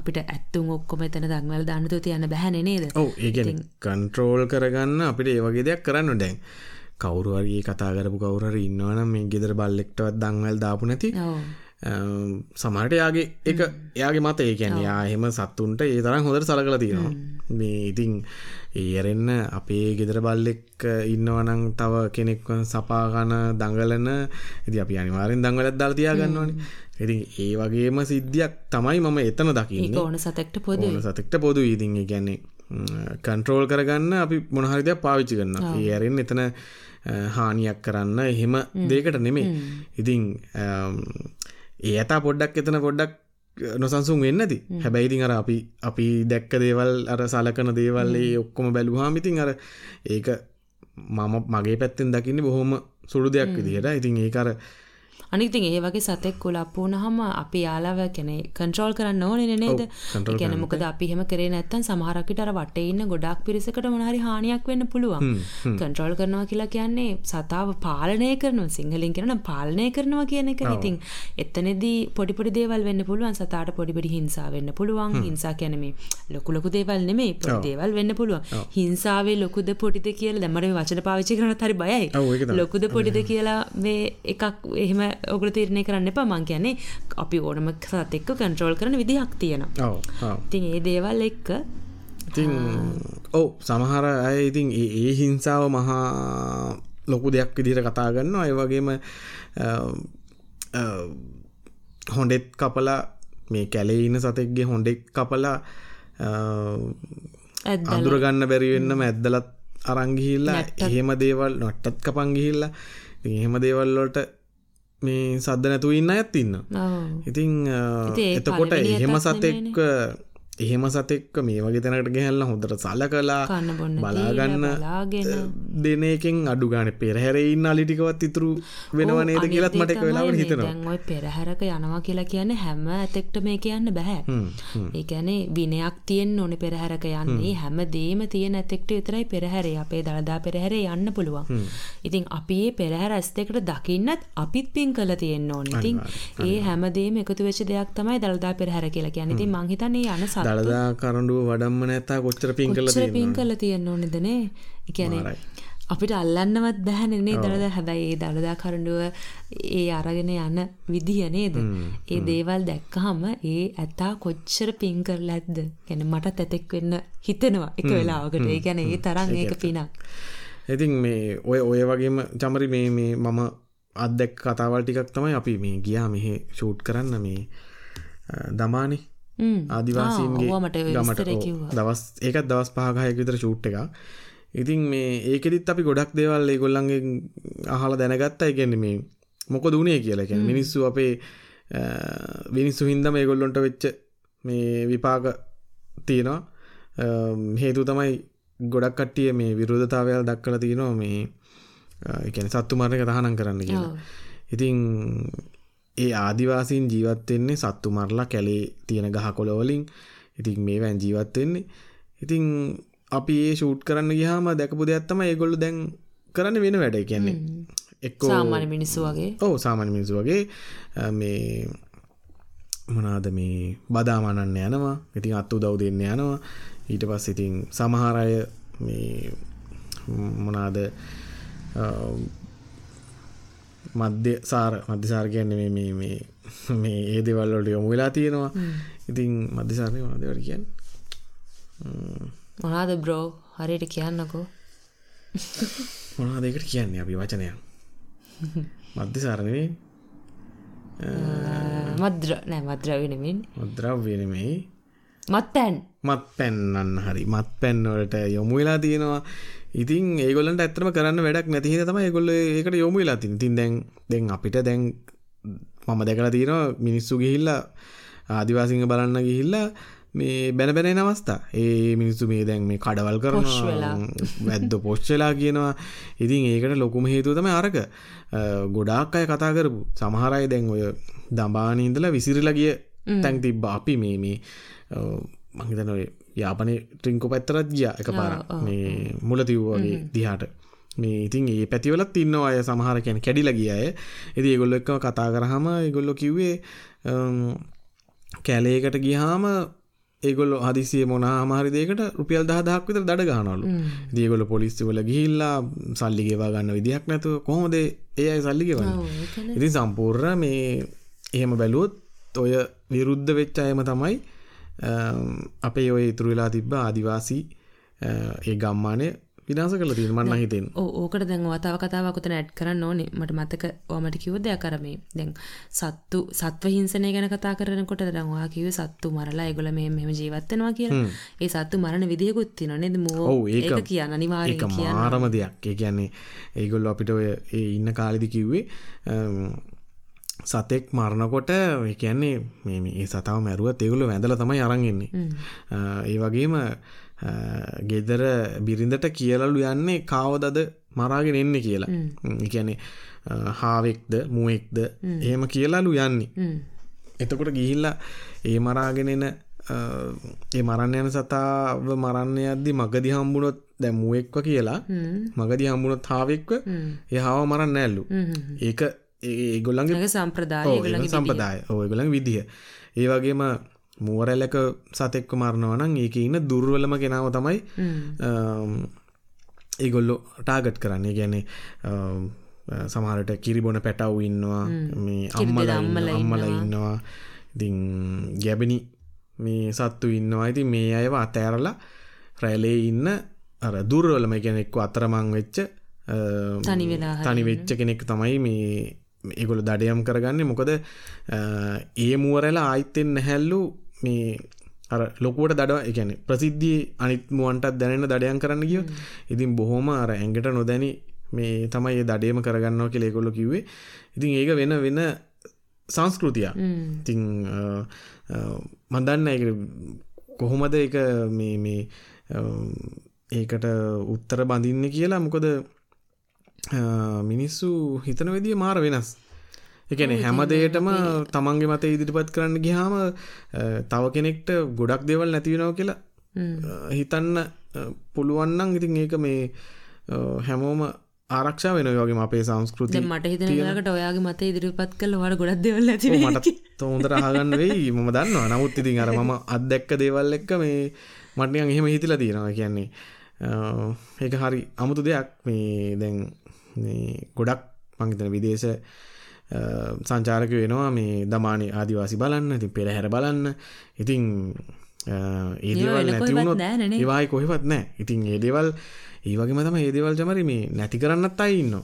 Speaker 2: අපිට ඇත්තුන් ඔක්කොම එතන දංවල් දාන්න තු තියන්න බෑනේ නේද?
Speaker 1: ඔව් ඒ කියන්නේ කන්ට්‍රෝල් කරගන්න අපිට ඒ වගේ දෙයක් කරන්න දැන්. කවුරු හරි කතා කරපු කවුරු හරි ඉන්නවනම් මේ ගෙදර බල්ලෙක්ටවත් දංවල් දාපු නැති. සමහරට යාගේ එක එයාගේ මත ඒ කියන්නේ යා එහෙම සත්තුන්ට ඒ තරම් හොඳට සලකලා තියෙනවා. මේ ඉතින් ඒරෙන්න අපේ ගෙදර බල්ලෙක් ඉන්නවනං තව කෙනෙක් සපාගන දඟලන. ඉති අපි අනිවාරෙන් දංගලත් දල් තියාගන්නවන ඉති ඒ වගේම සිද්ධියක් තමයි මම එතන දකින්න.
Speaker 2: ඕන සතෙක්ට පොද
Speaker 1: සතෙක්ට පොදු ඉතින් ගැන්නේ කන්ට්‍රෝල් කරගන්න අපි මොනහරිදයක් පාවිච්චි කරන්න ඒ ඇරෙන් එතන හානියක් කරන්න එහෙම දේකට නෙමේ ඉතිං ඒ ඇතා පොඩ්ඩක් එතන පොඩ්ඩක් නොසන්සුන් වෙන්නති හැබැයිතින් අර අපි අපි දැක්ක දේවල් අර සලකන දේවල්ලේ ඔක්කොම බැලුහාමිතින් අර ඒක මම මගේ පැත්තෙන් දකින්න බොහොම සුළු දෙයක් විදිහට. ඉතින් ඒකර
Speaker 2: අනිතින් ඒ වගේ සතෙක් කුලප්පුුණ හම අපි යාලාව කැනෙ කන්ට්‍රෝල් කරන්න ඕන නේද? ගැන මොකද අපි හෙම කරේ නැත්තන් සමහරකට අර වට ඉන්න ගොඩක් පිරිසකට මොනහරි හානියක් වෙන්න පුළුවන්. කන්ට්‍රෝල් කරනවා කියලා කියන්නේ සතාව පාලනය කරනවා. සිංහලින් කරන පාලනය කරනවා කියන එක ඉතින් එතනෙදී පොඩිපොඩි දේවල් වෙන්න පුළුවන්. සතාට පොඩිපොඩි හිංසා වෙන්න පුළුවන්. හිංසා කැනමේ ලොකු ලොකු දේවල් නෙමේ දේවල් වෙන්න පුළුවන්. හිංසාවේ ලොකුද පොටිද කියලා දැමට වචන පාවිච්චි කරන හරි බයයි. ලොකුද පොඩිද කියලා මේ එකක් එහෙම ඔගුල තීරණය කරන්න එපා. මං කියන්නේ අපි ඕනම සත් එක්ක කන්ට්‍රෝල් කරන විදිහක් තියෙනවා. ඉතින් ඒ දේවල් එක්ක
Speaker 1: ඉතින් ඔව් සමහර අය ඉතින් ඒ හිංසාව මහා ලොකු දෙයක් විදිහට කතා ගන්නවා ඒ වගේම හොඬෙත් කපලා මේ කැලේ ඉන්න සතෙක්ගේ හොඬෙක් කපලා අඳුරගන්න බැරිවෙන්නම ඇද්දලත් අරංගිහිල්ලා එහෙම දේවල් නොට්ටත් කපන් ගිහිල්ලා. එහෙම දේවල්ලොට මේ සද්ද නැතුව ඉන්න අයත් ඉන්න ඉතින් එතකොට එහෙම සතෙක් එහෙම සතෙක්ක මේ වගේ තැනකට ගැහල්ල හොඳට සල කලා බලාගන්න දෙන එකෙන් අඩු ගාන පෙරහැරඉන්න අලිටිකවත් ඉතුරු වෙනව නේද කියලත් මට එක වෙලාවට හිතනවා.
Speaker 2: පෙරහැරක යනවා කියලා කියන්න හැම ඇතෙක්ට මේ කියන්න බැහැ ඒකැනේ විනයක් තියෙන් ඕන පෙරහැරක යන්නේ. හැම. දේම තියෙන ඇතෙක්ට විතරයි පෙරහැරේ අපේ දළදා පෙරහැරේ යන්න පුළුවන්. ඉතින් අපි ඒ පෙරහැර ඇස්තෙකට දකින්නත් අපිත් පින් කළ තියෙන්න ඕන. ඉතින් ඒ හැමදේම එකතු වෙච්ච දෙයක් තමයි දළදා පෙරහැර කියලා කියන්නේ. ඉතින් මං හිතන්නේ යන සත්
Speaker 1: දළදා කරඩුව වඩම්ම නැතා කොච්චර පින් කල
Speaker 2: පින් කල තියන්න ඕනෙදනේ එකැනේ අපිට අල්ලන්නවත් බැහැනනේ දළද හැබැයි ඒ දළදා කරඩුව ඒ අරගෙන යන විදිහ නේද? ඒ දේවල් දැක්කහම ඒ ඇතා කොච්චර පින් කරල ඇද්ද? ගැන මටත් ඇතෙක් වෙන්න හිතනවා එක වෙලාවකට. ඒ ගැන ඒ තරන් ඒක පිනක්.
Speaker 1: ඉතින් මේ ඔය ඔය වගේම චමරි මේ මේ මම අත්දැක් කතාවල් ටිකක් තමයි අපි මේ ගියා. මෙහෙ ෂූට් කරන්න මේ දමානේ ආදිවාසීන්ගේ ගමට. දවස් ඒකත් දවස් පහගහයක් විතර ෂූට් එක ඉතින් මේ ඒකෙදිත් අපි ගොඩක් දේවල් ඒ ගොල්ලන්ගේ අහල දැනගත්ත. එකන්න මේ මොක දුණේ කියලා. එක මිනිස්සු අපේ විනිස්සු හින්දම ඒ ගොල්ලොන්ට වෙච්ච මේ විපාක තියෙනවා. හේතු තමයි ගොඩක් කට්ටිය මේ විරෝධතාවයල් දක්කල තියෙනවා මේ එකන සත්තු මරණක තහනම් කරන්න කියලා. ඉතින් ඒ ආදිවාසීන් ජීවත්වෙන්නේ සත්තු මරලා කැලේ තියෙන ගහ කොළවලින් ඉතින් මේ වැන් ජීවත්වෙන්නේ ඉතින් අපි ඒ ෂූට් කරන්න ගියාම දැකපු දෙයක්ත්තම ඒගොල්ලු දැන් කරන්න වෙන වැඩ කියන්නේ
Speaker 2: එක්කෝ සාමාන්‍ය මිනිස්සු වගේ.
Speaker 1: ඔවු සාමාන්‍ය මිනිසු වගේ. මේ මොනාද මේ බදාමනන්න යනවා. ඉතින් අත්තු දව් දෙන්න යනවා. ඊට පස් ඉතින් සමහරය මේ මොනාද මධ්‍ය සාර මධ්‍යසාර කියන්නේ මේ මේ මේ ඒ දෙවල්ලට යොමු වෙලා තියෙනවා. ඉතින් මධ්‍යසාරය මදවට කියන්න?
Speaker 2: මොනාද බ්‍රෝ හරියට කියන්නකෝ.
Speaker 1: මොනා දෙකට කියන්නේ අපි වචනය මධ්‍යසාරණවේ
Speaker 2: මද්‍ර නෑ මද්‍රවෙනමින්
Speaker 1: මද්‍රව්වෙනමේ
Speaker 2: මත් පැන්
Speaker 1: මත් පැන්නන්න හරි. මත් පැන්වලට යොමු වෙලා තියෙනවා ඉතින් ඒගොලට ඇත්තම කරන්න වැඩක් නැතිහ තම ඒගොල්ල ඒකට යොමු වෙලා තින් තින් දැන් දැන් අපිට දැන් මම දැකලා තියෙනවා මිනිස්සු ගිහිල්ලා ආදිවාසිංහ බලන්න ගිහිල්ලා මේ බැන බැන අවස්ථා. ඒ මිනිස්සු මේ දැන් මේ කඩවල් කරන වැද්ද පොච්චලා කියනවා. ඉතින් ඒකට ලොකුම හේතුව තම අරක. ගොඩාක් අය කතා කරපු. සමහරයි දැන් ඔය දම්බානීන්දලා විසිරිලගිය තැන් තිබ්බ. අපි මේ මේ මහිතන ඔය යාපනය ට්‍රිංකො පැත්තරත් ගිය එක පාර මේ මුල තිව්වාගේ දිහාට. මේ ඉතින් ඒ පැතිවලත් ඉන්න අය සමහර කැන කැඩිල ගිය අය. එති ඒගොල්ල එක්ම කතා කරහම ඒගොල්ලො කිව්වේ කැලේකට ගිහාම ඒගොල්ල හදිසිය මොනා හමරි දේකට රුපියල් දහදක් විතර දඩ ගහනලු දියගොල පොලිස්සිවල ගිහිල්ලා සල්ලිගේවා ගන්න විදිහක් නැතුව කොහොමද ඒ අයි සල්ලිගෙවන්න ඉතින් සම්පූර්ණ මේ එහෙම බැලුවොත් ඔය විරුද්ධ වෙච්ච අයම තමයි අපේ ඔය ඉතුරු වෙලා තිබ්බ ආදිවාසී ඒ ගම්මානය විනාස කළ තියෙන මන්න හිතෙන්
Speaker 2: ඕකට දැන් වතාව කතාවක් උතන ඇඩ් කරන්න ඕනේ මට මතක ඔයාමට කිව්ව දෙයක් අර මේ දැන් සත්තු සත්ව හිංසනය ගැන කතා කරනකොට ඔයා කිව්වේ සත්තු මරලා ඒගොල්ල මේ මෙහෙම ජීවත් වෙනවා කියලා. ඒ සත්තු මරණ විදියකුත් තියෙනවා නේද? මෝ ඒක කියන්න.
Speaker 1: ඒක මාරම දෙයක්. ඒ කියන්නේ ඒගොල්ලෝ අපිට ඔය ඉන්න කාලෙදි කිව්වේ සතෙක් මරණකොට ඒ කියන්නේ මේ මේ සතාව මැරුවත් ඒගොල්ලෝ වැඳලා තමයි අරන් එන්නේ. ඒ වගේම ගෙදර බිරිඳට කියලලු යන්නේ කාවදද මරාගෙන එන්නේ කියලා. ඒ කියන්නේ හාවෙක්ද මුවෙක්ද එහෙම කියලාලු යන්නේ. එතකොට ගිහිල්ලා ඒ මරාගෙන එන ඒ මරන්න යන සතාව මරන්න යද්දි මගදී හම්බුනොත් දැන් මුවෙක්ව කියලා මගදී හම්බුනොත් හාවෙක්ව ඒ හාව මරන්න නැල්ලු. ඒක ඒගොල්ලන්ගේ
Speaker 2: සම්ප්‍රදාය
Speaker 1: සම්ප්‍රදාය. ඔයගොල්ලන්ගේ විදිහ. ඒ වගේම මුවරැලක සතෙක්ව මරණවනම් ඒක ඉන්න දුර්වලම කෙනාව තමයි ඒගොල්ලො ටාගට් කරන්නේ. ගැනේ සමහරට කිරිබොන පැටව් ඉන්නවා මේ අම්මල අම්මල ඉන්නවා ඉතින් ගැබනි මේ සත්තු ඉන්නවා. ඉති මේ අයව අතෑරලා රැලේ ඉන්න අර දුර්වලම කෙනෙක්ව අතරමං වෙච්ච තනි වෙච්ච කෙනෙක් තමයි මේ ඒගොල දඩයම් කරගන්න. මොකද ඒ මුවරලා ආයිත්තෙන් නැහැල්ලු මේ අර ලොකුවට දඩ එකන ප්‍රසිද්ධිය අනිත්මුවන්ටත් දැනෙන දඩයන් කරන්න ගිය ඉතින් බොහෝම අර ඇඟට නොදැනි මේ තමයි ඒ දඩේම කරගන්නවා කෙ ඒකොල්ලො කිවේ ඉතින් ඒක වෙන වෙන සංස්කෘතිය ඉතිං මදන්න කොහොමද එක මේ ඒකට උත්තර බඳින්න කියලා. මොකද මිනිස්සු හිතන වෙදිය මාර වෙනස්. එකන හැමදේටම තමන්ගේ මත ඉදිරිපත් කරන්න ගිහාම තව කෙනෙක්ට ගොඩක් දෙවල් නැතිවෙනව කියලා හිතන්න පුළුවන්නන් ඉතින් ඒක මේ හැමෝම ආරක්ෂා වෙන වගේ අපේ සංස්කෘති
Speaker 2: මට හිතනකට ඔයාගේ මත ඉදිරිපත් කල වට ගොඩක් දෙවල් ඇති
Speaker 1: මට තෝන්දර හගන්න වෙයි. මම දන්නවා. නමුත් ඉතින් අර මම අත්දැක්ක දේවල් එක්ක මේ මටනියන් එහෙම හිතිලා තියෙනවා. කියන්නේ ඒක හරි අමුතු දෙයක්. මේ දැන් ගොඩක් මංහිතන විදේශ සංචාරක වෙනවා මේ දමානය ආදිවාසි බලන්න ඉතින් පෙරහැර බලන්න. ඉතින් ඒදවල් නැතිවුණොත් ඒවායි කොහෙවත් නෑ ඉතින් ඒදේවල් ඒවගේම තම ඒදේවල් ජමරි මේ නැති කරන්නත් අයින්න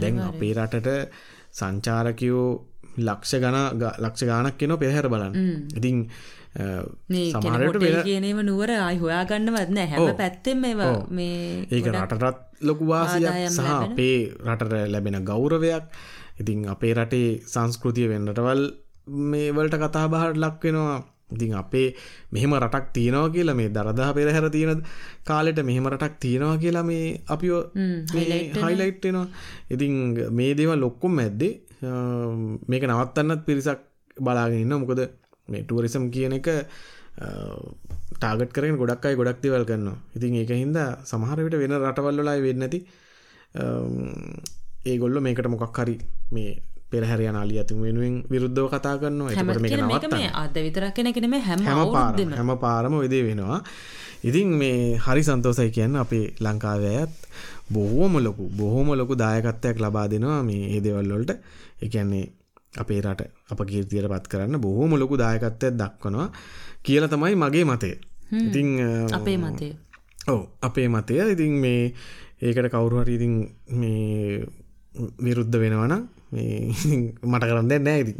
Speaker 1: දැන් අපේ රටට සංචාරකයෝ ලක්ෂ ගන ලක්ෂ ගානක් කෙන පෙහැර බලන්න. ඉතින්
Speaker 2: සමහරට කියනීම නුවර අයි හොයා ගන්නවත් නෑ හැම පැත්තෙම මේ
Speaker 1: ඒක රටටත් ලොකුවාසියක් සහ අපේ රටට ලැබෙන ගෞරවයක්. ඉතින් අපේ රටේ සංස්කෘතිය වෙන්නටවල් මේවලට කතා බහට ලක්වෙනවා ඉතින් අපේ මෙහෙම රටක් තියෙනවා කියලා මේ දරදා පෙරහැර තියෙන කාලෙට මෙහෙම රටක් තියෙනවා කියලා මේ අපිෝ හයිලයිට්ටෙනවා ඉතින් මේ දේව ලොක්කොම් ඇද්දේ මේක නවත්තන්නත් පිරිසක් බලාගෙනන්න මොකද මේ ටුවරිසම් කියන එක ටාගට කරෙන් ගොඩක් අයි ගොඩක් දෙවල් කරනවා. ඉතින් ඒක හින්දා සමහරවිට වෙන රටවල්ලලායි වෙන්නති ඒගොල්ල මේකට මොකක් හරි මේ පෙරහැර යනාලි ඇති වෙනුවෙන් විරුද්ධව කතා කරනවා. එතකට මේක නවත්තන්න.
Speaker 2: අද විතරක් කෙනෙකෙන හැම
Speaker 1: පාර හැම පාරම වෙදේ වෙනවා. ඉතින් මේ හරි සන්තෝසයි කියන්න අපේ ලංකාවයත් බොහෝම ලොකු බොහෝම ලොකු දායකත්වයක් ලබා දෙනවා මේ ඒ දෙවල්ලොල්ට එකන්නේ අපේ රට අප කීර්තියට පත් කරන්න බොහෝම ලොකු දායකත්වයක් දක්වනවා කියල තමයි මගේ මතය. ඉතිං
Speaker 2: අපේ මතය.
Speaker 1: ඔව අපේ මතය. ඉතින් මේ ඒකට කවුරුහරි ඉතින් මේ විරුද්ධ වෙනවනම් මට කරන්න නෑ ඉති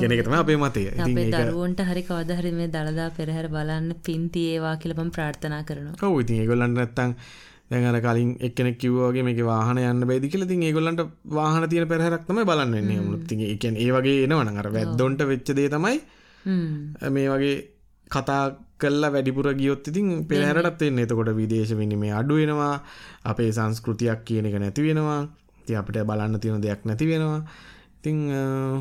Speaker 1: කෙනෙකතම අපේ මතය.
Speaker 2: දරුවන්ට හරි කවදහරි මේ දළදා පෙරහැර බලන්න පින්ති ඒවා කියලපම් ප්‍රාර්ථනා කරනවා.
Speaker 1: ඔව ඉතින් ඒගොල්ලන්න නැත්තං දැඟර කලින් එක්කෙනෙක් කිව්වාගේ මේක වාහන යන්න බැදි කියලා. තින් ඒගොල්ලන්ට වාහන තියෙන පෙරහැරක් තමයි බලන්න වෙන්නේ මුත් තින් එකන් ඒ වගේ එනවන අර වැද්දොන්ට වෙච්ච දේ තමයි මේ වගේ කතා කල්ලා වැඩිපුර ගියොත් ඉතින් පෙරහැරටත් එන්නේ. එතකොට විදේශ විනිමේ අඩු වෙනවා. අපේ සංස්කෘතියක් කියන එක නැති වෙනවා. ති අපිට බලන්න තියෙන දෙයක් නැති වෙනවා ඉතින්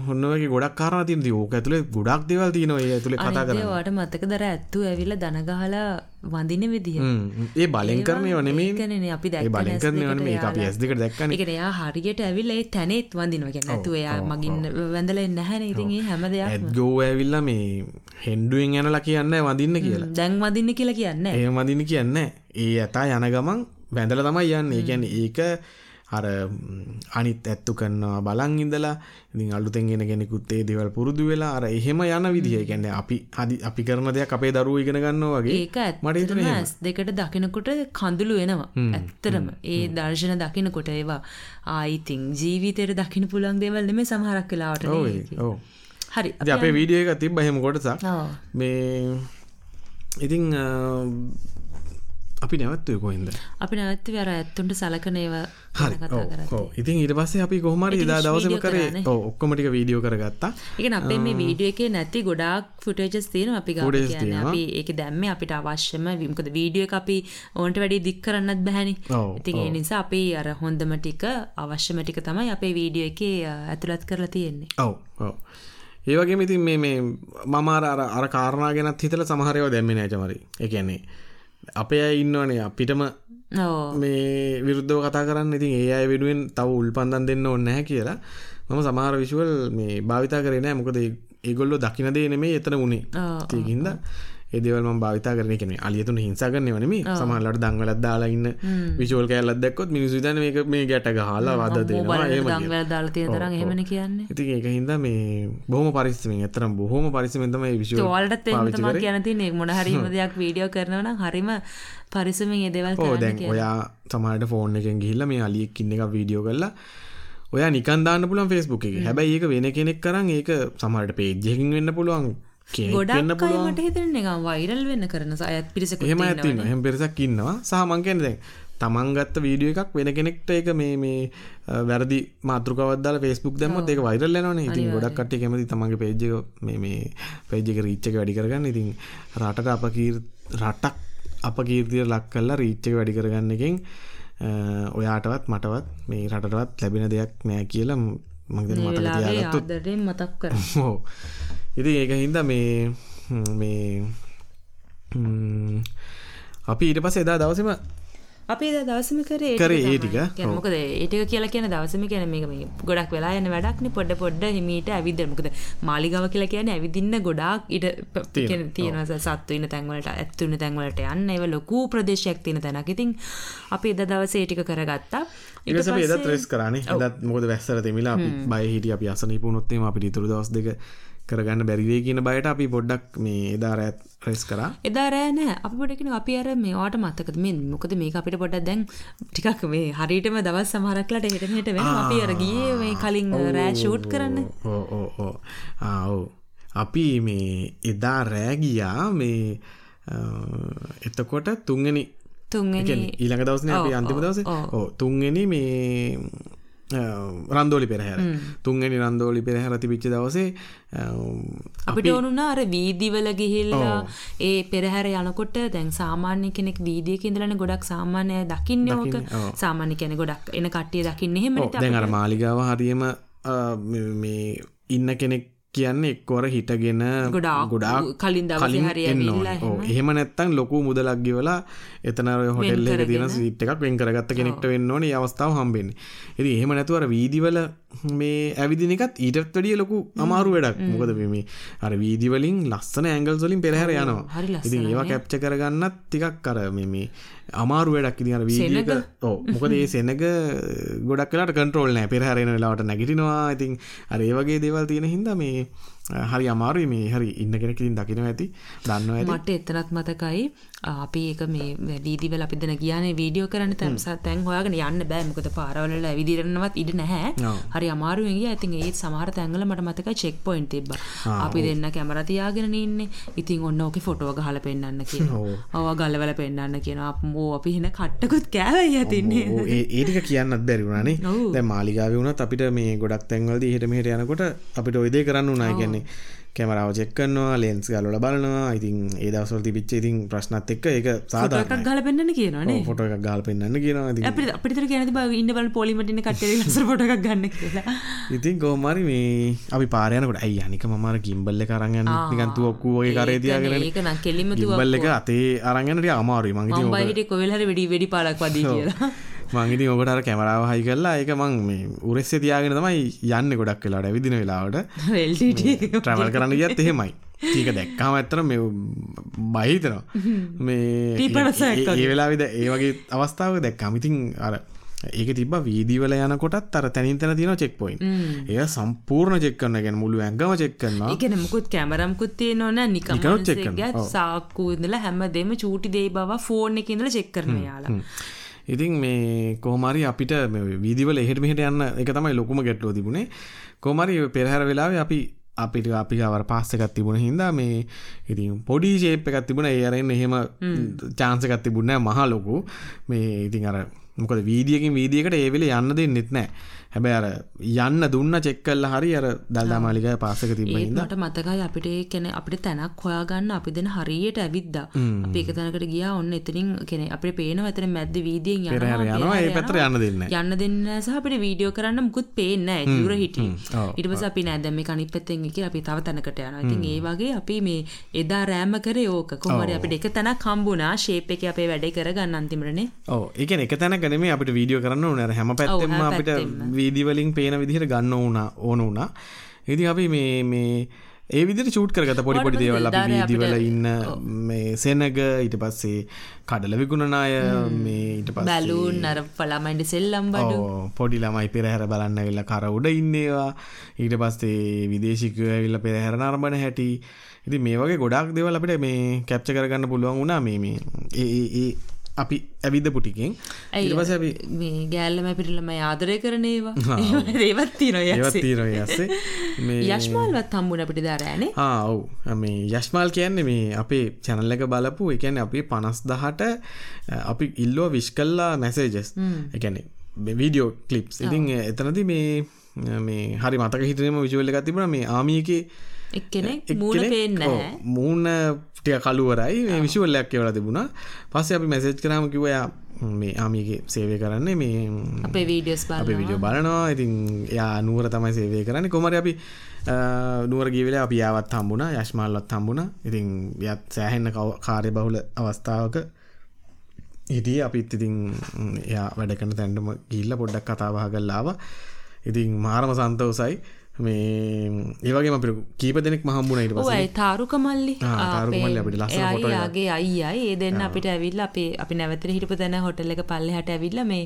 Speaker 1: හොන්නවගේ ගොඩක් කාරා තියන ඕක ඇතුළේ ගොඩක් දෙවල් තියනවා ඇතුළේ කතා
Speaker 2: කරවාට මතක දර ඇත්තු ඇවිල්ල දනගහලා වඳින විදිහ.
Speaker 1: ඒ බලෙන් කරනය වනෙමේ
Speaker 2: කන අපි දැ
Speaker 1: බලන් කරන වන මේ අපි ඇස්දික දැක්කන.
Speaker 2: එක එයා හරියට ඇවිල්ල ඒ තැනෙත් වඳිනවා. නැතු එයා මගින් වැඳල නැහැන. ඉතින්ගේ හැම දෙයක්
Speaker 1: ගෝ ඇවිල්ල මේ හෙන්ඩුවෙන් යනලා කියන්න වඳින්න කියලා.
Speaker 2: දැන් වදින්න කියලා කියන්න
Speaker 1: ඒ වදින්න කියන්න ඒ ඇතා යන ගමන් වැඳල තමයි යන්න. ඒ ගැන ඒක අර අනිත් ඇත්තු කරන්නවා බලන් ඉඳලා ඉතින් අලුතෙන් එන කෙනෙකුත් ඒ දේවල් පුරුදු වෙලා අර එහෙම යන විදිහ. කියන්නේ අපි හදි අපි කරන දෙයක් අපේ දරුවෝ ඉගෙන ගන්නවා වගේ.
Speaker 2: ඒක ඇත්තටම ඇස් දෙකට දකිනකොට කඳුළු වෙනවා ඇත්තරම ඒ දර්ශන දකිනකොට ඒවා ආයිතින් ජීවිතයට දකින්න පුළුවන් දේවල් නෙමෙයි සමහරක් වෙලාවට
Speaker 1: ඔව්
Speaker 2: හරි
Speaker 1: අපේ වීඩියෝ එක තිබ්බ එහෙම කොටසක්. මේ ඉතිං අපි නැවත්වය කොහින්ද?
Speaker 2: අපි නැවත්ත වර ඇත්තුන්ට සලකනේව
Speaker 1: ඉතින් ඉට පස්සේ අපි කොහමරි දා දවසම කරේ. ඔක්කොමටික වීඩියෝ කරගත්තා.
Speaker 2: එක අපේ මේ වීඩියෝ එක නැති ගොඩක් ෆුටේජස් තියෙන අපි අපි ඒක දැම්ම අපිට අවශ්‍යම විමකද වීඩියෝ අපි ඕන්ට වැඩි දික් කරන්නත් බැහැනි. ඉතින් ඒ නිසා අපි අර හොන්දම ටික අවශ්‍යම ටික තමයි අපේ වීඩියෝ එක ඇතුළත් කරලා තියෙන්නේ.
Speaker 1: ඔව. ඔව. ඒවගේ ඉතින් මේ මමාර අර කාරණා ගැනත් හිතල සමහරයව දැම්මෙන ඇචමරි එකන්නේ අපේ අය ඉන්නවනේ අපිටම මේ විරුද්ධව කතා කරන්න. ඉතින් ඒ අය වෙනුවෙන් තව උල්පන්දන් දෙන්න ඕන්න නැහැ කියලා. මම සමහර විශුවල් මේ භාවිතා කරේ නෑ මොකද ඒගොල්ලෝ දකින දේ නෙමෙයි එතන උනේ. ඒකින්ද ඒදවල් භාවිතා කරන කෙන අලියතුන හිංසාගන්න වනම සමහලට දංවලත් දාලා ඉන්න විශෝල් කෑල්ලත් දැක්කොත් මිනිසු දන මේක මේ ගැට හලා වද
Speaker 2: දෙනවා හෙමන කියන්න.
Speaker 1: ඉති ඒක හින්ද මේ බොහම පරිස්සමෙන් එතරම් බොහෝම පරිසමෙන්තම විශ
Speaker 2: වලට කියනති මොන හරිම දෙයක් වීඩියෝ කරනවන හරිම පරිසමෙන් ඒදවල්
Speaker 1: දැන් ඔයා සමහට ෆෝන් එකෙන් ගිහිල්ල මේ අලියෙක් ඉන්න එක වීඩියෝ කරලා ඔයා නිකන්දාන්න පුළන් ෆෙස්බුක් එක. හැබැයි ඒක වෙන කෙනෙක් කරන්න ඒක සමහට පේජ්ජකින් වෙන්න පුළුවන්
Speaker 2: ගොඩක් අයමට හිතන එක වෛරල් වෙන්න කරන අයත් පිරිස
Speaker 1: එහෙම ඇති හෙම පිරිසක් ඉන්නවා. සහමං කියන දැන් තමන්ගත්ත වීඩියෝ එකක් වෙන කෙනෙක්ට එක මේ මේ වැරදි මාතෘකවදදාල ෆෙස්බුක් දැම ඒක වෛරල් යනන ඉතින් ගොඩක් කට කැමති තමන්ගේ පේජ්ජ මේ පේජ්ජක රීච්චක වැඩි කරගන්න. ඉතින් රටට අප රටක් අප කීර්තිය ලක් කල්ලා රීච්චක වැඩි කරගන්න එකෙන් ඔයාටවත් මටවත් මේ රටටවත් ලැබෙන දෙයක් නෑ කියලා මං
Speaker 2: මතක් මතක් කර
Speaker 1: හෝ ඉතින් ඒක හින්ද මේ මේ අපි ඊට පස්සේ එදා දවසම
Speaker 2: අපි දවසම කරේ
Speaker 1: කරේ ඒ ටික
Speaker 2: මොකද ඒ ටික කියලා කියන දවසම කියන මේක මේ ගොඩක් වෙලා යන වැඩක් නේ. පොඩ පොඩ හිමීට ඇවිදින්න මොකද මාලිගාව කියලා කියන්නේ ඇවිදින්න ගොඩාක් ඉඩ තියෙනවා. සත්තු ඉන්න තැන් වලට ඇත්තු ඉන්න තැන් වලට යන්න. ඒව ලොකු ප්‍රදේශයක් තියෙන තැනක්. ඉතින් අපි එදා දවසේ ඒ ටික කරගත්තා.
Speaker 1: පස්සේ එදා ත්‍රෙස් කරානේ. එදා මොකද වැස්සර අපි බය හිටිය. අපි අසනීප වුණොත් එහෙම අපිට ඊතුරු දවස් දෙක කරගන්න බැරිවේ කියන බයට අපි පොඩ්ඩක් මේ එදා රැත් රෙස් කරා.
Speaker 2: එදා රෑ නෑ. අපි අර මේවාට මත්තකද මේ මොකද මේ අපිට පොඩක් දැන් ටිකක් මේ හරිටම දවස් සමහරක්ලට හෙට හෙට වෙන අපි අර ගියේ මේ කලින් රෑ ෂූට් කරන්න.
Speaker 1: ඕ ඕ ඕ ආ අපි මේ එදා රෑ ගියා මේ එතකොට තුන්ගනි ඊළඟ දවසන අපි අන්තිම දවස තුන්ගනි මේ රන්දෝලි පෙරහැර. තුන්ගනි රන්දෝලි පෙරහැර තිබිච්ච දවසේ
Speaker 2: අපිට ඕනුනා අර වීදිවල ගිහිල්ලා ඒ පෙරහැර යනකොට දැන් සාමාන්‍ය කෙනෙක් වීදියක ඉඳලානේ ගොඩක් සාමාන්‍ය දකින්නේ ඕක. සාමාන්‍ය කෙනෙක් ගොඩක් එන කට්ටිය දකින්නේ එහෙම
Speaker 1: දැන් අර මාලිගාව හරියම මේ ඉන්න කෙනෙක් කියන්න එක්කොර හිටගෙන
Speaker 2: ගොඩා කලින්
Speaker 1: කලින් එහෙම. නැත්තන් ලොකු මුදලක් ගෙවලා එතන හොටෙල්ල එක තියෙන සිට් එකක් වෙන් කරගත්ත කෙනෙක්ට වෙන්න ඕනේ. අවස්ථාව හම්බෙන්නේ. ඉතින් එහෙම නැතුව අර වීදිවල මේ ඇවිදින එකත් ඊටත් වැඩිය ලොකු අමාරු වැඩක්. මොකද මේ අර වීදි වලින් ලස්සන ඇන්ගල්ස් වලින් පෙරහැර යනවා. ඉතින් ඒවා කැප්චර් කරගන්නත් ටිකක් අර මේ මේ අමාරු වැඩක් වීඩියෝ එක. ඔව්. මොකද මේ සෙනග ගොඩක් වෙලාට කන්ට්‍රෝල් නැහැ පෙරහැර එන වෙලාවට නැගිටිනවා. ඉතින් අර ඒ වගේ දේවල් තියෙන හින්දා මේ හරි අමාරුයි. මේ හරි ඉන්න කෙනෙක් ඉතින් දකින්න ඇති දන්නවා ඇති.
Speaker 2: මට එතනත් මතකයි අපි ඒක මේ වීදිවල අපි දෙන ගියානේ වීඩියෝ කරන්න තැන් තැන් හොයාගෙන යන්න බෑ. මොකද පාරවල ඇවිදිරන්නවත් ඉඩ නැහැ. හරි අමාරුවෙන් ගියා. ඉතින් ඒත් සමහර තැන්වල මට මතකයි චෙක් පොයින්ට් තිබ්බා. අපි දෙන්න කැමරා තියාගෙන ඉන්නේ. ඉතින් ඔන්න ඕකේ ෆොටෝ ගහලා පෙන්නන්න කියනවා. ඔව්. ගලවල පෙන්නන්න කියනවා. අපෝ අපි හින කට්ටකුත් කෑවයි යතින්නේ
Speaker 1: ඒ ඒ ටික කියන්නත් බැරි වුණානේ දැන් මාලිගාවේ වුණත් අපිට මේ ගොඩක් තැන්වලදී එහෙට මෙහෙට යනකොට අපිට ওই දේ කරන්න උනා කියන්නේ කැමරාව චෙක් කරනවා ලෙන්ස් ගලවලා බලනවා. ඉතින් ඒ දවස්වල තිබිච්ච ඉතින් ප්‍රශ්නත් එක්ක ඒක
Speaker 2: එකක් ගහලා පෙන්නන්න කියනවානේ
Speaker 1: ෆොටෝ එකක් ගහලා පෙන්නන්න කියනවා.
Speaker 2: අපිට අපිට තර කියන්නේ බා ඉන්න බලන පොලිමට ඉන්න කට්ටිය ලස්සන ෆොටෝ එකක් ගන්න කියලා.
Speaker 1: ඉතින් කොහොම හරි මේ අපි පාර යනකොට අයි අනික මම අර ගිම්බල් එක අරන් යන්න? නිකන් තුවක්කු වගේ කරේ තියාගෙන
Speaker 2: ඒක නම් කෙලින්ම තුවක්කු
Speaker 1: ගිම්බල් එක අතේ අරන් යන්න ටික අමාරුයි මං ඉතින්
Speaker 2: මම බයි හිටියේ කොවෙල් හරි වෙඩි වෙඩි පාලක් වදී කියලා
Speaker 1: මංගිති ඔකට කැමරාව හයි කරලා ඒක මං මේ උරෙස්සේ තියාගෙන තමයි යන්න ගොඩක් වෙලාට ඇවිදින වෙලාවට. ට්‍රවල් කරන්න ගියත් එහෙමයි. ඒක දැක්කාම ඇත්තර මේ බහිතනවා මේ ඒ වෙලා විද ඒ වගේ අවස්ථාව දැක්කාම ඉතින් අර ඒක තිබ වීදිවල යනකොටත් අර තැනින් තැන තියෙන චෙක් පොයින් ඒ සම්පූර්ණ චෙක් කරන්න ගැන මුළු ඇඟම චෙක් කරනවා.
Speaker 2: එකන මුකුත් කැමරම්කුත්
Speaker 1: check කරනවා.
Speaker 2: නිකම සාක්කූදල හැම දෙම චූටි දේ බව ෆෝර්න් එක ඉඳලා චෙක් කරන යාලා
Speaker 1: ඉතින් මේ කෝමරි අපිට වීදිවල එහෙට මෙහෙට යන්න එක තමයි ලොකුම ගැටලුව තිබුණේ. කෝමරි පෙරහැර වෙලාවේ අපි අපිට අපි අවර පාස්ස එකත් තිබුණ හින්දා මේ ඉතින් පොඩි ශේප් එකත් තිබුණ. ඒ අරෙන් එහෙම චාන්සකත් තිබුණ මහ ලොකු. මේ ඉතින් අර මොකද වීදියකින් වීදියකට ඒ වෙලේ යන්න දෙන්නෙත් නැහැ හැබැයි අර යන්න දුන්න චෙක් කළා හරි අර දල්දා මාලිගාවේ පාසක
Speaker 2: මට මතකයි අපිට කියන්නේ අපිට තැනක් හොයාගන්න අපි දෙන හරියට ඇවිද්දා. අපි එක තැනකට ගියා ඔන්න එතනින් කියන්නේ අපිට පේනවා එතන මැද්ද වීදියෙන් යනවා
Speaker 1: ඒ පැත්තට යන්න දෙන්නේ.
Speaker 2: යන්න දෙන්නේ නැහැ සහ අපිට වීඩියෝ කරන්න මුකුත් පේන්නේ
Speaker 1: ඔව්,
Speaker 2: ඊට පස්සේ අපි නෑ දැන් මේක අනිත් පැත්තෙන් කියලා අපි තව තැනකට යනවා. ඉතින් ඒ වගේ අපි මේ එදා රෑම කරේ ඕක. කොහොම හරි අපිට එක තැනක් හම්බුණා ෂේප් එකේ අපේ වැඩේ කරගන්න
Speaker 1: ඒ කියන්නේ එක තැනක නෙමෙයි අපිට වීඩියෝ කරන්න ඕනේ. අර හැම පැත්තෙම අපිට
Speaker 2: පැත්තෙම.
Speaker 1: වීඩියෝ වලින් පේන විදිහට ගන්න ඕන ඕන වුණා. ඉතින් අපි මේ මේ ඒ විදිහට ෂූට් කරගත පොඩි පොඩි දේවල් අපි
Speaker 2: දාරේ
Speaker 1: වීදි වල
Speaker 2: අපිට-
Speaker 1: ඉන්න මේ සෙනග ඊට පස්සේ කඩල විකුණන අය මේ ඊට පස්සේ
Speaker 2: බැලූන් අර පළමයින්ට සෙල්ලම් බඩු
Speaker 1: පොඩි ළමයි පෙරහැර බලන්න ඇවිල්ලා කර උඩ ඉන්නේවා ඊට පස්සේ විදේශිකයෝ ඇවිල්ලා පෙරහැර නරඹන හැටි ඉතින් මේ වගේ ගොඩාක් දේවල් අපිට මේ කැප්චර් කරගන්න පුළුවන් වුණා මේ මේ ඒ අපි ඇවිදපු ටිකෙන්. ඊට පස්සේ අපි
Speaker 2: මේ ගෑල්ලම පිටිලම ආදරය කරන ඒවා. ඒවත්
Speaker 1: ඒවත්
Speaker 2: යස්සේ.
Speaker 1: මේ
Speaker 2: යශ්මාල්වත් හම්බුණ අපිට දාරෑනේ
Speaker 1: ආ ඔව්. මේ යශ්මාල් කියන්නේ මේ අපේ channel එක බලපු කියන්නේ අපි 50000ට අපි ඉල්ලුව විශ් කළා මැසේජස් කියන්නේ වීඩියෝ ක්ලිප්ස් ඉතින් එතනදී මේ මේ හරි මතක හිතනම විජුවල් එකක් තිබුණා. මේ ආමි එකේ
Speaker 2: එක්කෙනෙක් මූුණ පේන්න
Speaker 1: මූණ ටික කළුවරයි. මේ විශුවල්ලයක් කියවලා තිබුණා. පස්සේ අපි මැසේජ් කරාම කිව්වා එයා මේ ආමිගේ සේවය කරන්නේ මේ
Speaker 2: අපේ වීඩියෝස්
Speaker 1: අප විඩියෝ බලනවා. ඉතින් එයා නුවර තමයි සේවය කරන්න. කොමර අපි නුවර ගීවෙල අපි යාවත් හම්බුණ. යශ්මාල්ලත් හම්බුණ. ඉතින් යත් සෑහෙන්න කාර්ය බහුල අවස්ථාවක හිටිය. අපිත් ඉතින් එයා වැඩකන තැන්ටම ගිල්ල පොඩ්ඩක් කතාවාහ කල්ලාව ඉතින් මාරම සන්තවසයි මේ ඒවගේ අපිට කීප දෙනෙක් මහම්බුණ ඉට පස
Speaker 2: ඔයි තාරුක මල්ලි
Speaker 1: ආ, තාරුක මල්ලි අපිට එකක්.
Speaker 2: යාගේ අයියයි ඒ දෙන්න අපිට ඇවිල්ල අපේ අපි නැවතර හිටපු තැන හොටල් එක පල්ලෙ හට ඇවිල්ල මේ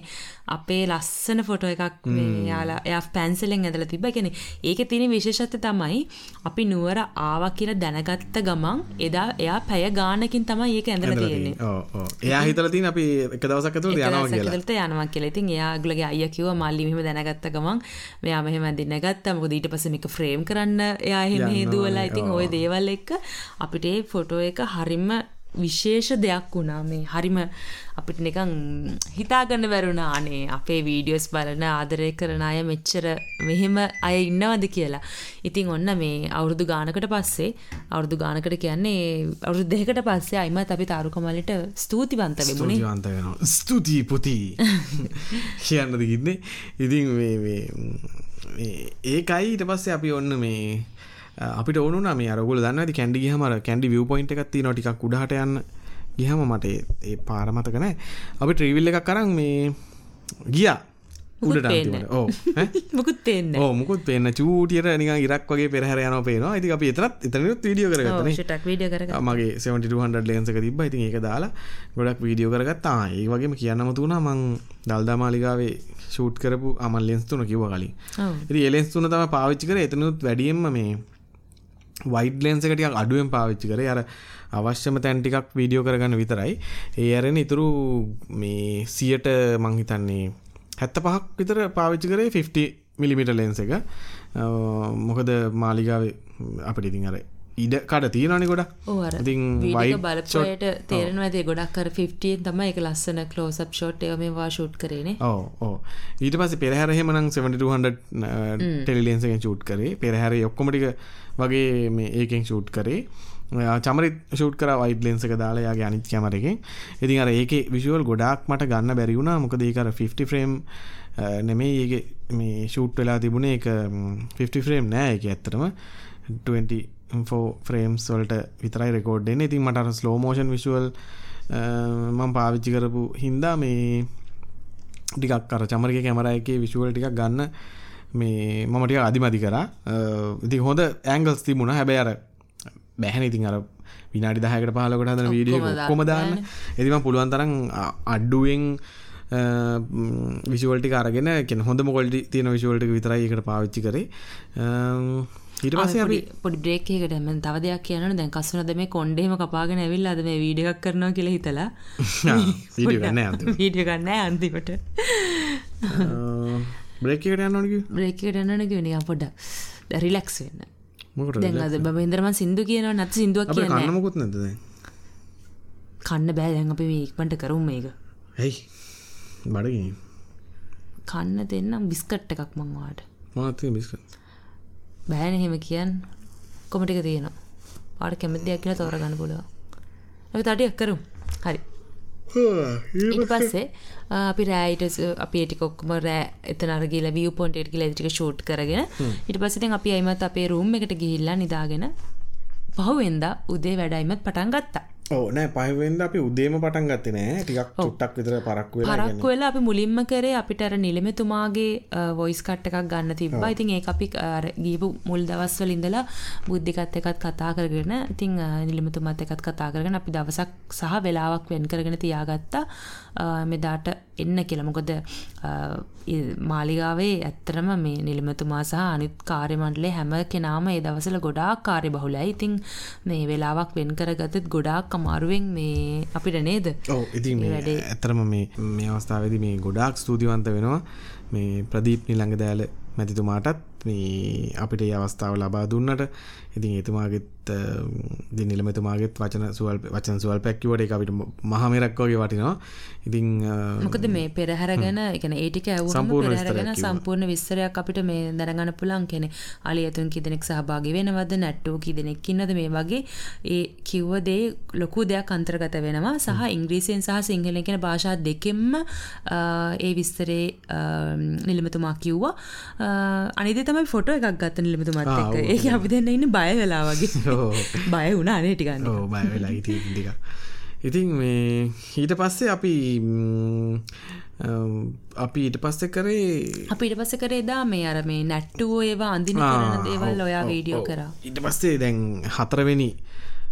Speaker 2: අපේ ලස්සන ෆොටෝ එකක් යාලා එයා පැන්සලෙන් ඇදල තිබ කෙනෙ ඒක තින විශේෂත්ත තමයි අපි නුවර ආවා කියලා දැනගත්ත ගමන් එදා එයා පැය ගානකින් තමයි ඒක ඇඳල තියෙන්නේ.
Speaker 1: එයා හිතල තින් අපි එක දවසක් ඇතුළ යනවා කියලා.
Speaker 2: දවසකදලට යනවා කියලා. ඉතින් එයාගලගේ අය කිව මල්ලි මෙහම දැනගත්ත ගමන් මෙයා මෙහෙම දින්න ගත්ත. මොකද ඊට පස්සේ මේක ෆ්‍රේම් කරන්න එයා එහෙම හේදුවලා. ඉතින්. ওই දේවල් එක්ක අපිට ෆොටෝ එක හරිම විශේෂ දෙයක් වුණා මේ හරිම අපිට නිකන් හිතාගන්න බැරුණා අනේ අපේ වීඩියෝස් බලන ආදරය කරන අය මෙච්චර මෙහෙම අය ඉන්නවද කියලා. ඉතින් ඔන්න මේ අවුරුදු ගානකට පස්සේ අවුරුදු ගානකට කියන්නේ අවුරුදු දෙකකට පස්සේ අයිමත් අපි තාරුකමලට ස්තුතිවන්ත වෙමුණේ.
Speaker 1: ස්තුතිවන්ත වෙනවා ස්තුතියි පුති කියන්නද ගින්නේ ඉතින් මේ මේ ඒකයි ඊට පස්සේ අපි ඔන්න මේ අපිට ඕනුනා මේ අරගොල දන්න ඇති කැන්ඩි ගහමර කැන්ඩි විය පොයින්ට එකක් තින ටික් උඩහට යන්න ගිහම මට ඒ- ඒ පාරමතක නෑ අපි ට්‍රීවිල්ල එකක් කරන්න මේ ගියා. උඩට
Speaker 2: පේන්නේ
Speaker 1: ඈ?
Speaker 2: මුකුත් තෙන්න
Speaker 1: ඕ මුකුත් පේන්න චූටියට නික ඉරක් වගේ පෙරහර යන පේනවා. ඉති අපි එතරත් එතනත් වීඩියෝ කරගත්තන මගේ 7200 ලේන්සක තිබ්බ. ඉතින් ඒක දාලා ගොඩක් වීඩියෝ කරගත්තා. ඒ වගේම කියන්නම තුනා මං දල්දා මාලිගාවේ ෂූට් කරපු අමල් ලෙන්ස් තුන කිව්ව කලින්. ඉතින් ඒ ලෙන්ස් තුන තමයි පාවිච්චි කරේ. එතනොත් වැඩියෙන්ම මේ වයිඩ් ලෙන්ස් එක ටිකක් අඩුවෙන් පාවිච්චි කරේ. අර අවශ්‍යම තැන් ටිකක් වීඩියෝ කරගන්න විතරයි. ඒ අරෙන ඉතුරු මේ සියට මං හිතන්නේ හැත්ත පහක් විතර පාවිච්චි කරේ 50 මිලිමිට ලෙන්ස එක. මොකද මාලිගාවේ අපිට ඉතින් අර ඉඩ කට තියෙනනි ගොඩ ඉතින් බලපට
Speaker 2: තේරෙන ඇති ගොඩක් කර 15 තම එක ලස්සන කලෝසප් ෂෝට් එක මේවා ෂූට් කරන
Speaker 1: ඕ ඊට පස පෙරහැරහෙමනං 7200 ටෙලිලියන්සකෙන් ෂූට් කරේ. පෙරහැර ඔක්කොමටික වගේ මේ ඒකෙන් ෂූට් කරේ. චමරි ෂූට් කර වයිඩ් ලෙන්සක දාලායාගේ අනිත් කැමරකින් ඉතින් අර ඒක විශුවල් ගොඩක් මට ගන්න බැරිවුණා මොකද ඒකර 50 ෆ්‍රේම් නෙමේ ඒ මේ ෂූට් වෙලා තිබුණේ එක 50 ෆ්‍රේම් නෑ එක ඇත්තරම 20 ෆෝ ෆ්‍රේම්ස් වලට විතරයි රෙකෝඩ්ඩෙන් ඉතින් මටර ස්ලෝමෝෂන් විශුවල් මං පාවිච්චි කරපු හින්දා මේ ටිකක් කර චමරක කැමර එක විශුවල් ටික් ගන්න මේ මමටික අධිමති කරා. ඉති හොඳ ඇංගල්ස් තිබුණ. හැබැයි අර බැහැන. ඉතින් අර විනාඩි දහකට පහලකට හදන වීඩිය කොමදාන්න එතිම පුළුවන් තරම් අඩ්ඩුවෙන් විශවලටි කාරගෙන කෙන හොඳ මොකොල්ටි තියෙන විශවලටි විතරයි එකට පාවිච්චි කරේ. ඊට
Speaker 2: පොඩි බ්‍රේක්කකට ම තව දෙයක් කියන දැන් කස්සනද මේ කොන්්ඩේම කපාගෙන ඇවිල් අද මේ වීඩියක් කරනවා කියලා හිතලා. වීඩිය ගන්න අන්තිකට
Speaker 1: බ්‍රේකට යන්නනක
Speaker 2: බ්‍රේකට යන්නන නිය පොඩ්ඩ රිලක්ස් වෙන්න. දැන් අද බමේන්දරම සිින්දු කියනවා නැත් සිින්දුවක් කියන්න
Speaker 1: නමුකුත් නැද
Speaker 2: කන්න බෑ දැන් අපි මේක්පට කරුම් මේක.
Speaker 1: ඇයි? බඩග
Speaker 2: කන්න දෙන්නම් බිස්කට් එකක් මංවාට
Speaker 1: මාතය බිස්කත්
Speaker 2: බෑන හෙම කියන් කොමටික තියෙනවා. පාට කැමති දෙයක් කියලා තෝරගන්න පුළුව ඇ තටියක් කරු හරි. ඊට පස්සේ අපි රෑයිට අපි ටිකොක්ම රෑ එතන අරගල විය පොන්ටේට කියල ටික ෂෝට් කරගෙන ඉට පසිතින් අපි අයිමත් අපේ රුම් එකට ගිහිල්ලා නිදාගෙන පහුවෙන්ද උදේ වැඩයිමත් පටන් ගත්තා
Speaker 1: ඕනෑ පහවෙන්ද අපි උදේම පටන් ගත්ත නෑ. ටිකක් චුට්ටක් විතර පරක්ව
Speaker 2: පරක්ව වෙලා අපි මුලින්ම කරේ අපිට අර නිලමෙතුමාගේ වොයිස් කට් එකක් ගන්න තිබ්බා. ඉතින් ඒ අපි ගීපු මුල් දවස්වල ඉඳලා බුද්ධිකත් එකත් කතා කරගෙන ඉතින් නිලමතුමත් එකත් කතා කරගෙන අපි දවසක් සහ වෙලාවක් වෙන් කරගෙන තියාගත්තා. මෙදාට එන්න කියලා. මොකද මාලිගාවේ ඇත්තරම මේ නිලමතුමා සහ අනිත් කාර්යමණ්ඩලේ හැම කෙනාම ඒ දවසල ගොඩාක් කාර්ය බහුලයි ඉතින් මේ වෙලාවක් වෙන් කරගතත් ගොඩාක් අමාරුවෙන් මේ අපිට නේද?
Speaker 1: ඔව ඉතින් ඇතරම මේ මේ අවස්ථාවද මේ ගොඩාක් ස්තුතිවන්ත වෙනවා. මේ ප්‍රදීප් නිළඟ දෑල මැතිතුමාටත් අපිට අවස්ථාව ලබා දුන්නට. ඉතින් එතුමාගෙත් දිනිලමතුමාගෙත් වචන සුවල් වචන සුවල් පැක්කිවට එක අපිට මහමරක් වගේ වටිනවා. ඉතින්
Speaker 2: මොකද මේ පෙරහැර ගැන එකන ඒටික ඇව පෙරහැරගෙන සම්පූර්ණ විස්සරයක් අපිට මේ දැනගන්න පුලන් කෙනෙ අලි ඇතුන් කිදෙනෙක් සහභාගි වෙනවද නැට්ටෝ කිදෙනෙක් ඉන්නද මේ වගේ ඒ කිව්වදේ ලොකු දෙයක් අන්තර්ගත වෙනවා. සහ ඉංග්‍රීසියෙන් සහ සිංහලෙන් කෙන භාෂා දෙකෙන්ම ඒ විස්තරේ නිලමතුමා කිව්වා. අනිද තමයි ෆොටෝ එකක් ගත්ත නිලමතුමත් එක්ක. ඒ අපි දෙන්න ඉන්න බය වෙලා වගේ. බය වුණා නේටිකන්න
Speaker 1: බය වෙලා ඉටික ඉතින් මේ ඊට පස්සේ අපි අපි ඊට පස්ස කරේ
Speaker 2: අපිට පස්ස කරේ දා මේ අර මේ නැට්ටුවෝ ඒවා අඳින දේවල් ඔයා වීඩියෝ කර.
Speaker 1: ඊට පස්සේ දැන් හතරවෙනි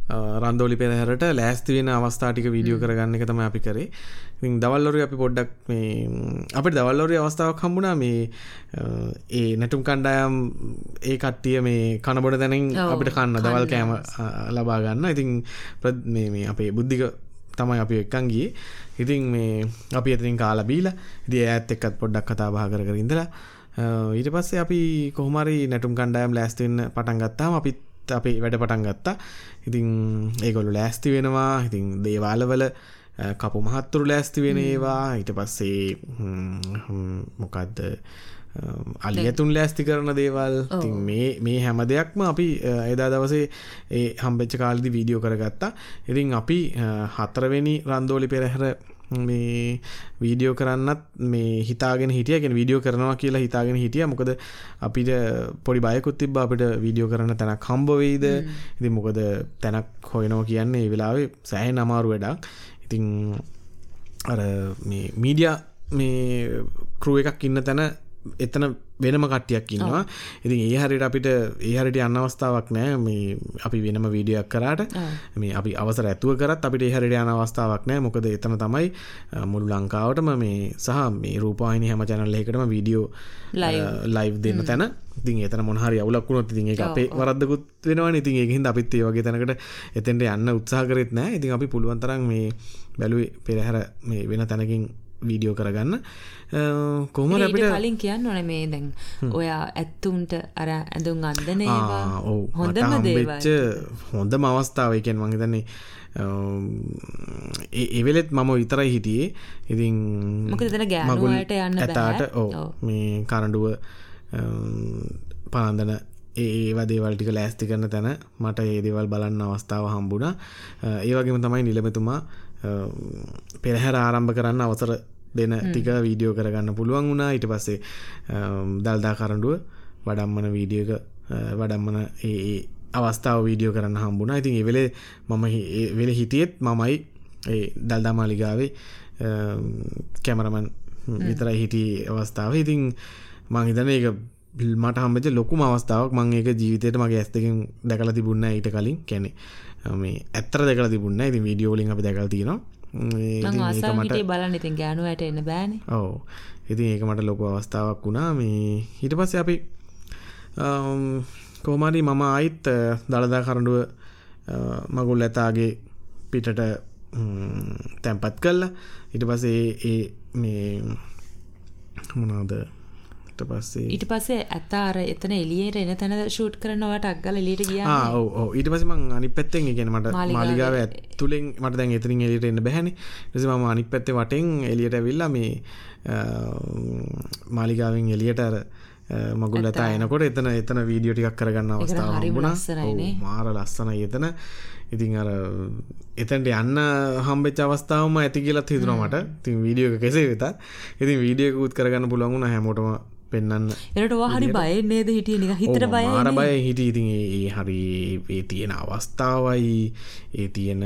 Speaker 1: රන්දෝලි පෙරහැරට ලෑස්ති වෙන අවස්ථාටික වීඩියෝ කරගන්න එක තම අපි කරේ. දවල්ලොර අපි පොඩ්ඩක් මේ අපට දවල්ලොරි අවස්ථාවක් හම්බුණා මේ ඒ නැටුම් කණ්ඩායම් ඒ කට්ටිය මේ කණබොඩ දැනින් අපිට කන්න දවල් කෑම ලබා ගන්න. ඉතින් මේ අපේ බුද්ධික තමයි අපි එක්කන්ගේ ඉතින් මේ අපි ඇතින් කාලා බීල දිය ඇත් එක්කත් පොඩ්ඩක් කතා බා කර කර ඉඳලා ඊට පස්සේ අපි කොහමරි නැටුම් කණ්ඩායම් ලෑස්තින්න පටන් ගත්තාම අපිත් අපි වැඩ පටන් ගත්තා. ඉතින් ඒගොලු ලෑස්ති වෙනවා. ඉතින් දේවාලවල කපු මහත්තුරු ලෑස්ති වෙන ඒවා. ඊට පස්සේ මොකක්ද අලියතුන් ලෑස්ති කරන දේවල්. මේ මේ හැම දෙයක්ම අපි එදා දවසේ ඒ හම්බෙච්ච කාලදි වීඩියෝ කරගත්තා. ඉතින් අපි හතරවෙනි රන්දෝලි පෙරහැර මේ වීඩියෝ කරන්නත් මේ හිතාගෙන හිටියගෙන වීඩියෝ කරනවා කියලා හිතාගෙන හිටිය. මොකද අපිට පොඩි බයකුත් තිබ අපිට වීඩියෝ කරන්න තැනක් හම්බවෙයිද ඉති මොකද තැනක් හොයනෝ කියන්නේ වෙලාවේ සෑහ නමාරු වැඩක්. ඉතිං අර මේ මීඩිය මේ කරුව එකක් ඉන්න තැන එතන වෙනම කට්ටියක් ඉන්නවා. ඉතින් ඒ හරිට අපිට ඒ හරිට අන්න අවස්ථාවක් නෑ. මේ අපි වෙනම වීඩියක් කරාට. මේ අපි අවසර ඇතුව කරත් අපිට හරිට යන අවස්ථාවක් නෑ. මොකද එතන තමයි මුළු ලංකාවටම මේ සහ මේ රූපාහිනි හැම චැනල්ලෙකටම වීඩියෝ ලයිව් දෙන්න තැන. ඉතින් එතන මොහරි අවුලක්ුණොත් ඉතින් ඒ අපේ වරද්දකුත් වෙනවා ඉතින් ඒහින්ද අපිත් ඒ වගේ තැනකට එතෙන්ට යන්න උත්සාහ කරෙත් නෑ. ඉතින් අපි පුළුවන්තරම් මේ බැලුවේ පෙරහැර මේ වෙන තැනකින් වීඩියෝ කරගන්න කොහම අපිට
Speaker 2: කලින් කියන්න ඕන මේ දැන් ඔයා ඇත්තුන්ට අර ඇඳුම් අන්දනවා හොඳම දේවච්ච
Speaker 1: හොඳම අවස්ථාවකෙන් මහිතන්නේ එවෙලෙත් මම විතරයි හිටියේ. ඉතින්
Speaker 2: මොකදන ගෑමගුලට යන්න
Speaker 1: ඇතාට ඕ මේ කරඩුව පාන්දන ඒවා දේවල්ටික ලෑස්ති කරන තැන මට ඒදේවල් බලන්න අවස්ථාව හම්බුණ. ඒවගේම තමයි නිලමතුමා පෙරහැර ආරම්භ කරන්න අවසර දෙන ටික වීඩියෝ කරගන්න පුළුවන් වුණා. ඊට පස්සේ දල්දා කරඩුව වඩම්මන වීඩියක වඩම්මන ඒ අවස්ථාව වීඩියෝ කරන්න හම්බුණා. ඉතින් එවෙලේ මම වෙල හිටියෙත් මමයි ඒ දල්දාමාලිගාවේ කැමරමන් විතරයි හිටි අවස්ථාව. ඉතින් මංහිතන ඒක මට හම්බච ලොකුම අවස්ථාවක්. මං ඒක ජීවිතයට මගේ ඇස්තකින් දැකල තිබුන්න ඊට කලින්. කැනෙ මේ ඇත්තර දෙකල තිබුන්න ඉති වීඩියෝලින් අපි දැකල් තියෙනවා
Speaker 2: ආසාමට බලන්න. ඉතින් ගෑනුවට එන්න බෑන.
Speaker 1: ඔව. ඉතින් ඒක මට ලොකු අවස්ථාවක් වුණා. මේ හිට පස්ස අපි කෝමරි මම අයිත් දළදා කරඩුව මගුල් ඇතාගේ පිටට තැන්පත් කල්ලා ඉට පසේ ඒ මේ මොනාද පස්සේ
Speaker 2: ඊට පස්සේ ඇතාර එතන එලියට එන තැන ෂූට් කරනවට අක්ගල එලිට ගිය
Speaker 1: ඕ ඊට පසම අනි පැත්තෙන් ගෙන මට මාලිගාව. ඇතුළෙන් මට දැන් එතරින් එලිට එන්න බැහැනි ලෙස ම අනි පැත්තේ වටෙන් එලියට ඇවිල්ලා මේ මාලිගාවෙන් එලියට අර මගුල් ඇතා එනකොට එතන එතන වීඩියෝ ටිකක් කරගන්න අවස්ථාව හම්බුණා මාර ලස්සන එතන. ඉතින් අර එතැන්ට යන්න හම්බෙච් අවස්ථාවම ඇති කියලත් හිතුනමට තින් වීඩියෝ කෙසේ වෙත ඉතින් වීඩියකුත් කරගන්න පුළඟුණ හැමෝටම පෙන්න්න
Speaker 2: එට හරි බය නේද හිටිය? නික හිතර බය
Speaker 1: ආර බය හිට ඉතින් ඒ හරි ඒ තියෙන අවස්ථාවයි. ඒ තියෙන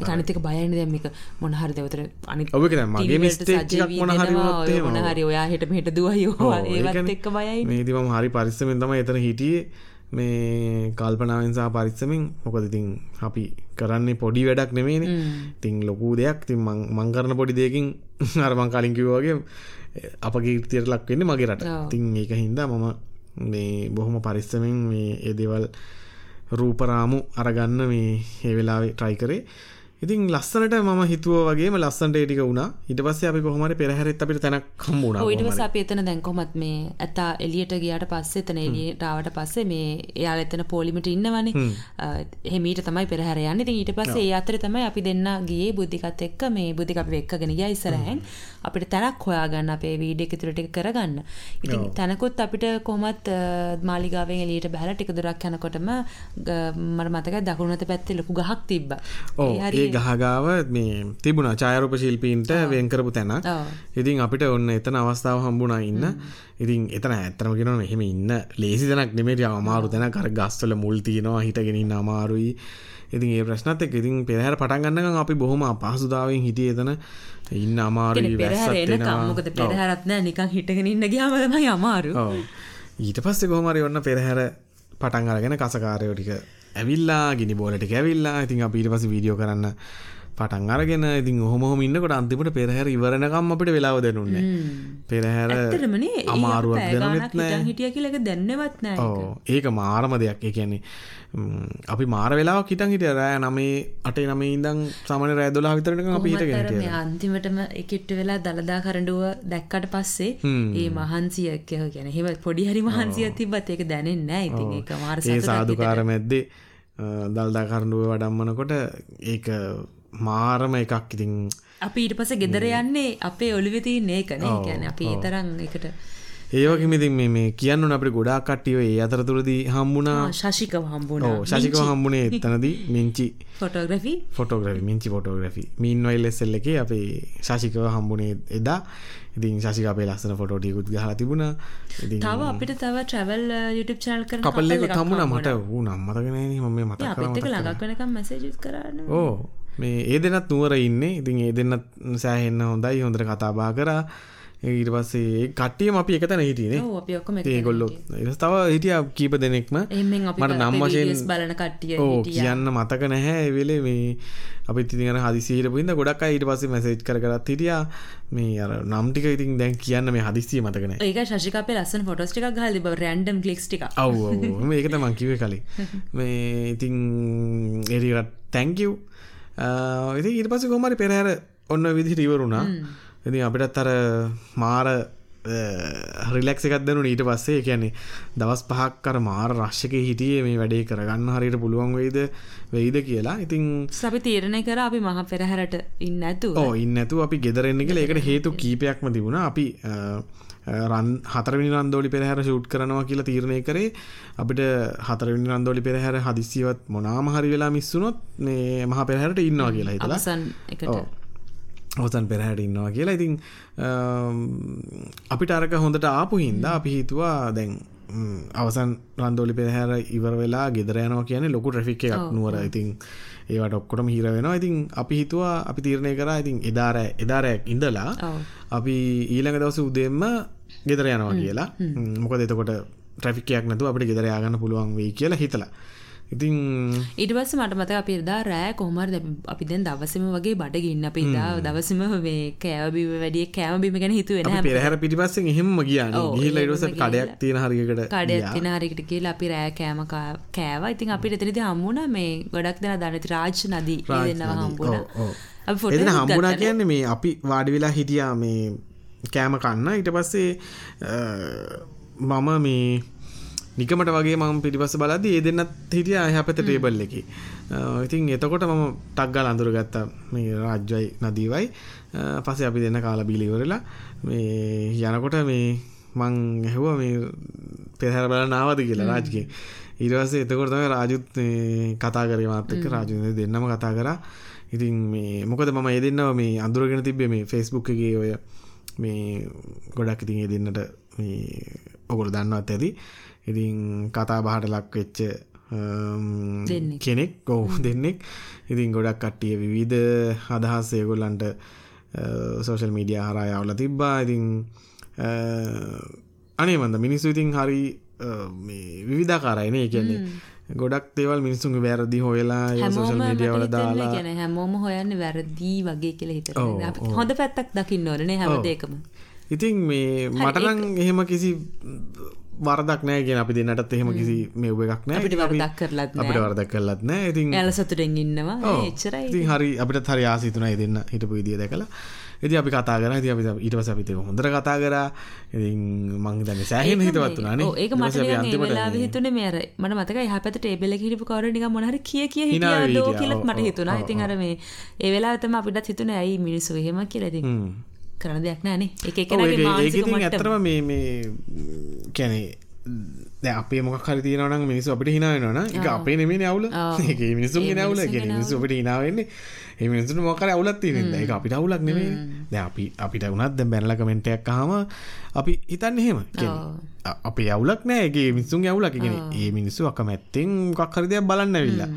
Speaker 2: ගනිතක බයන දැම්මික මොනහරි දෙවතර අනි
Speaker 1: ඔබ මගේ මිස්ටේක් මොනහරි
Speaker 2: මොනහරි ඔයා හිට මෙට දුවයෝ එක්ක බයයි
Speaker 1: මේතිම හරි පරිස්සමෙන් තම එතන හිටියේ. මේ කල්පනාවෙන්සා පරිස්සමින්. මොකද ඉතින් අපි කරන්නේ පොඩි වැඩක් නෙමේන තිං ලොකූ දෙයක්. තින් මංකරන පොඩි දෙයකින් අරමං කලින්කිවගේ අප කීර්තියට ලක්වෙන්නේ මගේ රට. තින් ඒක හින්දා මම මේ බොහොම පරිස්සමෙන් මේ ඒ දෙවල් රූපරාමු අරගන්න මේ ඒ වෙලාවේ ට්‍රයි කරේ ඉතින් ලස්සනට ම හිතුව වගේ ලස්සන්ට ඒටික වුණ. ඉට පස්ස අපි කොහමට පෙරහරත් අපිට තැනක් කම්බුණ
Speaker 2: ඉටස අප එතන දැන්කොමත් මේ ඇතා එලියට ගියට පස්සේ එතන එලියටාවට පස්සේ මේ එයාල එතන පෝලිමිට ඉන්නවනේ. හෙමීට තමයි පෙරහරයන්න ඉතින් ඊට පස්සේ අතර තමයි අපි දෙන්න ගියේ බුද්ධිකත් එක්ක. මේ බුද්ධික අපි එක්කගෙන ගියා ඉස්සරහෙන්. අපිට තැනක් හොයාගන්න අපේ වීඩියෝ එක තුරට කරගන්න. ඉතින් තැනකුත් අපිට කොහොමත් මාලිගාවෙන් එලියට බැලලා ටික දුරක් යනකොටම මට මතකයි දකුණත පැත්තේ ලොකු ගහක් තිබ්බා.
Speaker 1: ඒ ගහගාව මේ තිබුණ චායරූප ශිල්පීන්ට වෙන්කරපු තැන ඉතින් අපිට ඔන්න එතන අවස්ථාව හම්බුණා ඉන්න. ඉතින් එතන ඇත්තම ගෙනන මෙහෙම ඉන්න ලේසි තැනක් නෙමේට අමාරු තැන කර ගස්වල මුල් තියෙනවා හිටගෙනින් අමාරුයි. ඉතින් ඒ ප්‍රශ්නත් එක් ඉතින් පෙරහැර පටන්ගන්නක අපි බොහොම අපහසුදාවෙන් හිටිය එතන. ඉන්න අමාරු
Speaker 2: මොකද පෙරහැරත්නෑ නිකං හිටගෙන ඉන්න ගයාමදමයි අමාරු.
Speaker 1: ඊට පස්සේ කොහමරි ඔන්න පෙරහැර පටන් අරගෙන කසකාරයෝ ටික ඇවිල්ලා ගිනි බෝලට ඇවිල්ලා ඉතින් අපිට පස වීඩියෝ කරන්න පටන් අරගෙන ඉතින් ඔහොම ඉන්නකට අන්තිමට පෙරහැර ඉවරණකම් අපිට වෙලාව දෙනුන්නේ පෙරහැර අමාරුවක්
Speaker 2: දැනුත් හිටිය කියලක දැන්නවත් නෑ
Speaker 1: ඒක. මාරම දෙයක්. ඒ කියන්නේ අපි මාර වෙලා හිටන් හිට රෑ නමේ අටේ නම ඉදං සමන රෑදොලා විතරට අපි හිට
Speaker 2: අන්තිමටම එකිට්ට වෙලා දළදා කරඩුව දැක්කට පස්සේ ඒ මහන්සියක් ගැන හෙම පොඩි හරි මහන්සිය තිබත් ඒක දැනෙන්න ඉතින් ඒක මාර
Speaker 1: ඒ සාධකාර මැද්දේ දල්දා කරඩුව වඩම්මනකොට ඒක මාරම එකක් ඉතින්
Speaker 2: අපි ඊට පස ගෙදර යන්නේ අපේ ඔලිවෙතිී ඒකනේ ගැන අපි ඒ තරන් එකට
Speaker 1: ඒවකිමිතින් මේ කියන්න අපට ගොඩා කට්ටියව ඒ අතරතුරදී හම්බුණා.
Speaker 2: ශශිකව හම්බුණ.
Speaker 1: ශශිකව හම්බුණේ එතනද මිංචි
Speaker 2: ෆොටෝග්‍රෆි
Speaker 1: ෆොටෝග්‍රෆි මිංචි ෆොටෝග්‍රෆි මීන්වයිල්ලෙස්සල්ල එක අපේ ශශිකව හම්බුණේ එදා ඉතින් ශශික අපේ ලස්සන ෆොටෝටිකුත් ගහලා තිබුණ.
Speaker 2: තව අපිට තව ට්‍රවල් YouTube චනල් කර
Speaker 1: කපල්ල හම්බුණ. මට වූ නම්මතගෙන හම මත
Speaker 2: ලඟක් වනකම් මැසේජස් කරන්න
Speaker 1: ඕ. මේ ඒ දෙනත් නුවර ඉන්න. ඉතින් ඒ දෙන්නත් සෑහෙන්න හොඳයි. හොඳර කතාබා කරා ඊට පස්සේ කට්ටියම අපි එකතන හිටියනේ. ඒගොල්ලො. තව හිටිය කීප දෙනෙක්ම. මට නම් වශයෙන්
Speaker 2: බලන කට්ටිය
Speaker 1: ඕ කියන්න මතක නැහැ වෙලේ මේ අපි තිතිගෙන හදිසිීට පුින්ද ගොඩක් ඊට පස්සේ මැසේජ් කරත් හිටිය. මේ අර නම්ටික ඉතින් දැන් කියන්න මේ හදිසිය මතකන
Speaker 2: ඒක ශිකප ලස්සන ෆොටස්ටික හල රන්ඩම් ලික්ටික
Speaker 1: ඔව ඒකත මංකිවේ කලින්. මේ ඉතින් එරිට තැංකව් ඉති ඊට පස කොමරි පෙරහැර ඔන්න විදිහට ඉවරුණා ඉති අපිටත් අර මාර රිලෙක්ස එකක් දනු ඊට පස්සේ. කියන්නේ දවස් පහක් කර මාර රශ්ක හිටියේ මේ වැඩේ කරගන්න හරියට පුළුවන් වෙයිද වෙයිද කියලා. ඉතින්
Speaker 2: සපි තීරණය කර අපි මහ පෙරහැරට ඉන්න ඇතු
Speaker 1: ඕ ඉන්න ඇතු අපි ගෙදරෙන්න්න කියලා. ඒකට හේතු කීපයක්ම තිබුණ. අපි රන් හතරවිනි රන්දෝලි පෙරහැර ෂුට් කරනවා කියලා තීරණය කරේ. අපිට හතරවිනි රන්දෝලි පෙරහැර හදිසිවත් මොනාම හරි වෙලා මිස්සුනොත් මේ මහ පෙරහැරට ඉන්නවා කියලා හිතලා ඔතන් පෙරහැට ඉන්නවා කියලා. ඉතින් අපිට අරක හොඳට ආපු හින්දා අපි හිතුවා දැන් අවසන් රන්දෝලි පෙරහැර ඉවර වෙලා ගෙදර යනවා කියන්නේ ලොකු ට්‍රෆික් එකක් නුවර. ඉතින් ඒවට ඔක්කොටම හිර වෙනවා. ඉතින් අපි හිතුවා අපි තීරණය කරා ඉතින් එදාර එදාරයක් ඉඳලා අපි ඊළඟ දවස උදෙම්ම ගෙදර යනවා කියලා. මොකද එතකොට ට්‍රෆිකයක් නැතු අපට ගෙදර යාගන්න පුළුවන් වෙයි කියලා හිතලා ඉතින්
Speaker 2: පස්සේ මට මතක අපි එදා රෑ කොහොම හරි අපි දැන් දවසේම වගේ බඩගින්න අපි එදා දවසේම මේ කෑම බීම වැඩි කෑම බීම ගැන හිතුවේ
Speaker 1: අපි
Speaker 2: නැහැ
Speaker 1: පෙරහැර පිටිපස්සෙන් එහෙම
Speaker 2: එහෙම
Speaker 1: පස්සේ කඩයක් තියෙන හරියකට
Speaker 2: කඩයක් තියෙන හරියකට ගිහලා අපි රෑ කෑම කෑවා. ඉතින් අපිට එතනදී හම්බුණා මේ ගොඩක් දෙනා දන්න ඉතින් රාජ් නදී දෙන්නව හම්බුණා. අපි එකක්
Speaker 1: හම්බුණා. කියන්නේ මේ අපි වාඩි වෙලා හිටියා මේ කෑම කන්න. ඊට පස්සේ මම මේ නිකමට වගේ මම පිටිපස්ස බලද්දි ඒ දෙන්නත් හිටියා එහා පැත්තේ ටේබල් එකේ. ඉතින් එතකොට මම ටක් ගාලා අඳුරගත්තා මේ රාජ්‍යයි නදීවයි. පස්සේ අපි දෙන්න කාලා බීලා ඉවරලා මේ යනකොට මේ මං ඇහුවා මේ පෙරහැර බලන්න ආවද කියලා රාජ්ගේ. ඊට පස්සේ එතකොට තමයි රාජුත් කතා කරේ මාත් එක්ක රාජු දෙන්නම කතා කරා. ඉතින් මේ මොකද මම ඒ දෙන්නව මේ අඳුරගෙන තිබ්බේ මේ Facebook එකේ ඔය මේ ගොඩක් ඉතින් ඒ දෙන්නට මේ ඔගොල්ලෝ දන්නවත් ඇති. ඉතින් කතා බහට ලක් වෙච්ච. කෙනෙක් ඔව් දෙන්නෙක්. ඉතින් ගොඩක් කට්ටිය විවිධ අදහස් ඒගොල්ලන්ට සෝෂල් මීඩියා හරහා යවලා තිබ්බා. ඉතින් අනේ මන්ද මිනිස්සු ඉතින් හරි අ, මේ විවිධාකාරයි නේ. ඒ කියන්නේ ගොඩක් දේවල් මිනිස්සුන්ගේ වැරදි හොයලා සෝෂල්
Speaker 2: මට
Speaker 1: මීඩියා වල
Speaker 2: හිතෙන්නේ
Speaker 1: දාලා
Speaker 2: කියන්නේ හැමෝම හොයන්නේ වැරදි වගේ. අපි
Speaker 1: ඔව්.
Speaker 2: හොඳ පැත්තක් දකින්න ඕනේ නේ හැම දෙයකම.
Speaker 1: ඉතින් මේ මටනම් එහෙම කිසි වරදක් නෑ කියන අපි දෙන්නටත් එහෙම කිසි මෙව් එකක් නෑ
Speaker 2: අපිට වරදක් කරලත්.
Speaker 1: අපිට වරදක් කරලත් නෑ ඉතින්
Speaker 2: එයාලා සතුටෙන් ඉන්නවා.
Speaker 1: ඉතින් හරි අපිට හරි ආස හිතුණා ඒ දෙන්න හිටපු විදිය දැකලා ඉතින් අපි කතා කරා ඉතින් අපි ඊට පස්සේ අපිත් ඒක හොඳට කතා කරා ඉතින් මං හිතන්නේ සෑහෙන හිතවත්
Speaker 2: ඔව්, ඒක මට හිතුනේ මේ අර මට මතකයි එහා පැත්තේ ටේබල් එකේ හිටපු කවුරු නිකන් මොන හරි කිය කිය
Speaker 1: හිටියා.
Speaker 2: කියලාත් මට.
Speaker 1: ඔව්,
Speaker 2: ඉතින් අර මේ ඒ වෙලාවේ තමයි අපිටත් හිතුනේ ඇයි මිනිස්සු එහෙම කියලා ඉතින්
Speaker 1: හ්ම්.
Speaker 2: කරන්න දෙයක් නෑනේ. එක.
Speaker 1: ඇත්තටම මේ දැන් අපේ මොකක් හරි තියෙනවා නම් මිනිස්සු අපිට නම් ඒක අපේ.
Speaker 2: ඔව්.
Speaker 1: ඒක ඒ. මිනිස්සුන්ගේ කියන්නේ මිනිස්සු අපිට hina වෙන්නේ. ඒ මිනිස්සුන්ට මොකක් හරි අවුලක් තියෙන නිසා. ඒක අපිට අවුලක් නෙමෙයිනේ. දැන් අපි අපිට වුණත් දැන් බැනලා කමෙන්ට් එකක් අහම අපි හිතන්නේ එහෙම. කියන්නේ අපේ අවුලක් නෑ. ඒක ඒ මිනිස්සුන්ගේ අවුලක්. ඒ කියන්නේ ඒ මිනිස්සු අකමැත්තෙන් මොකක් හරි දෙයක් බලන්න ඇවිල්ලා.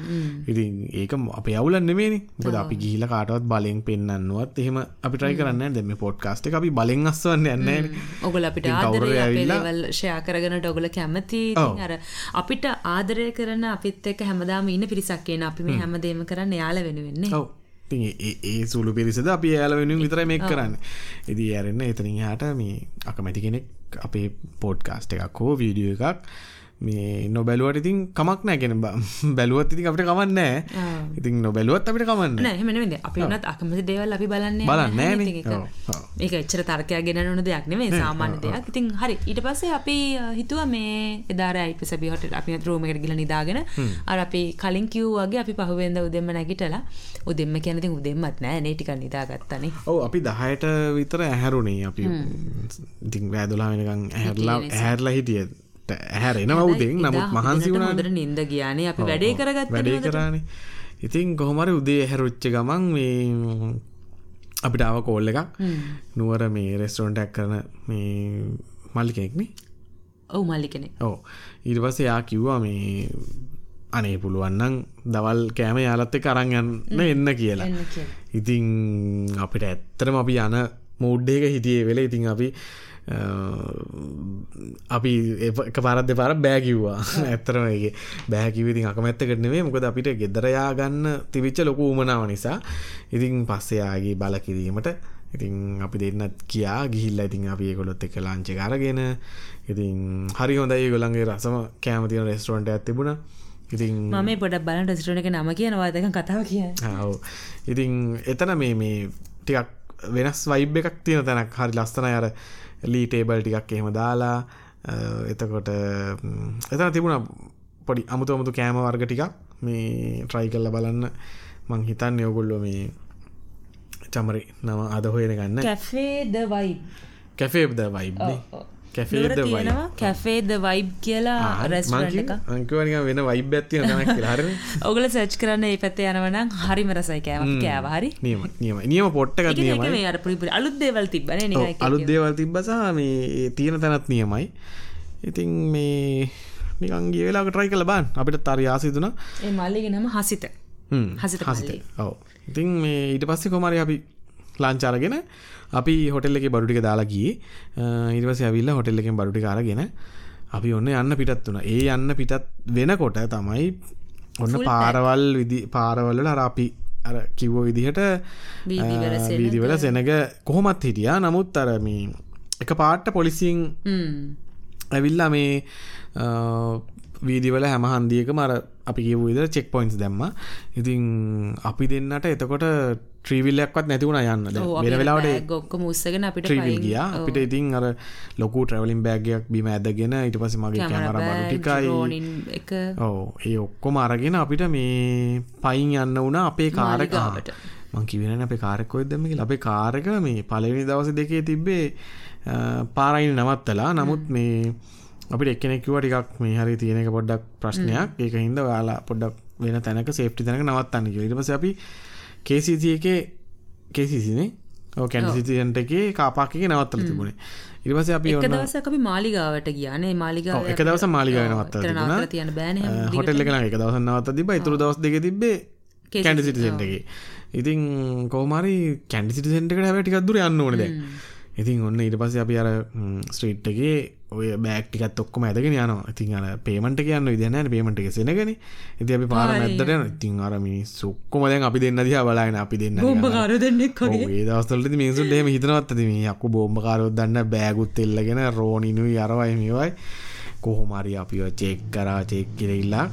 Speaker 1: ඉතින් ඒක අපේ අවුලක් නෙමෙයිනේ. මොකද අපි ගිහිල්ලා කාටවත් බලෙන් පෙන්වන්නවත් එහෙම අපි try කරන්නේ නැහැ. දැන් මේ පොඩ්කාස්ට් එක අපි බලෙන් අස්සවන්න යන්නේ නැහැනේ.
Speaker 2: ඔගොල්ලෝ අපිට ආදරේ අපේ දේවල් ෂෙයා කරගෙනට ඔගොල්ලෝ කැමති. ඉතින් අර අපිට ආදරය කරන අපිත් එක්ක හැමදාම ඉන්න පිරිසක් කියන අපි මේ හැමදේම කරන්නේ යාළ වෙනුවෙන් නේ.
Speaker 1: ඔව් ඒ- සුළු පිරිසද අපි එයාලා වෙනුවෙන් විතරයි මේක කරන්නේ. ඉතින් ඇරෙන්න එතනින් එහාට මේ අකමැති කෙනෙක් අපේ පොඩ්කාස්ට් එකක් හෝ වීඩියෝ එකක් මේ නොබැලුවට ඉතින් කමක් නැහැ කියන බැලුවත් ඉතින් අපිට.
Speaker 2: ඔව්.
Speaker 1: ඉතින් නොබැලුවත් අපිට.
Speaker 2: නෑ නෙමෙයි. දැන් අපි වුණත් අකමැති දේවල් අපි බලන්නේ
Speaker 1: බලන්නේ නෑනේ.
Speaker 2: ඒක- එච්චර තර්කයක් ගෙනන්න ඕන දෙයක් නෙමෙයි. සාමාන්‍ය දෙයක්. ඉතින් හරි. ඊට පස්සේ අපි හිතුවා මේ එදා රෑ IPSB හොටෙල් අපි රූම් එකට ගිහලා නිදාගෙන අර අපි කලින් කිව්වා වගේ අපි පහුවෙන්ද උදෙන්ම නැගිටලා. උදෙන්ම කියන්නේ ඉතින් උදෙන්මත් නෑ. නේ ටිකක් නිදාගත්තානේ.
Speaker 1: ඔව් අපි 10ට විතර ඇහැරුණේ අපි ඉතින් 12 වෙනකන් ඇහැරලා ඇහැරලා හිටියේ. ඇහැරෙනවා උදෙන් නමුත් මහන්සි
Speaker 2: හොඳට
Speaker 1: වුණා.
Speaker 2: හොඳට නිින්ද ගියානේ. අපි වැඩේ කරගත්තා
Speaker 1: වැඩේ කරානේ. ඉතින් කොහොමරි උදේ හැරුච්ච ගමන් මේ අපිට ආව කෝල් එකක්. නුවර මේ රෙස්ටරන්ට් එකක් කරන මේ මල්ලි කෙනෙක්නේ
Speaker 2: ඔව් මල්ලි කෙනෙක්.
Speaker 1: ඔව්. ඊට පස්සේ යා කිව්වා මේ අනේ පුළුවන් නම් දවල් කෑම යාලත් එක්ක අරන් යන්න එන්න කියලා. ඉතින් අපිට ඇත්තරම අපි යන මූඩ් එක හිටියේ වෙලේ. ඉතින් අපි අපි එක පාරත් දෙපාර බෑ කිව්වා. ඇත්තරම ඒක බෑ කිව්වේ ඉතින් අකමැත්තකට නෙමෙයි. මොකද අපිට ගෙදර යා ගන්න තිබිච්ච ලොකු උමනාව නිසා ඉතින් පස්සේ ආගේ බල කිරීමට ඉතින් අපි දෙන්නත් කියා ගිහිල්ලා ඉතින් අපි ලන්ච් එක අරගෙන ඉතින් හරි හොඳයි. ඒගොල්ලන්ගේ රසම කෑම තියෙන රෙස්ටෝරන්ට් එකක් තිබුණා. ඉතින්
Speaker 2: මම පොඩක් බලන්න රෙස්ටෝරන්ට් එකේ නම කියනවා. දෙකන් කතාව.
Speaker 1: ඔව් ඉතින් එතන මේ මේ ටිකක් වෙනස් වයිබ් එකක් තියෙන තැනක්. හරි ලස්සනයි. අර ලී ටේබල් ටිකක් එහෙම දාලා එතකොට එතන තිබුණා පොඩි අමුතු අමුතු කෑම වර්ග ටිකක් මේ ට්‍රයි කරලා බලන්න. මං හිතන්නේ ඔයගොල්ලෝ මේ චමරි නම අද හොයන ගන්න.
Speaker 2: Cafe the vibe.
Speaker 1: Cafe the vibe නේ කැෆේ ද වයිබ්
Speaker 2: කියලා රෙස්ටෝරන්ට් එක.
Speaker 1: අංකවනික වෙන වයිබ් ඇත් තියෙන තැනක් කියලා. හරිනේ.
Speaker 2: ඔගොල්ලෝ සර්ච් කරන්න මේ පැත්තේ යනවා නම් හරිම රසයි කෑම අපි කෑවා. හරි.
Speaker 1: නියම නියම නියම පොට්ට එකක්
Speaker 2: ඒක
Speaker 1: නියමයි.
Speaker 2: මේ අර පුරි පුරි අලුත් දේවල් තිබ්බනේ නිකන් එක.
Speaker 1: අලුත් දේවල් තිබ්බ සහ මේ තියෙන තැනත් නියමයි. ඉතින් මේ නිකන් ගිය වෙලාවක try කරලා බලන්න. අපිට හරි ආස හිතුණා
Speaker 2: ඒ මල්ලිගේ නම හසිත. හසිත
Speaker 1: හසිත. ඔව්. ඉතින් මේ ඊට පස්සේ කොහම හරි අපි ලන්ච් අරගෙන අපි හොටෙල් එකේ බඩු ටික දාලා ගියේ. අ, ඊට පස්සේ ඇවිල්ලා හොටෙල් එකෙන් බඩු ටික අරගෙන අපි ඔන්න යන්න පිටත් වුණා. ඒ යන්න පිටත් වෙනකොට තමයි ඔන්න පාරවල් විදි පාරවල්ල අර අපි අර කිව්ව විදිහට
Speaker 2: වීදිවල
Speaker 1: සෙනග. කොහොමත් හිටියා. නමුත් අරම එක පාට්ට පොලිසිං ඇවිල්ලා මේ වීදිවල හැම හන්දියක මර අපි කිව විද චෙක් පොයින්ස් දැම්ම. ඉතින් අපි දෙන්නට එතකොට ත්‍රීවිල්ලක්වත් නැතිවුණ යන්න. වෙන වෙලාවට
Speaker 2: ගොක්ක මුස්සගෙන අපිට
Speaker 1: ගිය. අපිට ඉතින් අර ලොකු ට්‍රවලින් බෑගයක් බිම ඇදගෙන ඉට පස මගේ කැමර ටිකයි. ඕ ඒ ඔක්කොම අරගෙන අපිට මේ පයින් යන්න වුණ අපේ කාරකාවට මංකිවෙන අපේ කාරකොයිදම අපේ කාරක මේ පලවෙනි දවස දෙකේ තිබ්බේ පාරයින නවත්තලා. නමුත් මේ අපිට එක්කෙනෙක්ව ටිකක් මේ හරි තියෙන එක පොඩ්ඩක් ප්‍රශ්නයක්. ඒක හින්ද යාලා පොඩ්ඩක් වෙන තැනක සේප්ටි තැනක නවත්තන්න කිය ඉටපස අපි කේසිති එක කේසිසිනේ කැන්සිතියන්ට එක කාපාක නවත්තල තිබුණේ. ඉරිවස අපි
Speaker 2: එක දවස අපි මාලිගාවට ගියානේ මාලිගාව
Speaker 1: එක දවස මාලිගාව නවත්ත
Speaker 2: තියන බෑන
Speaker 1: හොටල්ල කන එක දවස නවත්ත තිබ ඉතුරු දවස් දෙක තිබේ කැන්ඩිසිටි සෙන්ටගේ ඉතින් කෝමරි කැන්ඩිසිටි සෙන්ටකට හැව ටිකක් දුර යන්න ඕනද ඉතින් ඔන්න ඊට පස්සේ අපි අර ස්ට්‍රීට්ගේ ඔය බෑක්ටිකත් ඔක්කොම ඇදගෙන යන ඉතින් අර පේමට කියන්න විදන පේමට එක සෙනගෙන. ඉති අපි පාර ඇදට ඉතින් අරමි සුක්කොම දැන් අපි දෙන්න දිහා බලයින අපි දෙන්න මිනිසුන්ට එහෙම හිතනවත්තද මේ යක්කු බෝම්බකාරොත් දන්න බෑගුත් එල්ලගෙන රෝනිනුයි අරවයි මේවයි. කොහොමරි අපිව චෙක් කරා චෙක් කිරඉල්ලා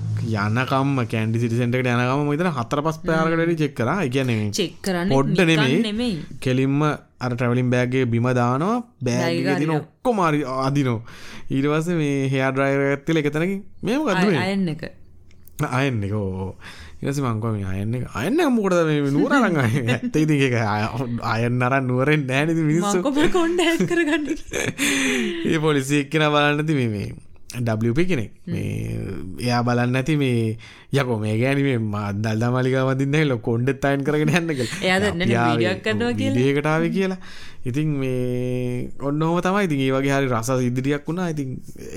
Speaker 1: යන්නකම් කැන්ඩි සිටිසෙන්ටකට යනකම මතන හතර පස් පයාරකට චෙක් කර. ගැන
Speaker 2: චෙක් කරන්න
Speaker 1: පොඩ්ඩ නෙමෙයි. කෙලින්ම අර ට්‍රවලින් බෑගේ බිම දානවා බෑග තින ඔක්කො මාරි අදිනෝ ඊටවස මේ හයා ඩ්‍රයිව ඇත්තල එකතනකි මේම ගත්දුව
Speaker 2: අයන්න එක.
Speaker 1: අයන්න එක ඕ ඉරසි මංකම අයන්න එක අයන්න මොකටද මේ නුවරරඟ ඇත්තයිති එක අයන්න අරන් නුවරෙන් නෑනති මිනිස්සු.
Speaker 2: කරගන්න.
Speaker 1: ඒ පොලිසි එක්කෙන බලන්නති මේ ඩප කෙනෙක්. මේ එයා බලන්න ඇති මේ යකෝ මේ ගෑනීමේ මදල් දමලිකාවදින්න ලො කොන්්ඩෙත් අයින් කරගෙන හැන්නක ඒකටාව කියලා. ඉතින් මේ ඔන්න හෝ තමයි ඉතින් ඒ වගේ හරි රස ඉදිරියක් වුණා. ඉතින්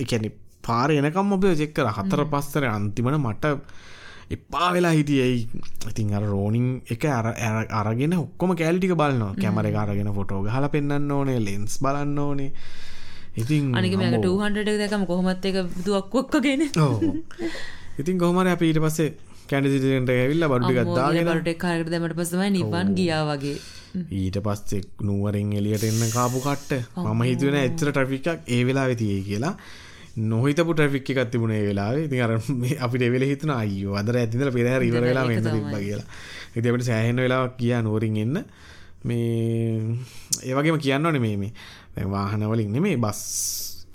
Speaker 1: එකැනෙ පාර එනකම් ඔබ චෙක්කර හතර පස්සර අන්තිමට මට එපා වෙලා හිටියයි ඉතින් අර රෝනිං එක අරගෙන ඔක්කොම කෑල්ටික බලනවා. කැමර අරගෙන ෆොටෝ හල පෙන්න්න ඕනේ ලෙන්ස් බලන්න ඕනේ ඉතින්
Speaker 2: අනික මට 200 දැකම කොහොමත් එක දුවක්කොක්කගෙන
Speaker 1: ඉතින් කොහමර අප ඊට පස්සේ කැඩසිටට ඇවිල්ල බඩ්ඩි ගත්දාගෙන
Speaker 2: ට කාරට දැමට පසමයි නිවන් ගියා වගේ.
Speaker 1: ඊට පස්සේ නුවරෙන් එලියට එන්න කාපු කට්ට. මම හිතුවෙන එච්චර ට්‍රෆිකක් ඒ වෙලා වෙතියේ කියලා. නොහිතපු ට්‍රෆික් එකක් තිබුණේ වෙලා ඉතින් අර අපිට එවෙල හිතන අයියෝ අදර ඇතිදල පෙරහර ඉවර වෙලා වෙන්න තිබ්බ කියලා. ඉතින් අපිට සෑහෙන වෙලාවක් ගියා නුවරින් එන්න. මේ ඒ වගේම කියන්න ඕනේ මේ මේ වාහනවලින් නෙමේ බස්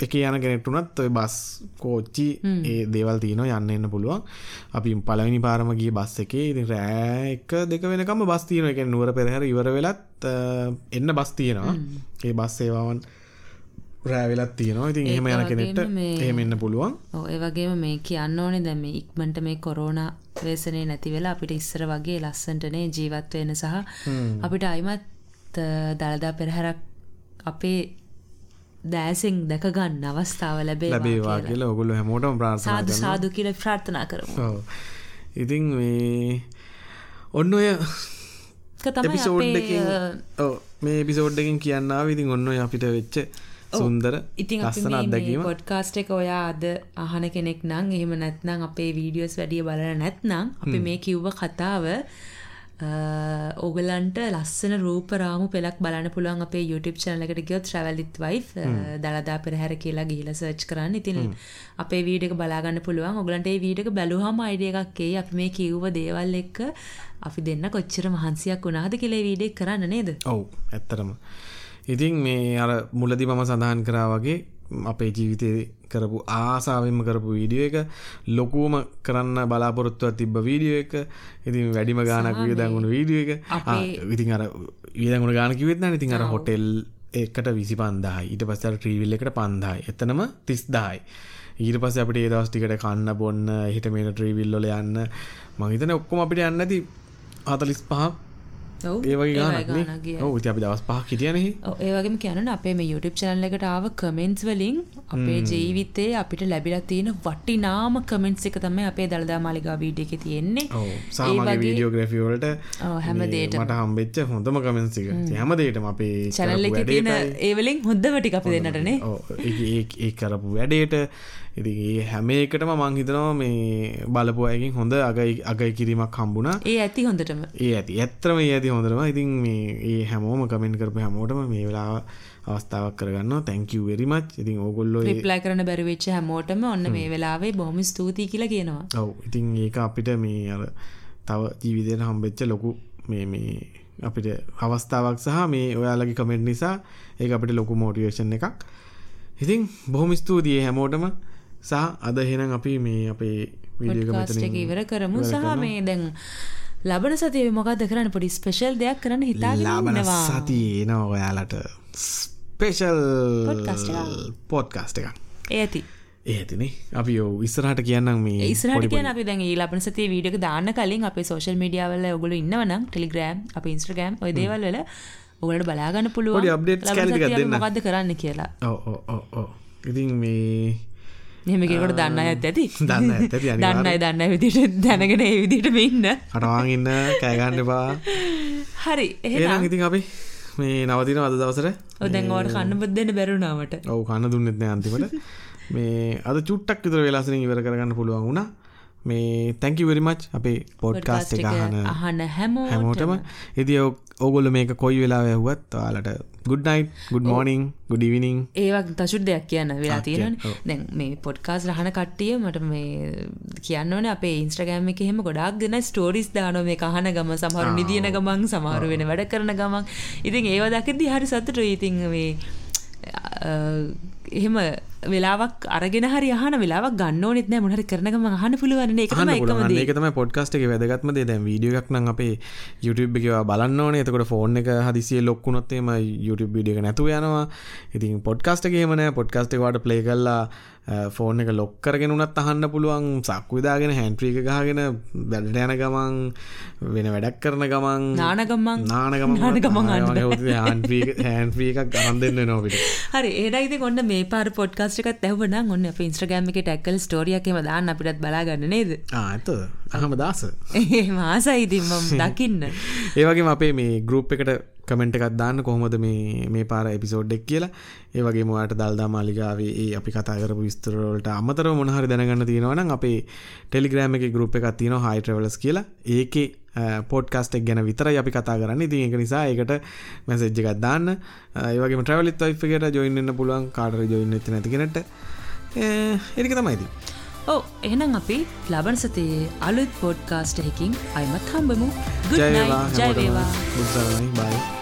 Speaker 1: එක යන කෙනෙක්ටුනත් ඔය බස් කෝච්චි ඒ දේවල් තියන යන්න එන්න පුළුවන්. අපි පලවිනි පාරම ගිය බස් එකේ ඉතින් රෑ එක දෙක වෙනකම බස් තියන එක නුවර පෙරහර ඉවර වෙලත් එන්න බස් තියෙනවා. ඒ බස් සේවාවන් රෑවෙලත් තියෙනවා. ඉතින් එහෙම යන කෙනෙක්ට එහෙම එන්න පුළුවන්.
Speaker 2: ඒ වගේම මේ කියන්න ඕනේ දැන් මේ ඉක්මනට මේ කොරෝනා වේසනේ නැති වෙලා අපිට ඉස්සර වගේ ලස්සනටනේ ජීවත් වෙන්න සහ අපිට අයිමත් දළදා පෙරහැරක් අපේ දෑසෙන් දැක ගන්න අවස්ථාව ලැබේ
Speaker 1: ලැබේවා කියලා. ඔගොල්ලෝ හැමෝටම ප්‍රාර්ථනා
Speaker 2: සාදු සාදු කියලා ප්‍රාර්ථනා කරමු.
Speaker 1: ඉතින් මේ ඔන්න ඔය ඔව් මේ එපිසෝඩ් එකකින් කියන්න ආවේ. ඉතින් ඔන්න අපිට වෙච්ච සුන්දර
Speaker 2: ඉතින් ලස්සන අත්දැකීම. පොඩ්කාස්ට් එක ඔයා අද අහන කෙනෙක් නම් එහෙම නැත්නම් අපේ වීඩියෝස් වැඩිය බලලා නැත්නම් අපි මේ කිව්ව කතාව ඕගලන්ට ලස්සන රූපරාමු පෙලක් බලන්න පුළුවන් අපේ YouTube එකට ගියොත් with wife දලදා පෙරහැර කියලා ගිහිලා search කරන්න. ඉතින් අපේ වීඩියෝ එක බලා ගන්න පුළුවන්. ඔයගලන්ට මේ වීඩියෝ එක බැලුවාම අයිඩියා එකක් එයි. අපි මේ කිව්ව දේවල් එක්ක අපි දෙන්න කොච්චර මහන්සියක් වුණාද කියලා මේ වීඩියෝ කරන්න නේද?
Speaker 1: ඔව් ඇත්තටම. ඉතින් මේ අර මුලදී මම සඳහන් කරා වගේ අපේ ජීවිතේ කරපු ආසාාවෙන්ම කරපු වීඩියෝ එක. ලොකුවම කරන්න බලාපොරොත්තුව තිබ්බ වීඩියෝ එක. ඉතින් වැඩිම ගානක් වියදංගුණු වීඩියෝ එක. ඉතින් අර වියදගුණ ගාන කිවෙත්න ඉතින් අර හොටෙල් එකට විසි පන්දායි ඊට පස්සර ට්‍රීවිල් එකට පන්දායි. එතනම තිස්දායි. ඊට පස්ස අපට ඒදවස් ටිකට කන්න බොන්න හිට මේන ට්‍රීවිල්ලොල යන්න. මහිතන ඔක්කොම අපිට යන්නති හතලිස් පහක් ඒවගේ ගාන ඔ අපි දවස් පහ හිටියනෙහි
Speaker 2: ඒවගේම කියන්න අපේ මේ YouTube චැනල් එකට ආව කමෙන්ට්ස් වලින් අපේ ජීවිතේ අපිට ලැබිලා තියෙන වටිනාම කමෙන්ට්ස් එක තමයි අපේ දළදා මාලිගා වීඩියෝ එකේ තියෙන්නේ.
Speaker 1: සාමගේ වීඩියෝග්‍රෆිවලට
Speaker 2: හැම දේට
Speaker 1: මට හම්බෙච්ච හොඳම කමෙන්සික හැම. දේටම අපේ
Speaker 2: චැනල් එක තියෙන ඒවලින් හොඳම ටික අපි දෙන්නටනේ
Speaker 1: ඒ කරපු වැඩේට ඉති ඒ හැම එකටම මේ බලපු අයකින් හොඳ අගයි අගයි කිරීමක් හම්බුණා.
Speaker 2: ඒ ඇති හොඳටම.
Speaker 1: ඒ ඇති. ඇත්‍රම ඒ ඇති හොඳරම ඉතින් මේ ඒ හැමෝම කමෙන්ට කරපු හැමෝටම මේ වෙලා අවස්ථාවක් කරගන්න තැංකව වෙරිමච් ඉතින් ඕගොල්ලෝ
Speaker 2: රිප්ලයි කරන බැරිවෙච්ච හැමෝටම ඔන්න මේ වෙලාවේ බොහොම ස්තුතියි කියලා කියනවා.
Speaker 1: ඔව්. ඉතින් ඒක අපිට මේ අර තව ජීවිතයට හම්බෙච්ච ලොකු මේ මේ අපිට අවස්ථාවක් සහ මේ ඔයාලගේ කමෙන්ට් නිසා ඒ අපිට ලොකු මෝටිවේෂන් එකක්. ඉතින් බොහොම ස්තුතියි හැමෝටම සහ අද එහෙනම් අපි මේ අපේ
Speaker 2: වීඩියෝ ඉවර කරමු. සහ මේ දැන් ලබන සතිය මොකක්ද කරන්න පොඩි ස්පෙෂල් දෙයක් කරන්න හිතා
Speaker 1: ලබන සතිය නවා ඔයාලට ස්පේෂල් පොඩ්කාස්ට එකක්.
Speaker 2: ඒඇති
Speaker 1: ඒතිනේ අපි යෝ ඉස්සරහට කියන්නම් මේ
Speaker 2: ඉස්රට කියන අපි දැන් ලබන සති වීඩියක දාන්න කලින් අප සෝශල් මීඩියාවල ඔගුල ඉන්නවනම් ටෙලිග්‍රෑම් අප ඉන්ස්ට්‍රගෑම් ඔය දේවල් වල ඔගලට බලාගන්න පුළුව
Speaker 1: අප්ඩේට්
Speaker 2: මොකක්ද කරන්න කියලා.
Speaker 1: ඕ ඉතින් මේ
Speaker 2: මෙමකට දන්න ඇත් ඇති?
Speaker 1: දන්න ඇති
Speaker 2: දන්නයි දන්න විදිට දැනගෙන විදිට මෙන්න
Speaker 1: අටවාගන්න කෑගන්න බා
Speaker 2: හරි
Speaker 1: එ ඉතින් අපි මේ නවතින අද දවසර
Speaker 2: ඔදැන්වට කන්න බදන්න බැරුණාවට
Speaker 1: ඔව කන්න දුන්නෙත්න අන්තිමට. මේ අද චුට්ටක් විතර වෙලාසන ඉවර කරගන්න පුළුවන් වුණා මේ තැංකි වෙරිමච් අපේ පොඩ්කාස්ට එක අහන
Speaker 2: හැමෝ
Speaker 1: හැමෝටම. ඉදි ඔගොල්ල මේක කොයි වෙලා ඇහුවත් වාලට ගුඩ්නයි් ගුඩ් මෝනිින් ගුඩිවිනිින්
Speaker 2: ඒවක් තශුඩ් දෙයක් කියන්න වෙලා තියෙන දැන් මේ පොඩ්කාස් රහන කට්ටිය මට මේ කියන්නවන අපේ ඉන්ස්ට්‍රගෑම එක එහෙම ගොඩක් දෙන ස්ටෝරිස් දාන මේ කහන ගම සමහරු නිදියන ගමන් සමහරු වෙන වැඩ කරන ගමන්. ඉතින් ඒව දකිදදි හරි සතුට ඉතින් මේ එහෙම වෙලාවක් අරගෙන හරි අහන වෙලාවක් ගන්න ඕනෙත් නෑ මොනහරි කරනකම අහන්න පුළුවන් ඒක තමයි එකම දේ.
Speaker 1: ඒක තමයි පොඩ්කාස්ට් එකේ වැදගත්ම දේ. දැන් වීඩියෝ එකක් නම් අපේ YouTube එකේ බලන්න ඕනේ. එතකොට ෆෝන් එක හදිසියෙ ලොක් වුණොත් එහෙම YouTube වීඩියෝ එක නැතුව යනවා. ඉතින් පොඩ්කාස්ට් එකේ එහෙම නෑ. පොඩ්කාස්ට් එක වාට ප්ලේ කරලා ෆෝන් එක ලොක් කරගෙන උනත් අහන්න පුළුවන් සක්කු විදාගෙන හැන්ඩ්‍රී එක ගහගෙන වැඩට යන ගමන් වෙන වැඩක් කරන
Speaker 2: ගමන්
Speaker 1: නාන ගමන්
Speaker 2: නාන ගමන්
Speaker 1: හැන්ඩ්‍රී එකක් ගහන් දෙන්න නොවිට
Speaker 2: හරි ඒඩයිති කොන්න මේ පාර පොඩ්කාස්ට එකත් ඇහවන ඔන්න අප ඉන්ස්ට්‍රගෑම එක ටැක්කල් ස්ටෝරියක්ම දාන්න අපිටත් බලාගන්න නේද?
Speaker 1: ආත අහම දාස.
Speaker 2: ඒ මාසයිතිම දකින්න.
Speaker 1: ඒවගේ අපේ මේ ගරුප් එකට කමෙන්ට් එකක් දාන්න කොහොමද මේ මේ පාර එපිසෝඩ් එක් කියලා. ඒ වගේ මොයාට දල්දා මාලිගාවේ ඒ අපි කතා කරපු විස්තරවලට අමතරව මොන හරි දැනගන්න තියෙනවා නම් අපේ ටෙලිග්‍රෑම් එකේ ගෲප් එකක් තියෙනවා හයි ට්‍රැවලර්ස් කියලා. ඒකේ පොඩ්කාස්ට් එක ගැන විතරයි අපි කතා කරන්නේ. ඉතින් ඒක නිසා ඒකට මැසේජ් එකක් දාන්න. ඒ වගේම ට්‍රැවල් විත් වයිෆ් එකට ජොයින් වෙන්න පුළුවන් කාටරි ජොයින් වෙච්ච නැති කෙනෙක්ට. ඒක තමයි ඉතින්.
Speaker 2: ඕ එහෙනම් අපි ලබන සතයේ අලුත් පොඩ්කාස්ට් එකකින් අයිමත් හම්බමු.
Speaker 1: ජයවා ජයවේවා බුද්ධරණයි බයි